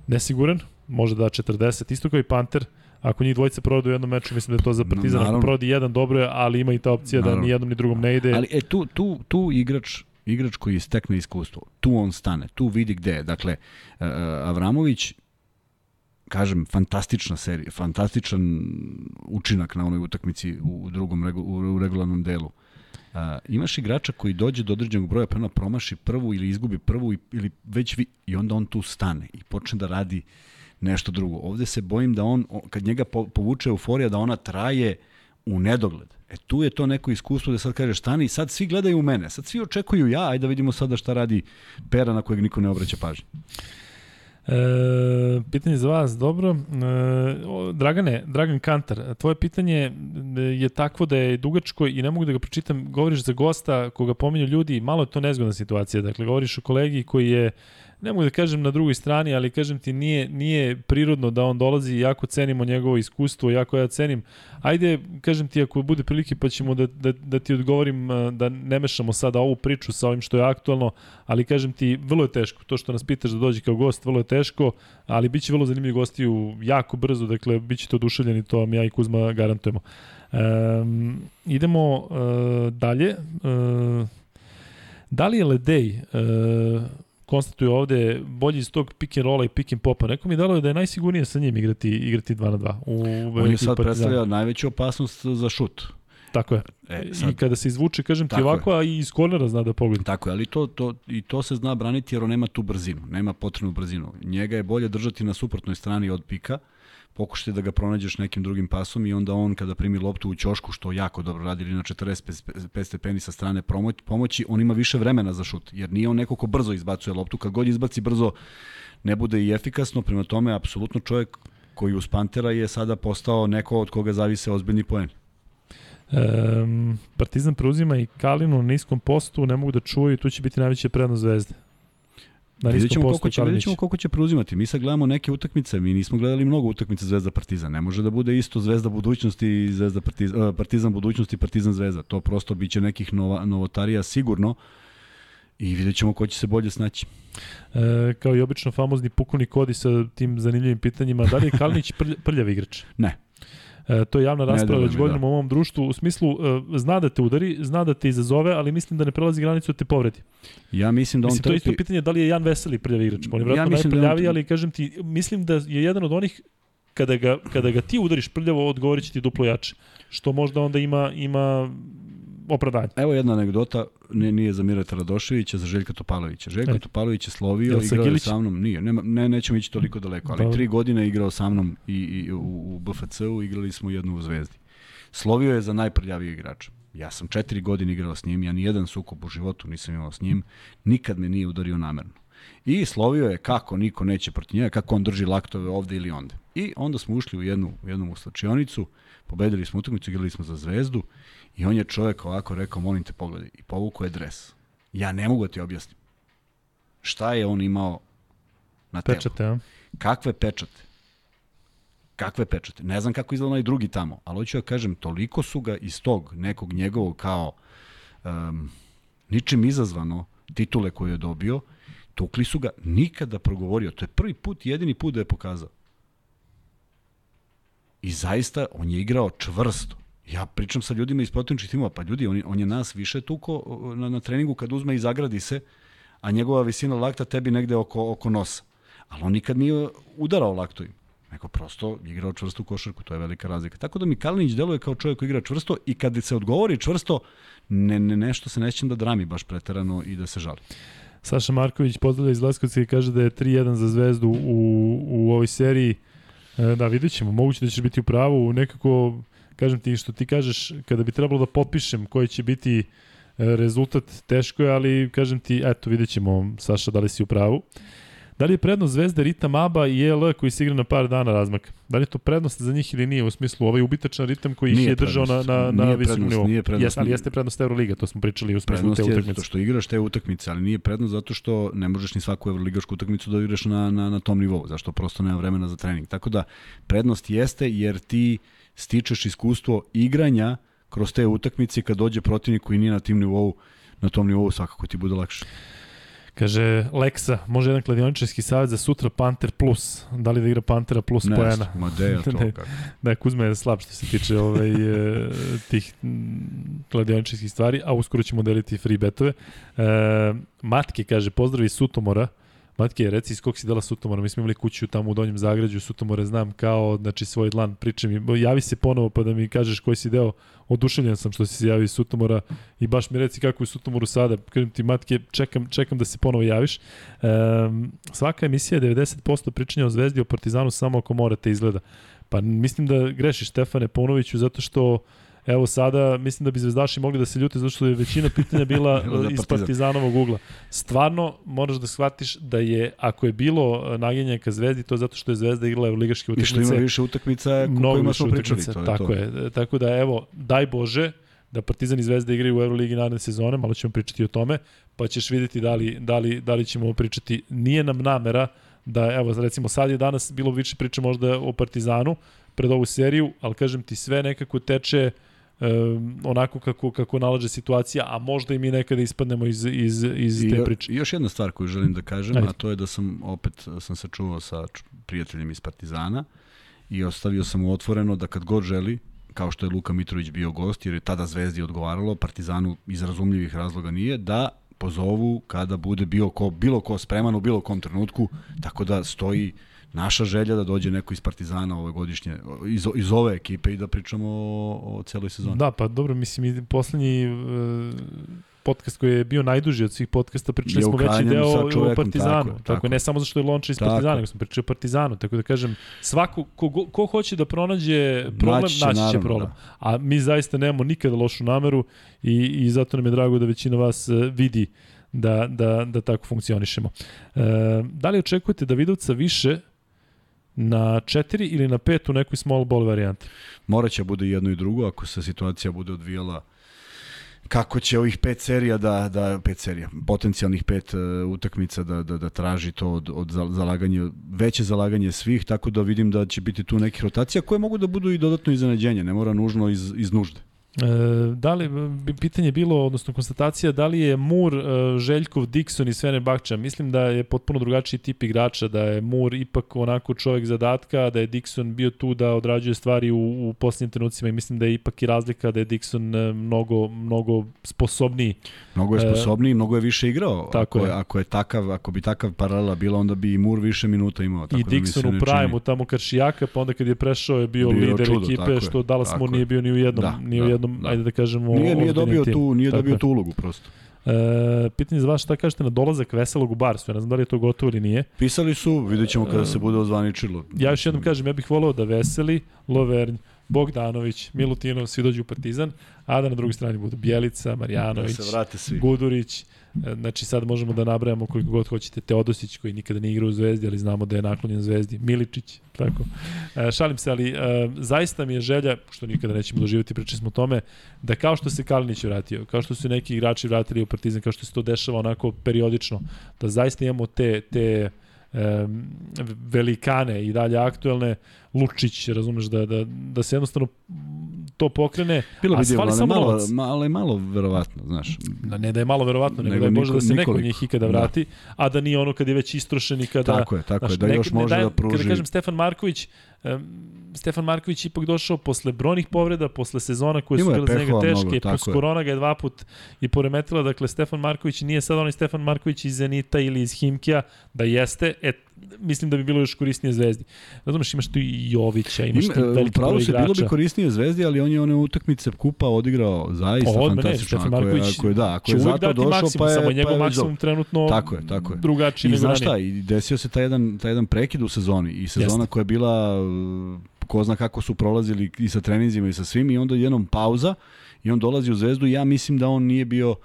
nesiguran, može da da 40, isto kao i Panter, ako njih dvojica provode u jednom meču, mislim da je to za Partizan, ako Naravno. provodi jedan dobro je, ali ima i ta opcija da Naravno. ni jednom ni drugom ne ide. Ali e, tu, tu, tu igrač igrač koji stekne iskustvo, tu on stane, tu vidi gde je. Dakle, uh, Avramović, kažem, fantastična serija, fantastičan učinak na onoj utakmici u drugom u, regularnom delu. Uh, imaš igrača koji dođe do određenog broja prema promaši prvu ili izgubi prvu i, ili već vi, i onda on tu stane i počne da radi nešto drugo. Ovde se bojim da on, kad njega po, povuče euforija, da ona traje u nedogled. E tu je to neko iskustvo da sad kažeš stani, sad svi gledaju u mene, sad svi očekuju ja, ajde da vidimo sada šta radi Pera na kojeg niko ne obraća pažnju. E, pitanje za vas, dobro. E, Dragane, Dragan Kantar, tvoje pitanje e, je takvo da je dugačko i ne mogu da ga pročitam. Govoriš za gosta koga pominju ljudi, malo je to nezgodna situacija. Dakle, govoriš o kolegi koji je ne mogu da kažem na drugoj strani, ali kažem ti nije, nije prirodno da on dolazi, jako cenimo njegovo iskustvo, jako ja cenim. Ajde, kažem ti, ako bude prilike pa ćemo da, da, da ti odgovorim e, da ne mešamo sada ovu priču sa ovim što je aktualno, ali kažem ti, vrlo je teško. To što nas pitaš da dođe kao gost, vrlo je teško, ali bit će vrlo zanimljivi gostiju jako brzo, dakle, bit ćete oduševljeni, to vam ja i Kuzma garantujemo. Um, idemo uh, dalje. Uh, da li je Ledej uh, konstatuje ovde bolji iz tog pick and rolla i pick and popa. Neko mi je dalo da je najsigurnije sa njim igrati, igrati 2 na 2. U, On je sad Partizana. predstavlja najveću opasnost za šut. Tako je. E, I sad, kada se izvuče, kažem ti Tako je. ovako, a i iz kornera zna da pogleda. Tako je, ali to, to, i to se zna braniti jer on nema tu brzinu, nema potrebnu brzinu. Njega je bolje držati na suprotnoj strani od pika, pokušati da ga pronađeš nekim drugim pasom i onda on kada primi loptu u ćošku, što jako dobro radi, na 45 stepeni sa strane pomoći, on ima više vremena za šut, jer nije on neko ko brzo izbacuje loptu. Kad god izbaci brzo, ne bude i efikasno, prema tome, apsolutno čovjek koji uz Pantera je sada postao neko od koga zavise ozbiljni poen. Um, Partizan preuzima i Kalinu na niskom postu, ne mogu da čuju i tu će biti najveća prednost zvezde. Na Vidjet ćemo, koliko će, vidjet ćemo koliko će preuzimati. Mi sad gledamo neke utakmice, mi nismo gledali mnogo utakmica Zvezda Partizan. Ne može da bude isto Zvezda budućnosti i Zvezda Partizan, uh, Partizan budućnosti i Partizan Zvezda. To prosto biće nekih nova, novotarija sigurno i vidjet ćemo ko će se bolje snaći. E, kao i obično famozni pukovnik Kodi sa tim zanimljivim pitanjima. Da li je Kalinić prlj, prljav igrač? Ne. E, to je javna rasprava već godinama da. u ovom društvu. U smislu, e, zna da te udari, zna da te izazove, ali mislim da ne prelazi granicu da te povredi. Ja mislim da on Mislim, to je isto trpi... pitanje da li je Jan Veseli prljav igrač. On je Ja vjerojatno mislim da on- najprljaviji, ali kažem ti, mislim da je jedan od onih kada ga, kada ga ti udariš prljavo, odgovorit će ti duplo jače. Što možda onda ima, ima opravdanje. Evo jedna anegdota, ne, nije za Mirata Radoševića, za Željka Topalovića. Željko E. Topalović je slovio, Jel igrao je sa mnom, nije, nema, ne, nećemo ići toliko daleko, ali Dobro. tri godine igrao sa mnom i, i u, u BFC-u, igrali smo jednu u Zvezdi. Slovio je za najprljaviji igrač. Ja sam četiri godine igrao s njim, ja ni jedan sukob u životu nisam imao s njim, nikad me nije udario namerno. I slovio je kako niko neće protiv njega, kako on drži laktove ovde ili onde. I onda smo ušli u jednu, u jednu uslačionicu, pobedili smo utakmicu, igrali smo za zvezdu i on je čovjek ovako rekao, molim te pogledaj, i povukao je dres. Ja ne mogu da ti objasnim. Šta je on imao na telu? Pečate, a? Kakve pečate? Kakve pečate? Ne znam kako izgleda onaj drugi tamo, ali hoću da kažem, toliko su ga iz tog nekog njegovog kao um, ničim izazvano titule koje je dobio, tukli su ga, nikada progovorio. To je prvi put, jedini put da je pokazao. I zaista, on je igrao čvrsto. Ja pričam sa ljudima iz protivničkih timova, pa ljudi, on, on je nas više tuko na, na treningu kad uzme i zagradi se, a njegova visina lakta tebi negde oko, oko nosa. Ali on nikad nije udarao laktovim. Nego prosto igrao čvrstu košarku, to je velika razlika. Tako da mi Kalinić deluje kao čovjek koji igra čvrsto i kad se odgovori čvrsto, ne, ne, nešto se nećem da drami baš preterano i da se žali. Saša Marković pozdravlja iz Leskovca i kaže da je 3-1 za Zvezdu u, u ovoj seriji. E, da, vidjet ćemo. Moguće da ćeš biti u pravu. Nekako, kažem ti, što ti kažeš, kada bi trebalo da potpišem koji će biti e, rezultat, teško je, ali kažem ti, eto, vidjet ćemo, Saša, da li si u pravu. Da li je prednost Zvezde Ritam Aba i EL koji se igra na par dana razmaka? Da li je to prednost za njih ili nije u smislu ovaj ubitačan ritam koji ih Nije je držao na, prednost. na, na Nije visokom prednost, nivou? nije prednost. Jes, ali jeste prednost Euroliga, to smo pričali u smislu Prednost te je utakmice. to što igraš te utakmice, ali nije prednost zato što ne možeš ni svaku evroligašku utakmicu da igraš na, na, na tom nivou, zašto prosto nema vremena za trening. Tako da, prednost jeste jer ti stičeš iskustvo igranja kroz te utakmice kad dođe protivnik koji nije na tim nivou, na tom nivou svakako ti bude lakše. Kaže, Leksa, može jedan kladioničarski savjet za sutra Panter Plus. Da li da igra Pantera Plus Ne, poena? ma de ja to Ne. kako. Da, Kuzma je slab što se tiče ovaj, e, tih kladioničarskih stvari, a uskoro ćemo deliti free betove. E, Matke kaže, pozdrav iz Sutomora. Matke, reci iz kog si dela Sutomora? Mi smo imali kuću tamo u Donjem Zagrađu, Sutomore znam kao znači, svoj dlan. Pričaj mi, javi se ponovo pa da mi kažeš koji si deo. Oduševljen sam što si se javio iz Sutomora i baš mi reci kako je Sutomoru sada. Kažem ti, Matke, čekam, čekam da se ponovo javiš. E, svaka emisija je 90% pričanja o Zvezdi, o Partizanu samo ako morate izgleda. Pa mislim da grešiš Stefane Ponoviću zato što Evo sada, mislim da bi zvezdaši mogli da se ljute zato što je većina pitanja bila iz Partizan. Partizanovog ugla. Stvarno, moraš da shvatiš da je, ako je bilo nagenjanja ka zvezdi, to zato što je zvezda igrala u ligaške I što utakmice. ima više utakmica Mnogo više smo pričali. To je tako to. je. Tako da, evo, daj Bože da Partizan i Zvezda igraju u Euroligi naredne sezone, malo ćemo pričati o tome, pa ćeš videti da li, da li, da li ćemo pričati. Nije nam namera da, evo, recimo sad je danas bilo više priče možda o Partizanu pred ovu seriju, ali kažem ti sve nekako teče um, onako kako, kako nalaže situacija, a možda i mi nekada ispadnemo iz, iz, iz I, te priče. I još jedna stvar koju želim da kažem, Ajde. a to je da sam opet sam se čuvao sa prijateljem iz Partizana i ostavio sam mu otvoreno da kad god želi, kao što je Luka Mitrović bio gost, jer je tada Zvezdi odgovaralo, Partizanu iz razumljivih razloga nije, da pozovu kada bude bio ko, bilo ko spreman u bilo kom trenutku, tako da stoji naša želja da dođe neko iz Partizana ove godišnje, iz, iz ove ekipe i da pričamo o, o celoj sezoni. Da, pa dobro, mislim, i poslednji uh, podcast koji je bio najduži od svih podcasta, pričali Je smo veći deo o Partizanu. tako Tako, tako, ne samo zašto je Lončar iz Tako Partizana, nego smo pričali o Partizanu. Tako da kažem, svako, ko, go- ko hoće da pronađe problem, naći Naći će, će, naravno, problem. da. A mi zaista nemamo nikada lošu nameru i, i zato nam je drago da većina vas e, vidi da, da, da tako funkcionišemo. E, da li očekujete Davidovca više na 4 ili na 5 u nekoj small ball varijanti? Moraće bude jedno i drugo ako se situacija bude odvijala kako će ovih pet serija da, da pet serija, potencijalnih pet uh, utakmica da, da, da traži to od, od za- zalaganje, veće zalaganje svih, tako da vidim da će biti tu nekih rotacija koje mogu da budu i dodatno iznenađenje, ne mora nužno iz, iz nužde. E, da li, bi- pitanje je bilo, odnosno konstatacija, da li je Mur, e, Željkov, Dixon i Svene Bakča? Mislim da je potpuno drugačiji tip igrača, da je Mur ipak onako čovjek zadatka, da je Dixon bio tu da odrađuje stvari u, u posljednjim trenucima i mislim da je ipak i razlika da je Dixon e, mnogo, mnogo sposobniji. Mnogo je E, sposobniji, mnogo je više igrao. tako ako, je. ako je takav, ako bi takav paralela bila, onda bi i Mur više minuta imao. Tako I da ne u čini- prime tamo kad Šijaka, pa onda kad je prešao je bio, Bio lider čudo, ekipe, što Dallas Mur je. nije bio ni u jednom, Da, ni u da, jednom, da. ajde da kažemo, Nije, nije dobio timu. tu, nije Tako dobio je. tu ulogu prosto. E, pitanje za vas šta kažete na dolazak Veselog u Barsu, ja ne znam da li je to gotovo ili nije. Pisali su, vidjet ćemo kada se bude ozvaničilo. Ja još jednom kažem, ja bih voleo da Veseli, Lovernj, Bogdanović, Milutinov, svi dođu u Partizan, a da na drugoj strani budu Bjelica, da Marjanović, se vrate svi. Gudurić, e, znači sad možemo da nabrajamo koliko god hoćete, Teodosić koji nikada ne igra u Zvezdi, ali znamo da je naklonjen Zvezdi, Miličić, tako. E, šalim se, ali e, zaista mi je želja, što nikada nećemo doživjeti, pričali smo o tome, da kao što se Kalinić vratio, kao što su neki igrači vratili u Partizan, kao što se to dešava onako periodično, da zaista imamo te, te velikane i dalje aktuelne, Lučić, razumeš, da, da, da se jednostavno to pokrene, Bilo a bi divno, fali ali samo malo, novac. ma- ali malo verovatno, znaš. Da ne da je malo verovatno, nego, Nego da je može niko- da se neko od nikoliko. njih ikada Da. vrati, a da nije ono kad je već istrošen i kada... tako je, tako znaš, je, da nek- još ne može dajem- da pruži. Kada kažem Stefan Marković, Stefan Marković ipak došao posle brojnih povreda, posle sezona koje su bile za njega teške, mnogo, plus korona ga je dva put i poremetila, dakle Stefan Marković nije sad onaj Stefan Marković iz Zenita ili iz Himkija, da jeste, et, mislim da bi bilo još korisnije zvezdi. Razumeš, imaš tu i Jovića, imaš Ima, e, veliki Pravo broj se bilo bi igrača. korisnije Zvezdi, ali on je one utakmice kupa odigrao zaista Odmah ne, fantastično. Stefan ako, je, Marković ako je, da, ako je zato došao, maksimum, pa je, samo je pa njegov je maksimum trenutno Tako je, tako je. drugačiji I nego znaš šta, i desio se taj jedan, taj jedan prekid u sezoni i sezona Jeste. koja je bila uh, ko zna kako su prolazili i sa treninzima i sa svim i onda jednom pauza i on dolazi u Zvezdu i ja mislim da on nije bio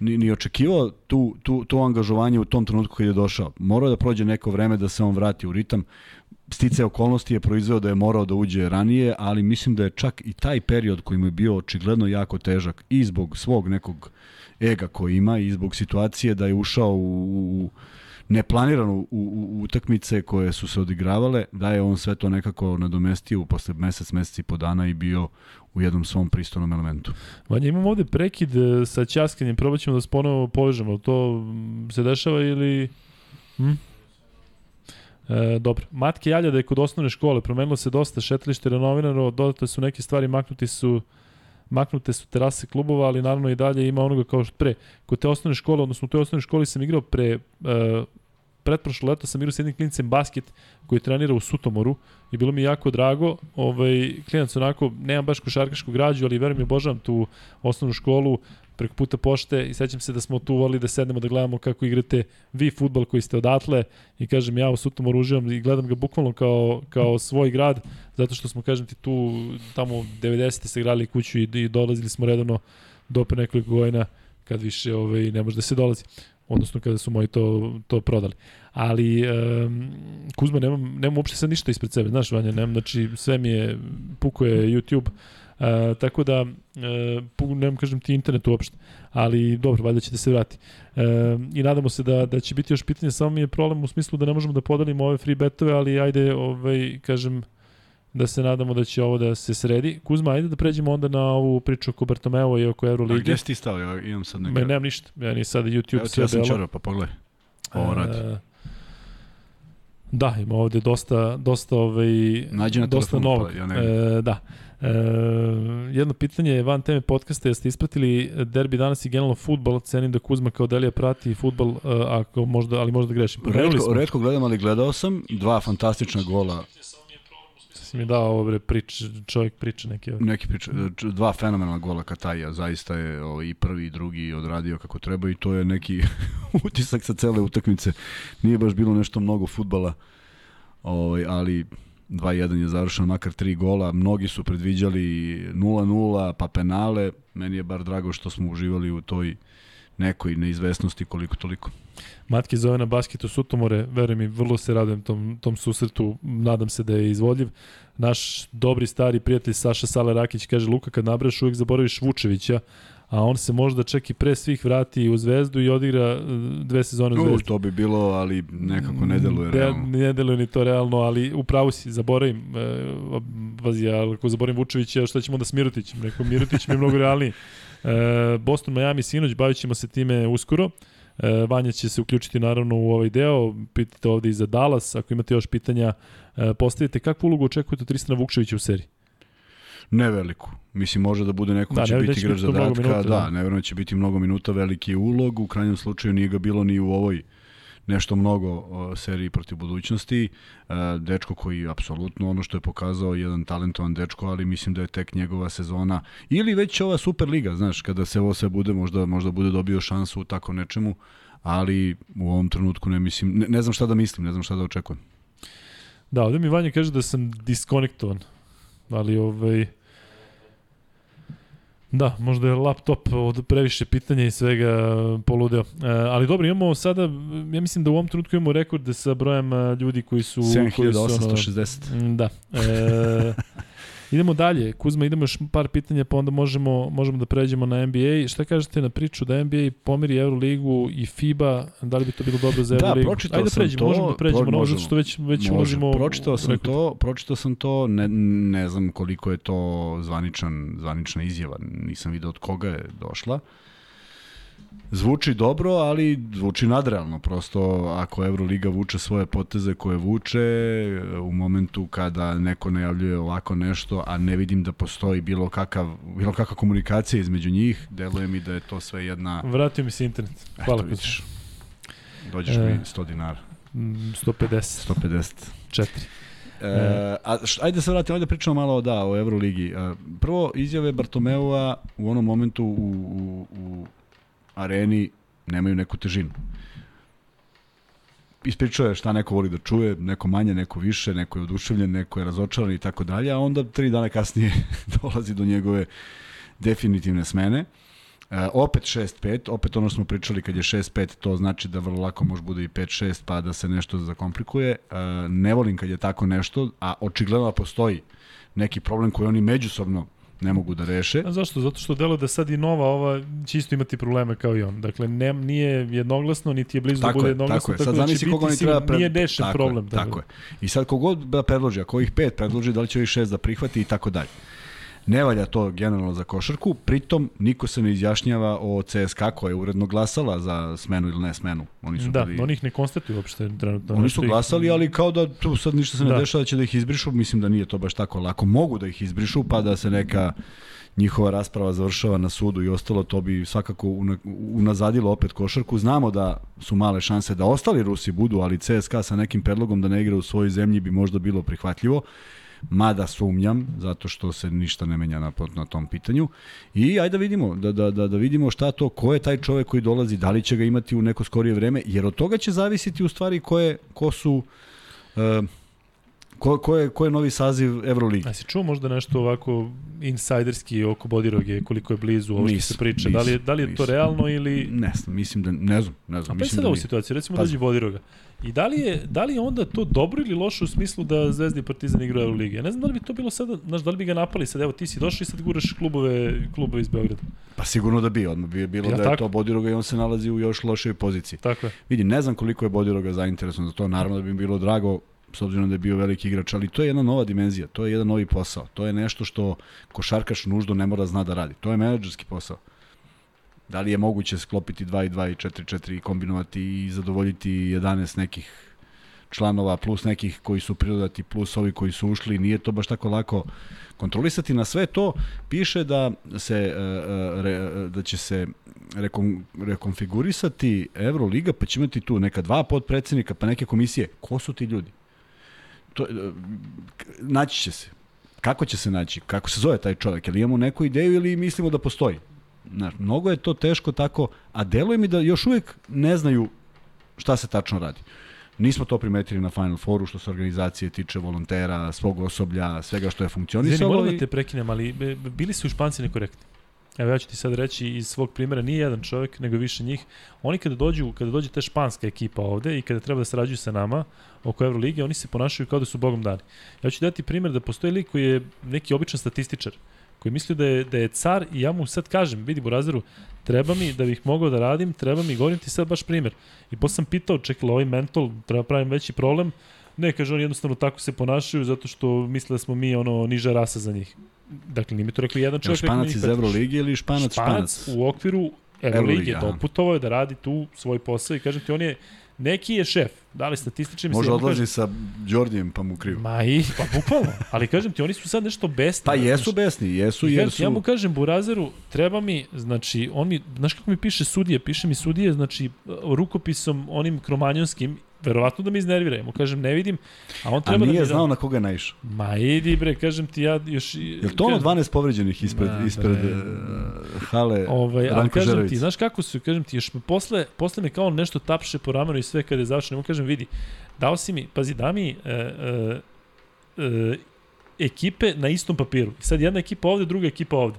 ni, ni očekivao tu, tu, to angažovanje u tom trenutku kad je došao. Morao da prođe neko vreme da se on vrati u ritam. Stice okolnosti je proizveo da je morao da uđe ranije, ali mislim da je čak i taj period koji mu je bio očigledno jako težak i zbog svog nekog ega koji ima i zbog situacije da je ušao u, u neplanirano u, utakmice koje su se odigravale, da je on sve to nekako nadomestio posle mesec, mesec i po dana i bio u jednom svom pristojnom elementu. Vanja, imamo ovde prekid e, sa ćaskanjem, probat ćemo da se ponovo povežemo. To m, se dešava ili... Hm? E, dobro. Matke javlja da je kod osnovne škole promenilo se dosta šetalište renovirano, dodate su neke stvari, maknuti su maknute su terase klubova, ali naravno i dalje ima onoga kao što pre. Kod te osnovne škole, odnosno u toj osnovnoj školi sam igrao pre e, pretprošlo leto sam igrao s jednim klincem basket koji trenira u Sutomoru i bilo mi jako drago. Ovaj, klinac onako, nemam baš košarkašku građu, ali verujem i obožavam tu osnovnu školu preko puta pošte i sećam se da smo tu volili da sednemo da gledamo kako igrate vi futbal koji ste odatle i kažem ja u Sutomoru uživam i gledam ga bukvalno kao, kao svoj grad zato što smo kažem ti tu tamo 90. se igrali kuću i, i dolazili smo redovno do pre nekoliko godina kad više ovaj, ne može da se dolazi odnosno kada su moji to, to prodali. Ali um, Kuzma, nemam, nemam uopšte sad ništa ispred sebe, znaš Vanja, nemam, znači sve mi je, puko je YouTube, Uh, tako da, uh, nemam kažem ti internet uopšte, ali dobro, valjda će da se vrati. Uh, I nadamo se da, da će biti još pitanje, samo mi je problem u smislu da ne možemo da podelimo ove free betove, ali ajde, ovaj, kažem, da se nadamo da će ovo da se sredi. Kuzma, ajde da pređemo onda na ovu priču oko Bartomeo i oko Euroligi. A gde si ti stao? Ja imam sad neka... Me, nemam ništa. Ja ni sad YouTube Evo sve ja sam čorao, pa pogledaj. Ovo radi. Uh, da, ima ovde dosta, dosta, ovaj, Nađi na dosta novog. Pa, ja ne e, da. E, jedno pitanje je van teme podcasta, jeste ispratili derbi danas i generalno futbol, cenim da Kuzma kao Delija prati futbol, e, ako možda, ali možda grešim. Redko, redko gledam, ali gledao sam dva fantastična gola si mi dao ovo bre prič, čovjek priča neki. Neki priča, dva fenomenalna gola Kataja, zaista je o, i prvi i drugi odradio kako treba i to je neki utisak sa cele utakmice. Nije baš bilo nešto mnogo futbala, ovaj, ali 2-1 je završeno, makar tri gola. Mnogi su predviđali 0-0, pa penale. Meni je bar drago što smo uživali u toj nekoj neizvesnosti koliko toliko. Matke zove na basketu Sutomore, verujem mi, vrlo se radujem tom, tom susretu, nadam se da je izvodljiv. Naš dobri stari prijatelj Saša Sale Rakić kaže, Luka, kad nabraš uvijek zaboraviš Vučevića, a on se možda čak i pre svih vrati u Zvezdu i odigra e, dve sezone u Zvezdu. To bi bilo, ali nekako ne deluje realno. Ne deluje ni to realno, ali upravo si, zaboravim, e, vazi, ako zaboravim Vučevića, šta ćemo da s Mirutićem? Rekao, Mirutić mi je mnogo realniji. E, Boston, Miami, sinoć, bavit ćemo se time uskoro. E, Vanja će se uključiti naravno u ovaj deo, pitate ovde i za Dallas, ako imate još pitanja, e, postavite kakvu ulogu očekujete od Tristana Vukčevića u seriji? Ne veliku. Mislim, može da bude neko da, će biti igrač zadatka. Minuta, da, da, ne će biti mnogo minuta, veliki ulog. U krajnjem slučaju nije ga bilo ni u ovoj nešto mnogo seriji protiv budućnosti. E, dečko koji apsolutno ono što je pokazao jedan talentovan dečko, ali mislim da je tek njegova sezona ili već ova Superliga, znaš, kada se ovo sve bude, možda, možda bude dobio šansu u tako nečemu, ali u ovom trenutku ne mislim, ne, ne znam šta da mislim, ne znam šta da očekujem. Da, ovde mi Vanja kaže da sam diskonektovan, ali ovaj, Da, možda je laptop od previše pitanja i svega poludeo. E, ali dobro, imamo sada, ja mislim da u ovom trenutku imamo rekord sa brojem e, ljudi koji su... 7860. Da. E, Idemo dalje. Kuzma, idemo još par pitanja, pa onda možemo, možemo da pređemo na NBA. Šta kažete na priču da NBA pomiri Euroligu i FIBA? Da li bi to bilo dobro za da, Euroligu? Da, pročitao Ajde da pređemo, to. Možemo da pređemo, pro, možemo, što već, već ulazimo... Pročitao sam to, pročitao sam to, ne, ne znam koliko je to zvaničan, zvanična izjava, nisam vidio od koga je došla. Uh, Zvuči dobro, ali zvuči nadrealno. Prosto ako Euroliga vuče svoje poteze koje vuče, u momentu kada neko najavljuje ovako nešto, a ne vidim da postoji bilo, kakav, bilo kakva komunikacija između njih, deluje mi da je to sve jedna... Vratio mi se internet. Hvala. Eto, vidiš. Dođeš e, mi 100 dinara. 150. 150. 4. E, a š, ajde se vratimo, ajde pričamo malo da, o Euroligi. E, prvo, izjave Bartomeua u onom momentu u, u, u areni nemaju neku težinu. Ispričao je šta neko voli da čuje, neko manje, neko više, neko je oduševljen, neko je razočaran i tako dalje, a onda tri dana kasnije dolazi do njegove definitivne smene. E, opet 6-5, opet ono smo pričali kad je 6-5, to znači da vrlo lako može bude i 5-6 pa da se nešto zakomplikuje. E, ne volim kad je tako nešto, a očigledno da postoji neki problem koji oni međusobno ne mogu da reše. A zašto? Zato što delo da sad i nova ova će isto imati probleme kao i on. Dakle, ne, nije jednoglasno, niti je blizu da Tako bude je, jednoglasno, tako je. tako, Sad da će zamisli koga biti oni treba pred... nije rešen tako problem. Je, tako je. I sad kogod da predloži, ako ovih pet predloži, da li će ovih šest da prihvati i tako dalje. Ne valja to generalno za košarku, pritom niko se ne izjašnjava o CSKA koja je uredno glasala za smenu ili ne smenu. Oni su Da, bili... oni ih ne konstatuju uopšte trenutno. Oni Nešto su ih- glasali, ali kao da tu sad ništa se ne Da. dešava da će da ih izbrišu, mislim da nije to baš tako lako. Mogu da ih izbrišu, pa da se neka njihova rasprava završava na sudu i ostalo, to bi svakako una- unazadilo opet košarku. Znamo da su male šanse da ostali Rusi budu, ali CSKA sa nekim predlogom da ne igra u svojoj zemlji bi možda bilo prihvatljivo mada sumnjam, zato što se ništa ne menja na, na tom pitanju. I ajde da vidimo, da, da, da, da vidimo šta to, ko je taj čovek koji dolazi, da li će ga imati u neko skorije vreme, jer od toga će zavisiti u stvari ko, je, ko su... Uh, ko, ko, je, ko je novi saziv Euroligi? A si čuo možda nešto ovako insajderski oko Bodiroge, koliko je blizu ovo što se priča? da li je, da li je to realno ili... Ne znam, mislim da, ne znam, ne A znam. pa je sad da ovu nije. situaciju, recimo Pazi. dođe Bodiroga. I da li, je, da li je onda to dobro ili loše u smislu da Zvezda i Partizan igraju Euroligi? Ja ne znam da li bi to bilo sada, znaš, da li bi ga napali sad, evo ti si došao i sad guraš klubove, klubove iz Beograda. Pa sigurno da bi, odmah bi je bilo Ja, da je tako. to Bodiroga i on se nalazi u još lošoj poziciji. Tako je. Vidi, ne znam koliko je Bodiroga zainteresovan za to, naravno da bi bilo drago s obzirom da je bio veliki igrač, ali to je jedna nova dimenzija, to je jedan novi posao, to je nešto što košarkaš nužno ne mora zna da radi, to je menadžerski posao. Da li je moguće sklopiti 2 i 2 i 4 4 i kombinovati i zadovoljiti 11 nekih članova plus nekih koji su pridodati plus ovi koji su ušli, nije to baš tako lako kontrolisati. Na sve to piše da se e, e, da će se rekon, rekonfigurisati Euroliga, pa će imati tu neka dva podpredsednika, pa neke komisije. Ko su ti ljudi? To, e, naći će se. Kako će se naći? Kako se zove taj čovjek? Jel imamo neku ideju ili mislimo da postoji? Znaš, mnogo je to teško tako, a deluje mi da još uvijek ne znaju šta se tačno radi. Nismo to primetili na Final Fouru što se organizacije tiče volontera, svog osoblja, svega što je funkcionisalo. moram da te prekinem, ali e, bili su Španci nekorektni. Evo ja ću ti sad reći iz svog primjera, nije jedan čovjek, nego više njih. Oni kada dođu, kada dođe ta španska ekipa ovde i kada treba da sarađuju sa nama oko Evrolige, oni se ponašaju kao da su bogom dani. Ja ću dati primjer da postoji lik koji je neki običan statističar, koji misli da je, da je car i ja mu sad kažem, vidi Burazeru, treba mi da bih mogao da radim, treba mi, govorim ti sad baš primjer. I posle sam pitao, čekaj, ovaj mental, treba pravim veći problem, Ne, kaže oni jednostavno tako se ponašaju zato što misle da smo mi ono niža rasa za njih. Dakle, nije mi to rekli jedan čovjek. španac nego iz njih Euroligi ili španac španac, španac? u okviru Evrolige, Evrolige, doputovao je da radi tu svoj posao i kažem ti, on je, neki je šef, da li statistični, Može odlazi kažem, sa Đordijem pa mu kriju. Ma i, pa bukvalno, ali kažem ti, oni su sad nešto besni. Pa jesu besni, jesu I jer ti, Ja su... mu kažem, Burazeru, treba mi, znači, on mi, znaš kako mi piše sudije, piše mi sudije, znači, rukopisom onim kromanjonskim, verovatno da me iznervira, ja mu kažem, ne vidim, a on A treba da nije mi znao da... na koga naišao. Ma idi bre, kažem ti ja još... Je to ono 12 povređenih ispred, Ma, ispred bre. uh, hale Ovaj, ali Ranko kažem Žerović? ti, znaš kako su, kažem ti, još me posle, posle me kao nešto tapše po ramenu i sve kada je završeno, mu kažem, vidi, dao si mi, pazi, da mi e, e, e, ekipe na istom papiru. I sad jedna ekipa ovde, druga ekipa ovde.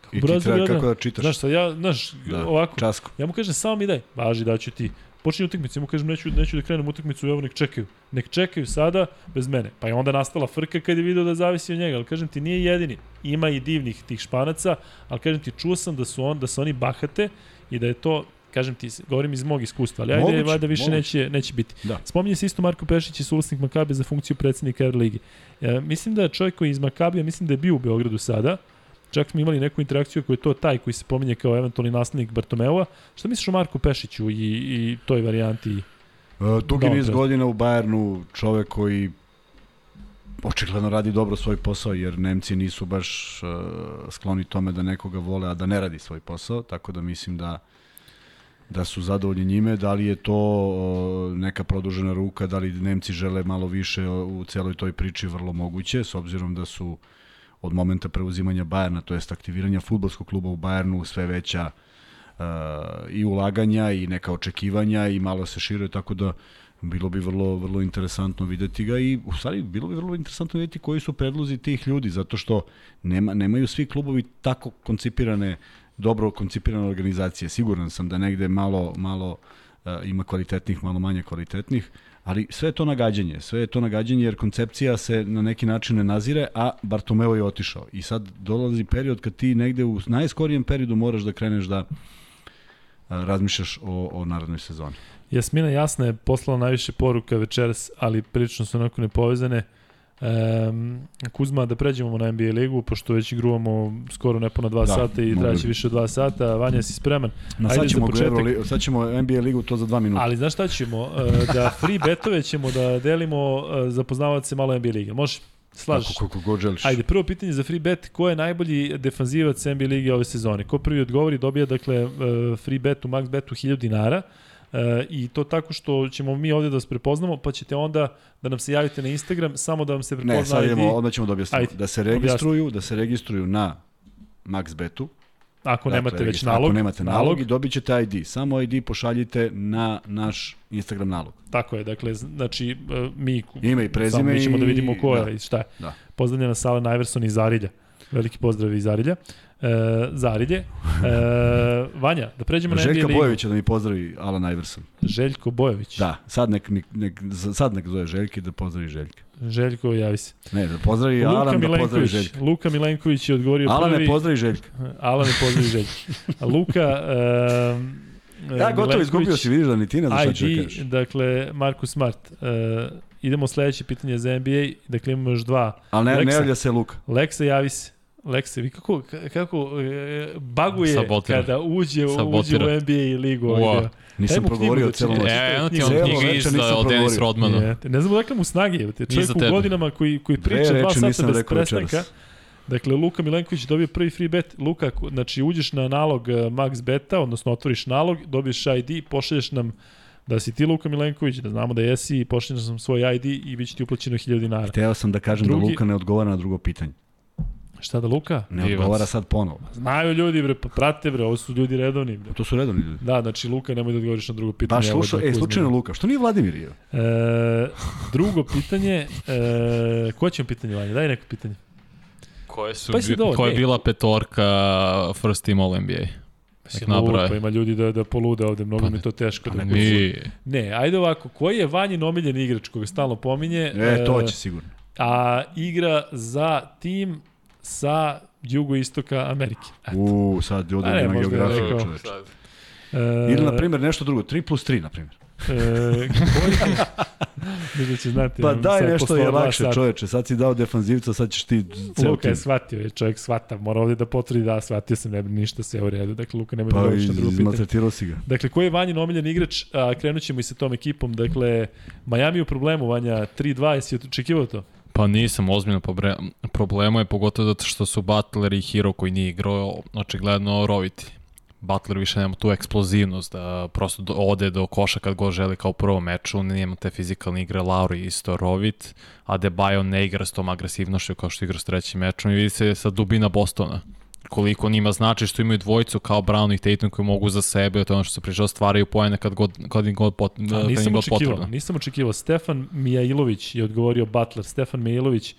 Kako I ti treba kako da čitaš. Znaš, sad ja, znaš, da, ovako, Časko. ja mu kažem, samo mi daj, važi, daću ti. Počinje utakmicu, ja mu kažem, neću, neću da krenem utakmicu, evo nek čekaju. Nek čekaju sada bez mene. Pa je onda nastala frka kad je video da zavisi od njega, ali kažem ti, nije jedini. Ima i divnih tih španaca, ali kažem ti, čuo sam da su, on, da su oni bahate i da je to kažem ti, govorim iz mog iskustva, ali ajde, Moguće, valjda više moguće. neće, neće biti. Da. Spominje se isto Marko Pešić i suvlasnik Makabe za funkciju predsednika Euroligi. E, mislim da je čovjek koji je iz Makabija, mislim da je bio u Beogradu sada, čak smo imali neku interakciju koji je to taj koji se pominje kao eventualni naslednik Bartomeua. Šta misliš o Marku Pešiću i, i toj varijanti? Uh, dugi niz godina u Bayernu, čovek koji očigledno radi dobro svoj posao, jer Nemci nisu baš uh, skloni tome da nekoga vole, a da ne radi svoj posao, tako da mislim da da su zadovoljni njime, da li je to uh, neka produžena ruka, da li Nemci žele malo više u celoj toj priči, vrlo moguće, s obzirom da su od momenta preuzimanja Bajerna, to jest aktiviranja futbolskog kluba u Bajernu, sve veća uh, i ulaganja i neka očekivanja i malo se šire, tako da bilo bi vrlo vrlo interesantno videti ga i u stvari bilo bi vrlo interesantno videti koji su predlozi tih ljudi zato što nema nemaju svi klubovi tako koncipirane dobro koncipirana organizacija. Siguran sam da negde malo, malo uh, ima kvalitetnih, malo manje kvalitetnih, ali sve je to nagađanje, sve je to nagađanje jer koncepcija se na neki način ne nazire, a Bartomeo je otišao. I sad dolazi period kad ti negde u najskorijem periodu moraš da kreneš da razmišljaš o, o narodnoj sezoni. Jasmina Jasna je poslala najviše poruka večeras, ali prilično su onako nepovezane. Um, Kuzma, da pređemo na NBA ligu, pošto već igruvamo skoro nepuna dva Da, sata i bi. više od dva sata. Vanja, si spreman? Na Ajde sad za ćemo, početak. Euroli, sad ćemo NBA ligu to za dva minuta. Ali znaš šta ćemo? E, Da free betove ćemo da delimo e, za poznavaoce malo NBA lige. Može? Slažeš? Kako, kako god želiš. Ajde, prvo pitanje za free bet, ko je najbolji defanzivac NBA lige ove sezone? Ko prvi odgovori dobija dakle e, free bet u max betu 1000 dinara. E, I to tako što ćemo mi ovde da vas prepoznamo, pa ćete onda da nam se javite na Instagram, samo da vam se prepozna Ne, sad ID. idemo, odmah ćemo da objasnimo. Ajde, Da se registruju, da se registruju na MaxBetu. Ako nemate već nalog. Ako nemate nalog, i dobit ćete ID. Samo ID pošaljite na naš Instagram nalog. Tako je, dakle, znači e, mi, Ime i prezime samo mi ćemo da vidimo ko je da. i šta je. Da. Pozdravljena Sala Najverson iz Zarilja. Veliki pozdrav iz Zarilja. E, Zarilje. E, Vanja, da pređemo na NBA Željka ligu. Bojevića da mi pozdravi Alan Iverson. Željko Bojović. Da, sad nek, nek, nek, sad nek zove Željke da pozdravi Željka. Željko, javi se. Ne, da pozdravi Luka Alan, da pozdravi Milenković. Željka. Luka Milenković je odgovorio Alan prvi. ne pozdravi Željka. Alan ne pozdravi Željka. Luka... Um, Da, gotovo izgubio si, vidiš da ni ti ne znaš šta ću da kažeš. dakle, Marko Smart. Uh, idemo sledeće pitanje za NBA. Dakle, imamo još dva. Ali ne, ne javlja se Luka. Leksa, javi se. Leksa, vi kako, kako e, baguje Sabotira. kada uđe, uđe u NBA ligu. Ovaj deo. Nisam progovorio da celom čita. noć. E, eno ti on knjiga izda nisam od Dennis. Rodmanu. Jeste. Ne znam odakle mu snage. je, Čovjek u godinama koji, koji priča dva sata bez prestanka. Dakle, Luka Milenković dobio prvi free bet. Luka, znači uđeš na nalog eh, Max Beta, odnosno otvoriš nalog, dobiješ ID, pošalješ nam da si ti Luka Milenković, da znamo da jesi, i pošalješ nam svoj ID i bit će ti uplaćeno 1000 dinara. Hteo sam da kažem Drugi- da Luka ne odgovara na drugo pitanje. Šta da Luka? Ne Divac. odgovara sad ponovo. Znaju ljudi, bre, pa prate, bre, ovo su ljudi redovni, bre. To su redovni ljudi. Da, znači Luka, nemoj da odgovoriš na drugo pitanje. Baš slušao, e, slučajno Luka. Što nije Vladimir je? E, drugo pitanje, e, ko će vam pitanje, Vanja? Daj neko pitanje. Koje su Pa si bi, do- koja je ne. bila petorka first team All NBA? Nek nabraje. Pa ima ljudi da, da polude ovde, mnogo Pa mi je to teško. Da Mi, Ne, ajde ovako, koji je Vanjin omiljen igrač koga stalno pominje, E, to će sigurno. a igra za tim sa jugoistoka Amerike. Eto. U, sad ne, na geografiju rekao. čoveče. E, Ili, na primjer, nešto drugo. 3 plus 3, na primjer. E, koji da će znati. Pa daj sad nešto je lakše, sata. čoveče. Sad si dao defanzivca, sad ćeš ti ceo Luka tim. je shvatio, je čovjek shvata, mora ovdje da potvrdi da shvatio sam, ne bi ništa sve u redu. Dakle, Luka nema da Pa govoriš na drugo pitanje. izmaltretirao si ga. Dakle, koji je Vanjin omiljen igrač? A, krenut ćemo i sa tom ekipom. Dakle, Miami u problemu, Vanja, 3-2, jesi očekivao to? Pa nisam ozbiljno pobre... problemu je pogotovo zato što su Butler i Hero koji nije igrao očigledno roviti. Butler više nema tu eksplozivnost da prosto ode do koša kad god želi kao u prvom meču, nema te fizikalne igre, Lauri isto rovit, a Debajo ne igra s tom agresivnošću kao što igra s trećim mečom i vidi se sa dubina Bostona koliko njima znači što imaju dvojicu kao Brown i Tatum koji mogu za sebe, to je ono što se pričao, stvaraju pojene kad god, kad im god, pot, A, kad im nisam očekivao, potrebno. nisam očekivao. Stefan Mijailović je odgovorio Butler. Stefan Mijailović,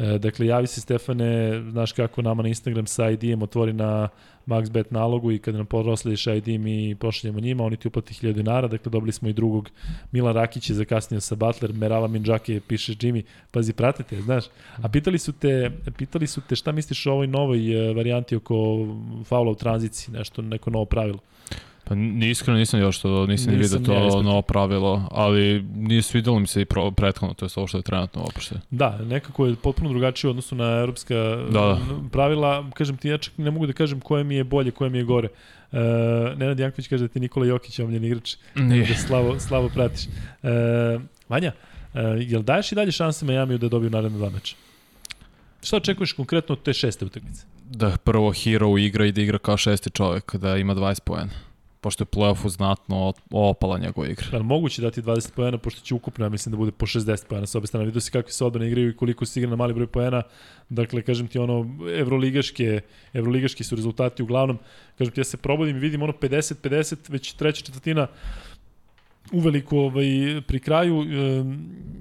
e, dakle, javi se Stefane, znaš kako nama na Instagram sa ID-em otvori na MaxBet nalogu i kada nam proslediš ID mi pošaljemo njima, oni ti uplati 1000 dinara, dakle dobili smo i drugog Milan Rakić je zakasnio sa Butler, Merala Minđake piše Jimmy, pazi pratite, znaš. A pitali su te, pitali su te šta misliš o ovoj novoj e, varijanti oko faula u tranziciji, nešto, neko novo pravilo. Pa iskreno nisam još to, nisam ni Nisam vidio ni ja to ispratio. novo pravilo, ali nije svidelo mi se i pro, prethodno, to je ovo što je trenutno uopšte. Da, nekako je potpuno drugačije u odnosu na evropska Da, da. pravila. Kažem ti, ja čak ne mogu da kažem koje mi je bolje, koje mi je gore. Uh, Nenad Janković kaže da ti Nikola Jokić omljen igrač, Nije. da slavo, slavo pratiš. Uh, Vanja, uh, jel daješ i dalje šanse Majamiju da dobiju naredne dva meča? Šta očekuješ konkretno od te šeste utakmice? Da prvo Hero igra i da igra kao šesti čovek, da ima 20 poena. Pošto je play-offu znatno opala njegova igra. Ali moguće dati 20 poena, pošto će ukupno, ja mislim da bude po 60 poena sa obe strane. Vidio si kakve se odbrane igraju i koliko se igra na mali broj poena. Dakle, kažem ti, ono, evroligaške, evroligaški su rezultati uglavnom. Kažem ti, ja se probudim i vidim ono 50-50, već treća četvrtina uveliko ovaj, pri kraju.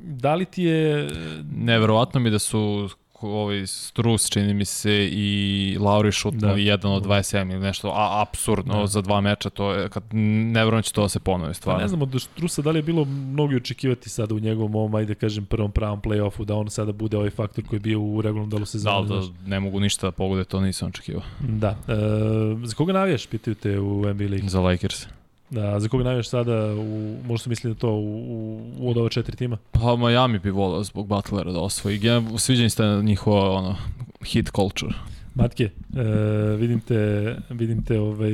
Da li ti je... Neverovatno mi da su ovaj Strus, čini mi se, i Lauri šutno Da. da. jedan od 27 ili nešto, a apsurdno Da. da. za dva meča, to je, kad, ne vjerujem da će to da se ponovi, Pa stvarno. ne znam od Strusa da li je bilo mnogo očekivati sada u njegovom ovom, ajde da kažem, prvom pravom play-offu, da on sada bude ovaj faktor koji je bio u regularnom delu Da, sezone. da znaš. ne mogu ništa da pogode, to nisam očekivao. Da. E, za koga navijaš, pitaju te u NBA ligi? Za Lakers. Da, za koga navijaš sada, u, možda su mislili da to u, u, u od ova četiri tima? Pa Miami bi volao zbog Butlera da osvoji. Ja, sviđa mi se njihova ono, hit culture. Matke, e, vidim te, vidim te ovaj,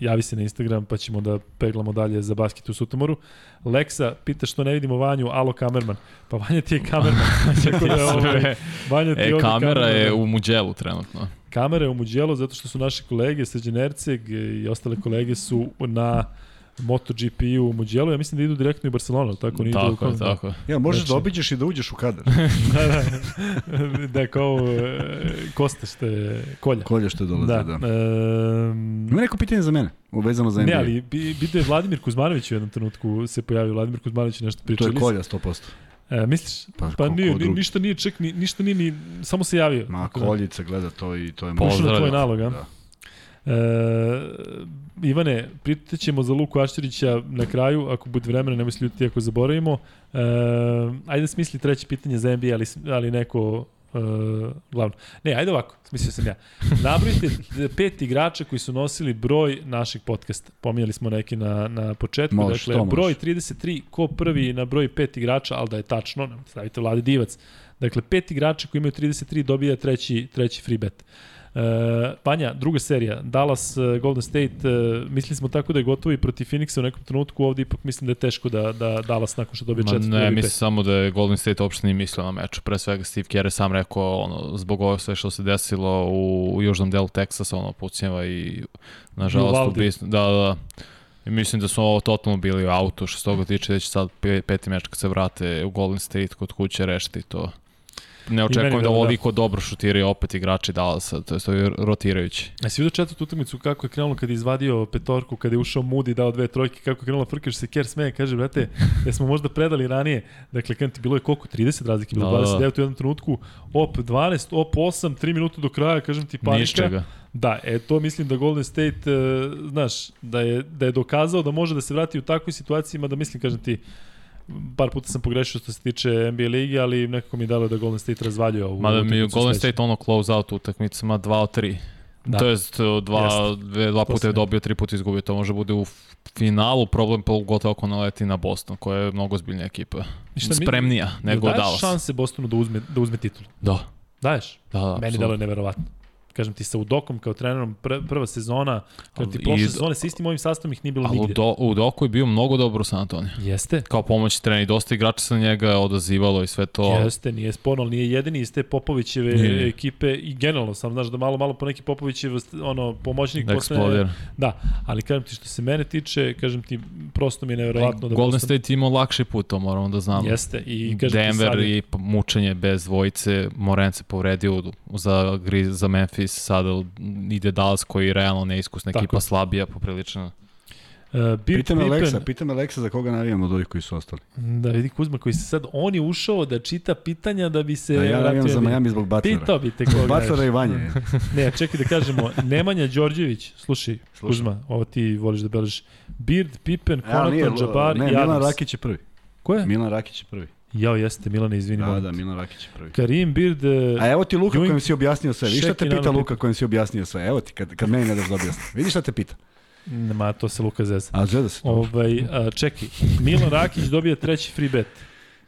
javi se na Instagram pa ćemo da peglamo dalje za basket u Sutomoru. Leksa pita što ne vidimo Vanju, alo kamerman. Pa Vanja ti je kamerman. Tako da, ovaj, Vanja ti E, ovde kamera je kamerman. u Muđelu trenutno. Kamera je u Muđelu zato što su naše kolege, Srđan Erceg i ostale kolege su na MotoGP-u u Muđelu. Ja mislim da idu direktno i u Barcelonu, tako? Oni Tako idu je, tako je. Ja, možeš Znači- da obiđeš i da uđeš u kadar. da, da, da, kao e, Kosta što je kolja. Kolje što dolaze, da. Da. da. Um, Ima neko pitanje za mene, uvezano za NBA. Ne, ali bi, bi da je Vladimir Kuzmanović u jednom trenutku se pojavio. Vladimir Kuzmanović je nešto To pričao. je kolja 100%. E, misliš? Pa, Pa ko- nije, ko drugi? ništa nije ček, ni, ništa nije ni, samo se javio. Ma, da. koljica gleda to i to je Pa, Ušao na tvoj nalog, a? Da. E, Ivane, pritaćemo za Luku Ašćerića na kraju, ako bude vremena, nemoj se ljuti ako zaboravimo. E, ajde smisli treće pitanje za NBA, ali, ali neko e, glavno. Ne, ajde ovako, smislio sam ja. Nabrojite pet igrača koji su nosili broj našeg podcasta. Pominjali smo neki na, na početku. Možeš, dakle, broj 33, ko prvi na broj pet igrača, ali da je tačno, stavite Vladi Divac. Dakle, pet igrača koji imaju 33 dobija treći, treći free bet. Uh, Panja, druga serija, Dallas, uh, Golden State, uh, mislili smo tako da je gotovo i protiv Phoenixa u nekom trenutku, ovde ipak mislim da je teško da, da Dallas nakon što dobije Ma četvrti ne, mislim samo da je Golden State uopšte nije mislio na meč. Pre svega Steve Kerr je sam rekao, ono, zbog ovo sve što se desilo u, u južnom delu Teksasa, ono, pucnjeva i nažalost ubistvo. Da, da, da. I mislim da su ovo totalno bili u autu, što se toga tiče da će sad pe- peti meč kad se vrate u Golden State kod kuće rešiti to. Ne očekujem da da. ovoliko dobro šutiraju opet igrači Dallasa, to je to rotirajući. A si vidio četvrtu utakmicu kako je krenulo kad je izvadio petorku, kada je ušao Moody, dao dve trojke, kako je krenulo frkaš se Kerr smeje, kaže, brate, da smo možda predali ranije. Dakle, kad ti bilo je koliko? 30 razlike, bilo Da, da, da. 29 u jednom trenutku, op 12, op 8, 3 minuta do kraja, kažem ti panika. Nišćega. Da, e to mislim da Golden State, e, znaš, da je, da je dokazao da može da se vrati u takvoj situacijama, da mislim, kažem ti, par puta sam pogrešio što se tiče NBA ligi, ali nekako mi je dalo da Golden State razvaljuje ovu Mada mi je Golden. State ono close out utakmicama 2 od 3. Da. To jest dva, dve, dva puta je dobio, tri puta izgubio. To može bude u finalu problem pogotovo ako naleti na Boston, koja je mnogo zbiljnija ekipa. Šta mi- Spremnija nego Jel daješ Dallas. šanse Bostonu da uzme, da uzme titulu? Da, Daješ? da, da. Meni delo je neverovatno. Kažem ti, sa Udokom kao trenerom pr prva sezona, kao ti Ali prošle i- sezone sa istim ovim sastavom ih nije bilo Ali nigde. do, u Doku je bio mnogo dobro u San Antonio. Jeste? Kao pomoć trener i dosta igrača se na njega odazivalo i sve to. Jeste, nije sporno, ali nije jedini iz te Popovićeve Nije. ekipe i generalno sam, znaš, da malo, malo po neki Popovićev ono, pomoćnik Da eksplodira. Da, ali kažem ti što se mene tiče, kažem ti, prosto mi je neverovatno da Golden Boston- State imao lakši put, to moramo da znamo. Jeste, i kažem ti Denver sad, i mučenje bez dvojice, Moren se povredio za, za Memphis, sada ide Dallas koji je realno neiskusna Tako ekipa, slabija poprilično. Uh, Bill Pita me Pippen- Leksa, pita me Leksa za koga navijam od ovih koji su ostali. Da vidi Kuzma koji se sad, on je ušao da čita pitanja da bi se A ja navijam za. Miami zbog Butlera. Pitao bi te koga. Butlera i. Vanje. Ne, čekaj da kažemo, Nemanja Đorđević, slušaj, Slušam. Kuzma, ovo ti voliš da beležiš. Beard, Pippen, Konator, Jabbar ne, i Milan Adams. Rakić je prvi. Ko je? Milan Rakić je prvi. Jao, jeste, Milane, izvini. Da, molim da. Milan Rakić je prvi. Karim, Beard, e, A evo ti Luka Ewing, kojem si objasnio sve. Viš šta te pita Luka kojem si objasnio sve. Evo ti, kad, kad meni ne daš da objasnim. Vidiš šta te pita. ma, to se Luka zeza. A zgleda se to. Ovaj, a, čekaj, Milan Rakić dobija treći free bet.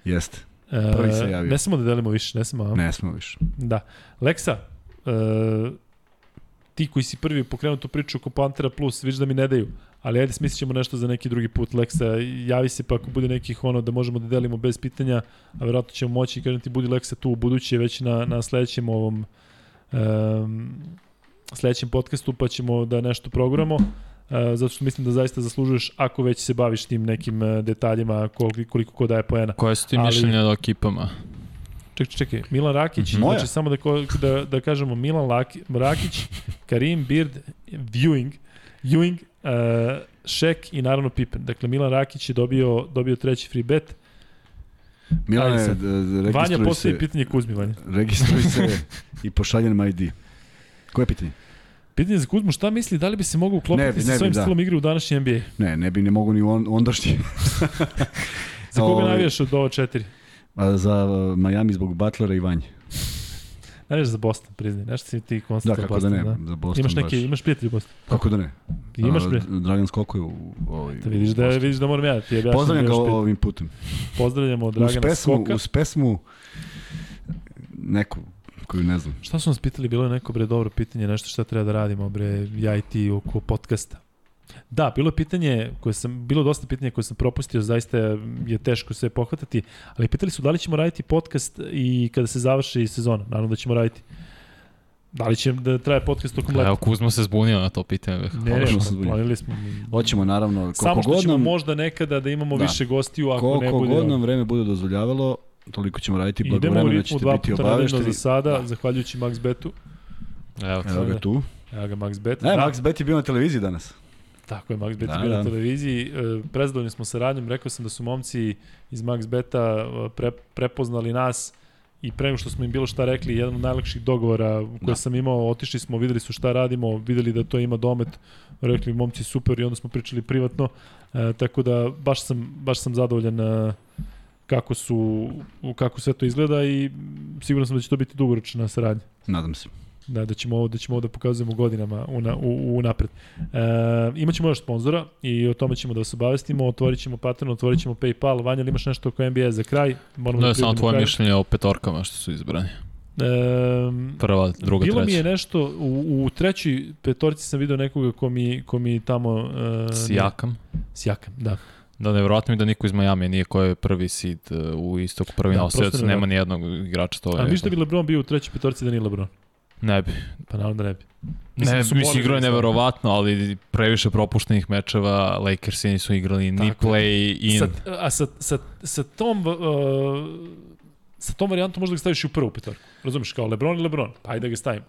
Jeste. E, Prvi se javio. Ne smemo da delimo više, ne smemo, a? Ne smo više. Da. Leksa, e, ti koji si prvi pokrenuo tu priču oko Pantera Plus, vidiš da mi ne daju, ali ajde smislit ćemo nešto za neki drugi put. Leksa, javi se pa ako bude nekih ono da možemo da delimo bez pitanja, a verovatno ćemo moći, kažem ti, budi Leksa tu u buduće već na, na sledećem ovom um, sledećem podcastu pa ćemo da nešto proguramo. Uh, zato što mislim da zaista zaslužuješ ako već se baviš tim nekim uh, detaljima koliko, koliko ko daje poena. Koje su ti Ali- mišljenja o ekipama? Čekaj, čekaj, Milan Rakić, Mhm. Moja. znači samo da, ko- da, da kažemo Milan Laki, Rakić, Karim Beard, Viewing, Ewing, uh, Šek i naravno Pippen. Dakle, Milan Rakić je dobio, dobio treći free bet. Sad. d- d- Vanja registruj postoji pitanje Kuzmi, Vanja. registruj se i pošalje nam ID. Koje pitanje? Pitanje za Kuzmu, šta misli, da li bi se mogao uklopiti Ne bi, sa ne svojim da. stilom igre u današnji NBA? Ne, ne bi ne mogu ni on, ondašnji. Za koga Ovaj, navijaš od ova četiri? A za Miami zbog Butlera i Vanje. Navijaš za Boston, priznaj. Nešto si ti Da, konstantno kako Boston, da ne, za Boston Imaš baš. neki, imaš prijatelj u Bostonu? Kako da ne? Imaš prijatelj? Dragan Skoko je u... Ovaj, Da vidiš da, vidiš da moram ja, ti objasnim. Pozdravljam da ga ovim putem. Pozdravljamo Uz Dragana pesmu, Skoka. uz pesmu neku koju ne znam. Šta su nas pitali? Bilo je neko bre dobro pitanje, nešto šta treba da radimo bre, ja i ti oko podcasta. Da, bilo je pitanje koje sam, bilo dosta pitanja koje sam propustio, zaista je teško sve pohvatati, ali pitali su da li ćemo raditi podcast i kada se završi sezona, naravno da ćemo raditi. Da li će da traje podcast tokom leta? Evo, Kuzma se zbunio na to pitanje. Ne, ne, se zbunio. planili smo. Hoćemo naravno, koliko Samo što ćemo nam, možda nekada da imamo Da. više gostiju, ako ne koliko bude... god nam vreme bude dozvoljavalo, toliko ćemo raditi Idemo u blagovremeno ritmu ćete dva biti obavešteni. za sada, Da. zahvaljujući Max Betu. Evo, Evo ga tu. Evo ga Max Bet. E, Max Bet je bio na televiziji danas. Tako je, Max Bet Da, bio na da. televiziji. E, Prezadovoljni smo saradnjom. Rekao sam da su momci iz Max Beta e, pre, prepoznali nas i pre nego što smo im bilo šta rekli, jedan od najlakših dogovora koje Da. sam imao, otišli smo, videli su šta radimo, videli da to ima domet, rekli momci super i onda smo pričali privatno, e, tako da baš sam, baš sam zadovoljan e, kako su kako sve to izgleda i siguran sam da će to biti dugoročna saradnja. Nadam se. Da, da ćemo ovo, da ćemo ovo da pokazujemo godinama una, u, u napred. E, imaćemo još sponzora i o tome ćemo da se obavestimo. Otvorit ćemo Patreon, otvorit ćemo Paypal. Vanja, imaš nešto oko NBA za kraj? Moramo da je samo tvoje mišljenje o petorkama što su izbrani. E, Prva, druga, bilo mi je treća. nešto, u, u trećoj petorci sam video nekoga ko mi, ko mi tamo... E, Sijakam. Sjakam, da. Da, nevjerojatno mi da niko iz Miami nije ko je prvi seed uh, u istoku, prvi Da, da, nosilac, ne nema ni jednog igrača. To A je, viš da bi LeBron bio u trećoj petorci da nije LeBron? Ne bi. Pa naravno da ne bi. Ne, da mislim, igrao je neverovatno, ali previše propuštenih mečeva, Lakersi nisu igrali ni Tako play in. Sa, a sa, sa, sa tom... Uh, sa tom varijantom možda ga staviš i u prvu petorku. Razumeš, kao LeBron i LeBron. Pa ajde da ga stavim.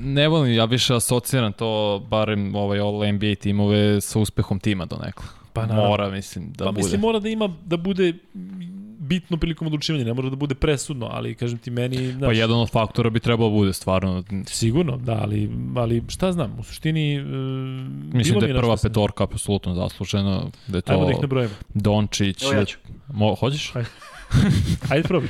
Ne volim, ja više asociram to, barem ovaj All NBA timove sa uspehom tima do nekla. Pa naravno. Mora, mislim, da pa bude. mislim mora da ima da bude bitno prilikom odlučivanja, ne mora da bude presudno, ali kažem ti meni, znaš, Pa jedan od faktora bi trebalo bude stvarno. sigurno, da, ali, ali šta znam, u suštini uh, Mislim da mi je prva petorka apsolutno zaslužena, da je to Ajmo da ih nabrojimo. Dončić. Evo ja ću. Mo, hoćeš? Ajde probaj.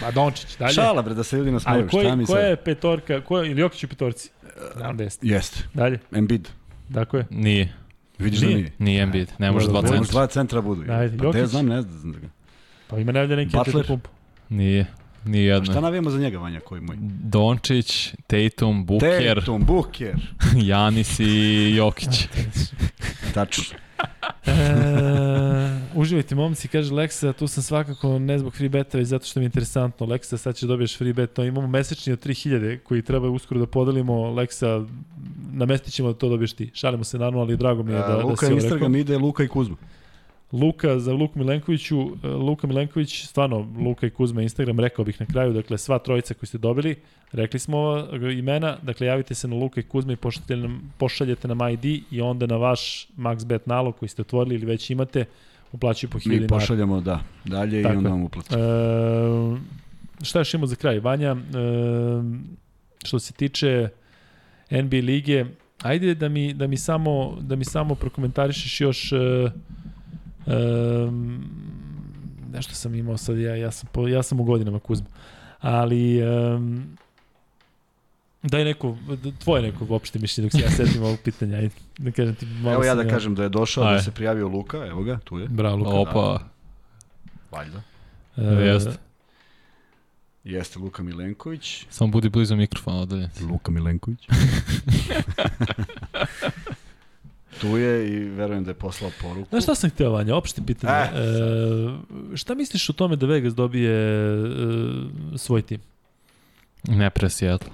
pa Dončić, dalje. Šala bre, da se ljudi nasmeju. Šta mi koja sad? je petorka, koja, ili Jokić u petorci? Znam da jeste. Jeste. Dalje, Embiid. tako je. Nije. Vidiš Nije. da nije. Nije Embiid, ne može dva centra. dva centra budu. Ajde, pa Jokić. znam, ne znam. Pa ima najavlja neki Butler. Antetokounmpo. Nije. Nije A jedno. šta navijamo za njega, Vanja, koji moj? Dončić, Tatum, Booker, Tatum, Booker. Janis i Jokić. Tačno. E, uživajte momci, kaže Leksa, tu sam svakako ne zbog free beta, već zato što mi je interesantno. Leksa, sad ćeš dobiješ free bet, imamo mesečni od 3000 koji treba uskoro da podelimo. Leksa, namestit ćemo da to dobiješ ti. Šalimo se naravno, ali drago mi je da, da Luka si ovo rekao. Instagram ide Luka i Kuzma. Luka za Luku Milenkoviću, e, Luka Milenković, stvarno Luka i Kuzma Instagram, rekao bih na kraju, dakle sva trojica koji ste dobili, rekli smo ova imena, dakle javite se na Luka i Kuzma i pošaljete nam, pošaljete nam ID i onda na vaš MaxBet nalog koji ste otvorili ili već imate, uplaćuju po 1000 Mi pošaljamo, da, dalje Tako i onda vam uplati. E, šta još imamo za kraj? Vanja, e, što se tiče NBA lige, ajde da mi, da mi, samo, da mi samo prokomentarišeš još e, e, nešto sam imao sad, ja, ja, sam, po, ja sam u godinama Kuzma, ali e, daj neko, tvoje neko uopšte mišljenje dok se ja setim ovog pitanja, ajde, da kažem ti malo Evo ja da kažem da je došao, da Ajde. se prijavio Luka, evo ga, tu je. Bravo, Luka. Opa, Valjda. E, Jeste. Jeste Luka Milenković. samo budi blizu mikrofona odalje. Luka Milenković. tu je i verujem da je poslao poruku. Znaš šta sam hteo, Vanja? Opšte pitanje. Eh, E, šta misliš o tome da Vegas dobije e, svoj tim? Ne pre Seattle.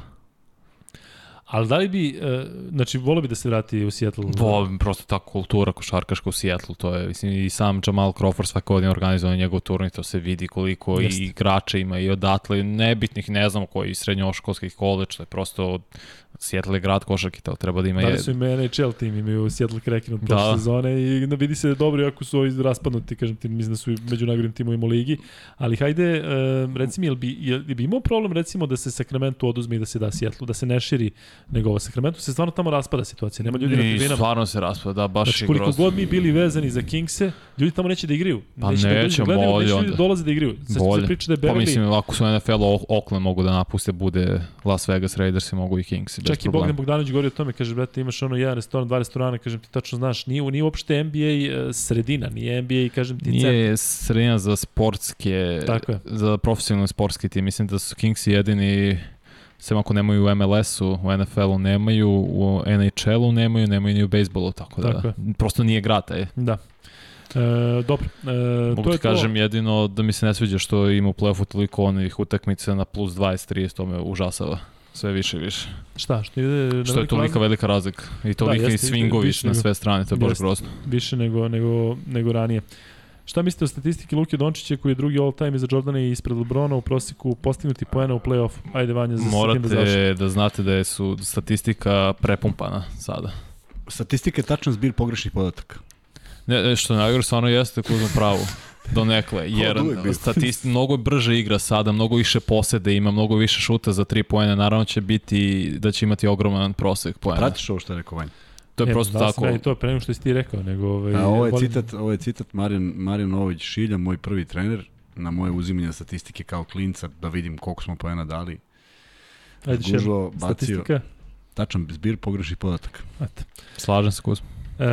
Ali da li bi, e, znači, volio bi da se vrati u Seattle? Volim prosto ta kultura košarkaška u Seattle, to je, mislim, i sam Jamal Crawford svake godine organizuje njegov turnir, to se vidi koliko Jeste. i igrača ima i odatle, nebitnih, ne znam koji, srednjoškolskih koleđ, to je prosto Seattle je grad košarke, to treba da ima Da li je, su im NHL tim, imaju Seattle Kraken od Da. prošle sezone i da vidi se da je dobro, iako su ovi raspadnuti, kažem ti, mislim da su i među najgorim timovima u ligi, ali hajde, reci mi, jel bi, jel bi imao problem recimo da se Sacramento oduzme i da se da Seattle, da se ne širi nego ovo Sacramento, se stvarno tamo raspada situacija, nema ljudi na i tribinama. stvarno se raspada, da, baš Znači, je koliko grozno. god mi bili vezani za Kingse, ljudi tamo neće da igraju. Pa neće da neće, gledaju, bolje neće ljudi onda. da dolaze da igraju. Sad se Bolje. priča da je Pa mislim, ako su NFL Oakland mogu da napuste, bude Las Vegas Raiders i mogu i Kings. Čak i. Bogdan Bogdanović govori o tome, kaže, brate, imaš ono jedan restoran, dva restorana, kažem ti tačno znaš, nije, nije uopšte NBA e, sredina, nije NBA, kažem ti, centar. Nije sredina za sportske, Tako je. za profesionalni sportski tim. Mislim da su Kingsi jedini, sem ako nemaju u MLS-u, u NFL-u nemaju, u NHL-u nemaju, nemaju ni u bejsbolu, tako da Tako je. prosto nije grad, je. Da. E, dobro, e, Mogu to ti je kažem jedino da mi se ne sviđa što ima u play-offu toliko onih utakmica na plus 20-30, to me užasava. Sve više i više. Šta, što ide na Što je tolika razliku? velika razlika. I tolika i jeste, swingovi više na sve strane, to je baš grozno. Više nego, nego, nego ranije. Šta mislite o statistiki Luke Dončića koji je drugi all time iza Jordana i ispred Lebrona u proseku postignuti poena u play-off? Ajde Vanja za Morate sa tim da da znate da je su statistika prepumpana sada. Statistika je tačan zbir pogrešnih podataka. Ne, što najgore stvarno jeste da uzmu pravu do nekle, jer Od uvek bio. statist, mnogo brže igra sada, mnogo više posede ima, mnogo više šuta za tri poena, naravno će biti da će imati ogroman prosek poena. Pratiš ovo što je rekao Vanja? To je E, prosto znao tako. I to pre nego što si ti rekao, nego... Ovaj, A ovo je volim- citat, ovo je citat Marijan, Marijan Nović Šilja, moj prvi trener, na moje uzimanje statistike kao klinca, da vidim koliko smo poena dali. Ajde, še, Gužvo, bacio, statistika. tačan zbir pogrešnih podataka. Slažem se Kuzma. E,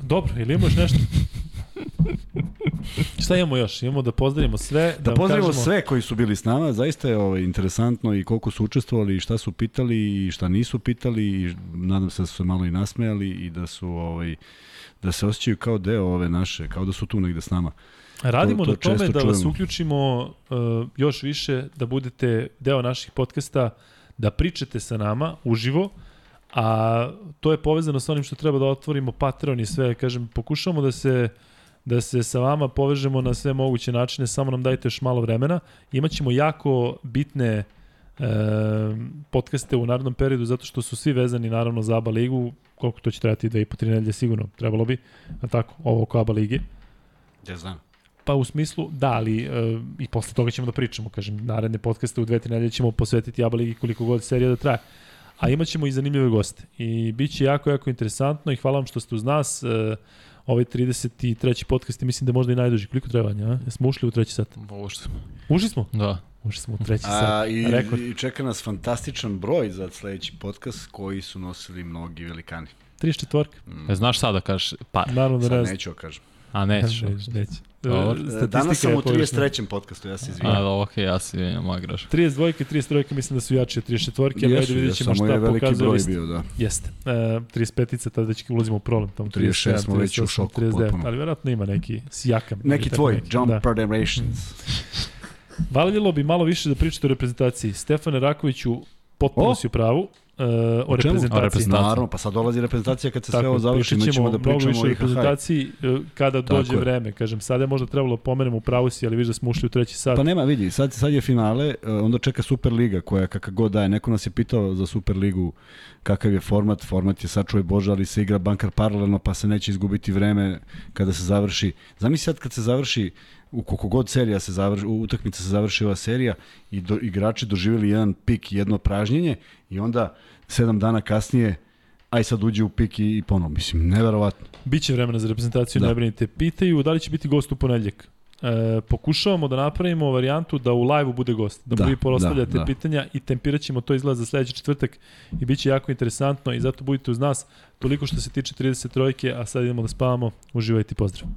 dobro, ili imamo još nešto? Šta imamo još? Imamo da pozdravimo sve. Da, Da pozdravimo kažemo, sve koji su bili s nama, zaista je ovaj, interesantno i koliko su učestvovali i šta su pitali i šta nisu pitali i nadam se da su se malo i nasmejali i da su ovaj, da se osjećaju kao deo ove naše, kao da su tu negde s nama. Radimo to na tome da vas čujemo. uključimo uh, još više, da budete deo naših podcasta, da pričate sa nama uživo, a to je povezano sa onim što treba da otvorimo Patreon i sve, kažem, pokušamo da se da se sa vama povežemo na sve moguće načine, samo nam dajte još malo vremena. Imaćemo jako bitne e, podcaste u narednom periodu, zato što su svi vezani naravno za ABA ligu, koliko to će trajati, dve i po, tri nedelje sigurno, trebalo bi, a tako, ovo oko ABA lige. Ja znam. Pa u smislu, da, ali e, i posle toga ćemo da pričamo, kažem, naredne podcaste u dve, tri nedelje ćemo posvetiti ABA ligi koliko god serija da traje. A imat ćemo i zanimljive goste. I bit će jako, jako interesantno i hvala vam što ste uz nas. E, ovaj 33. podcast je mislim da je možda i najduži. Koliko trebanja, a? Jesmo ušli u treći sat? Ovo što Ušli smo? Da. Ušli smo u treći A, sat. i, Rekord. I čeka nas fantastičan broj za sledeći podcast koji su nosili mnogi velikani. 34. E, znaš sada kažeš par, Naravno da Sad ne znam. neću da kažem. A nećeš. Neće, neće. Dobro. E, statistika Danas sam u pogrešna. 33. podcastu, ja se izvijem. A, ok, ja si moja greška. 32 i 33 mislim da su jači od 34 ali ajde vidjet ćemo šta je veliki pokazuje broj lista. bio, da. Jeste. E, 35-ica, tada već ulazimo u problem. Tamo 36 smo već u šoku 39, potpuno. ali vjerojatno ima neki sjakam. Neki tvoj, neki. Jumper da. Generations. Valjelo bi malo više da pričate o reprezentaciji. Stefane Rakoviću, potpuno O! si u pravu. E, o, čemu? reprezentaciji. O reprezentaciji. Naravno, pa sad dolazi reprezentacija kad se sve Tako, ovo završi, mi ćemo da više pričamo o reprezentaciji e, kada Tako dođe je. vreme. Kažem, sada je možda trebalo da pomenemo u pravu si, ali viš da smo ušli u treći sat. Pa nema, vidi, sad, sad je finale, e, onda čeka Superliga koja kakav god daje. Neko nas je pitao za Superligu kakav je format, format je sačuje Bože, ali se igra bankar paralelno pa se neće izgubiti vreme kada se završi. Zamisli sad kad se završi u koliko god serija se završi, u utakmica se završi ova serija i do, igrači doživjeli jedan pik, jedno pražnjenje i onda sedam dana kasnije aj sad uđe u pik i, i ponovo. Mislim, neverovatno. Biće vremena za reprezentaciju, Da. ne brinite. Pitaju da li će biti gost u ponedljak. E, pokušavamo da napravimo varijantu da u live-u bude gost, da, Da, vi postavljate da, da. pitanja i tempirat ćemo to izgleda za sledeći četvrtak i bit će jako interesantno i zato budite uz nas toliko što se tiče 33 a sad idemo da spavamo. Uživajte i pozdrav.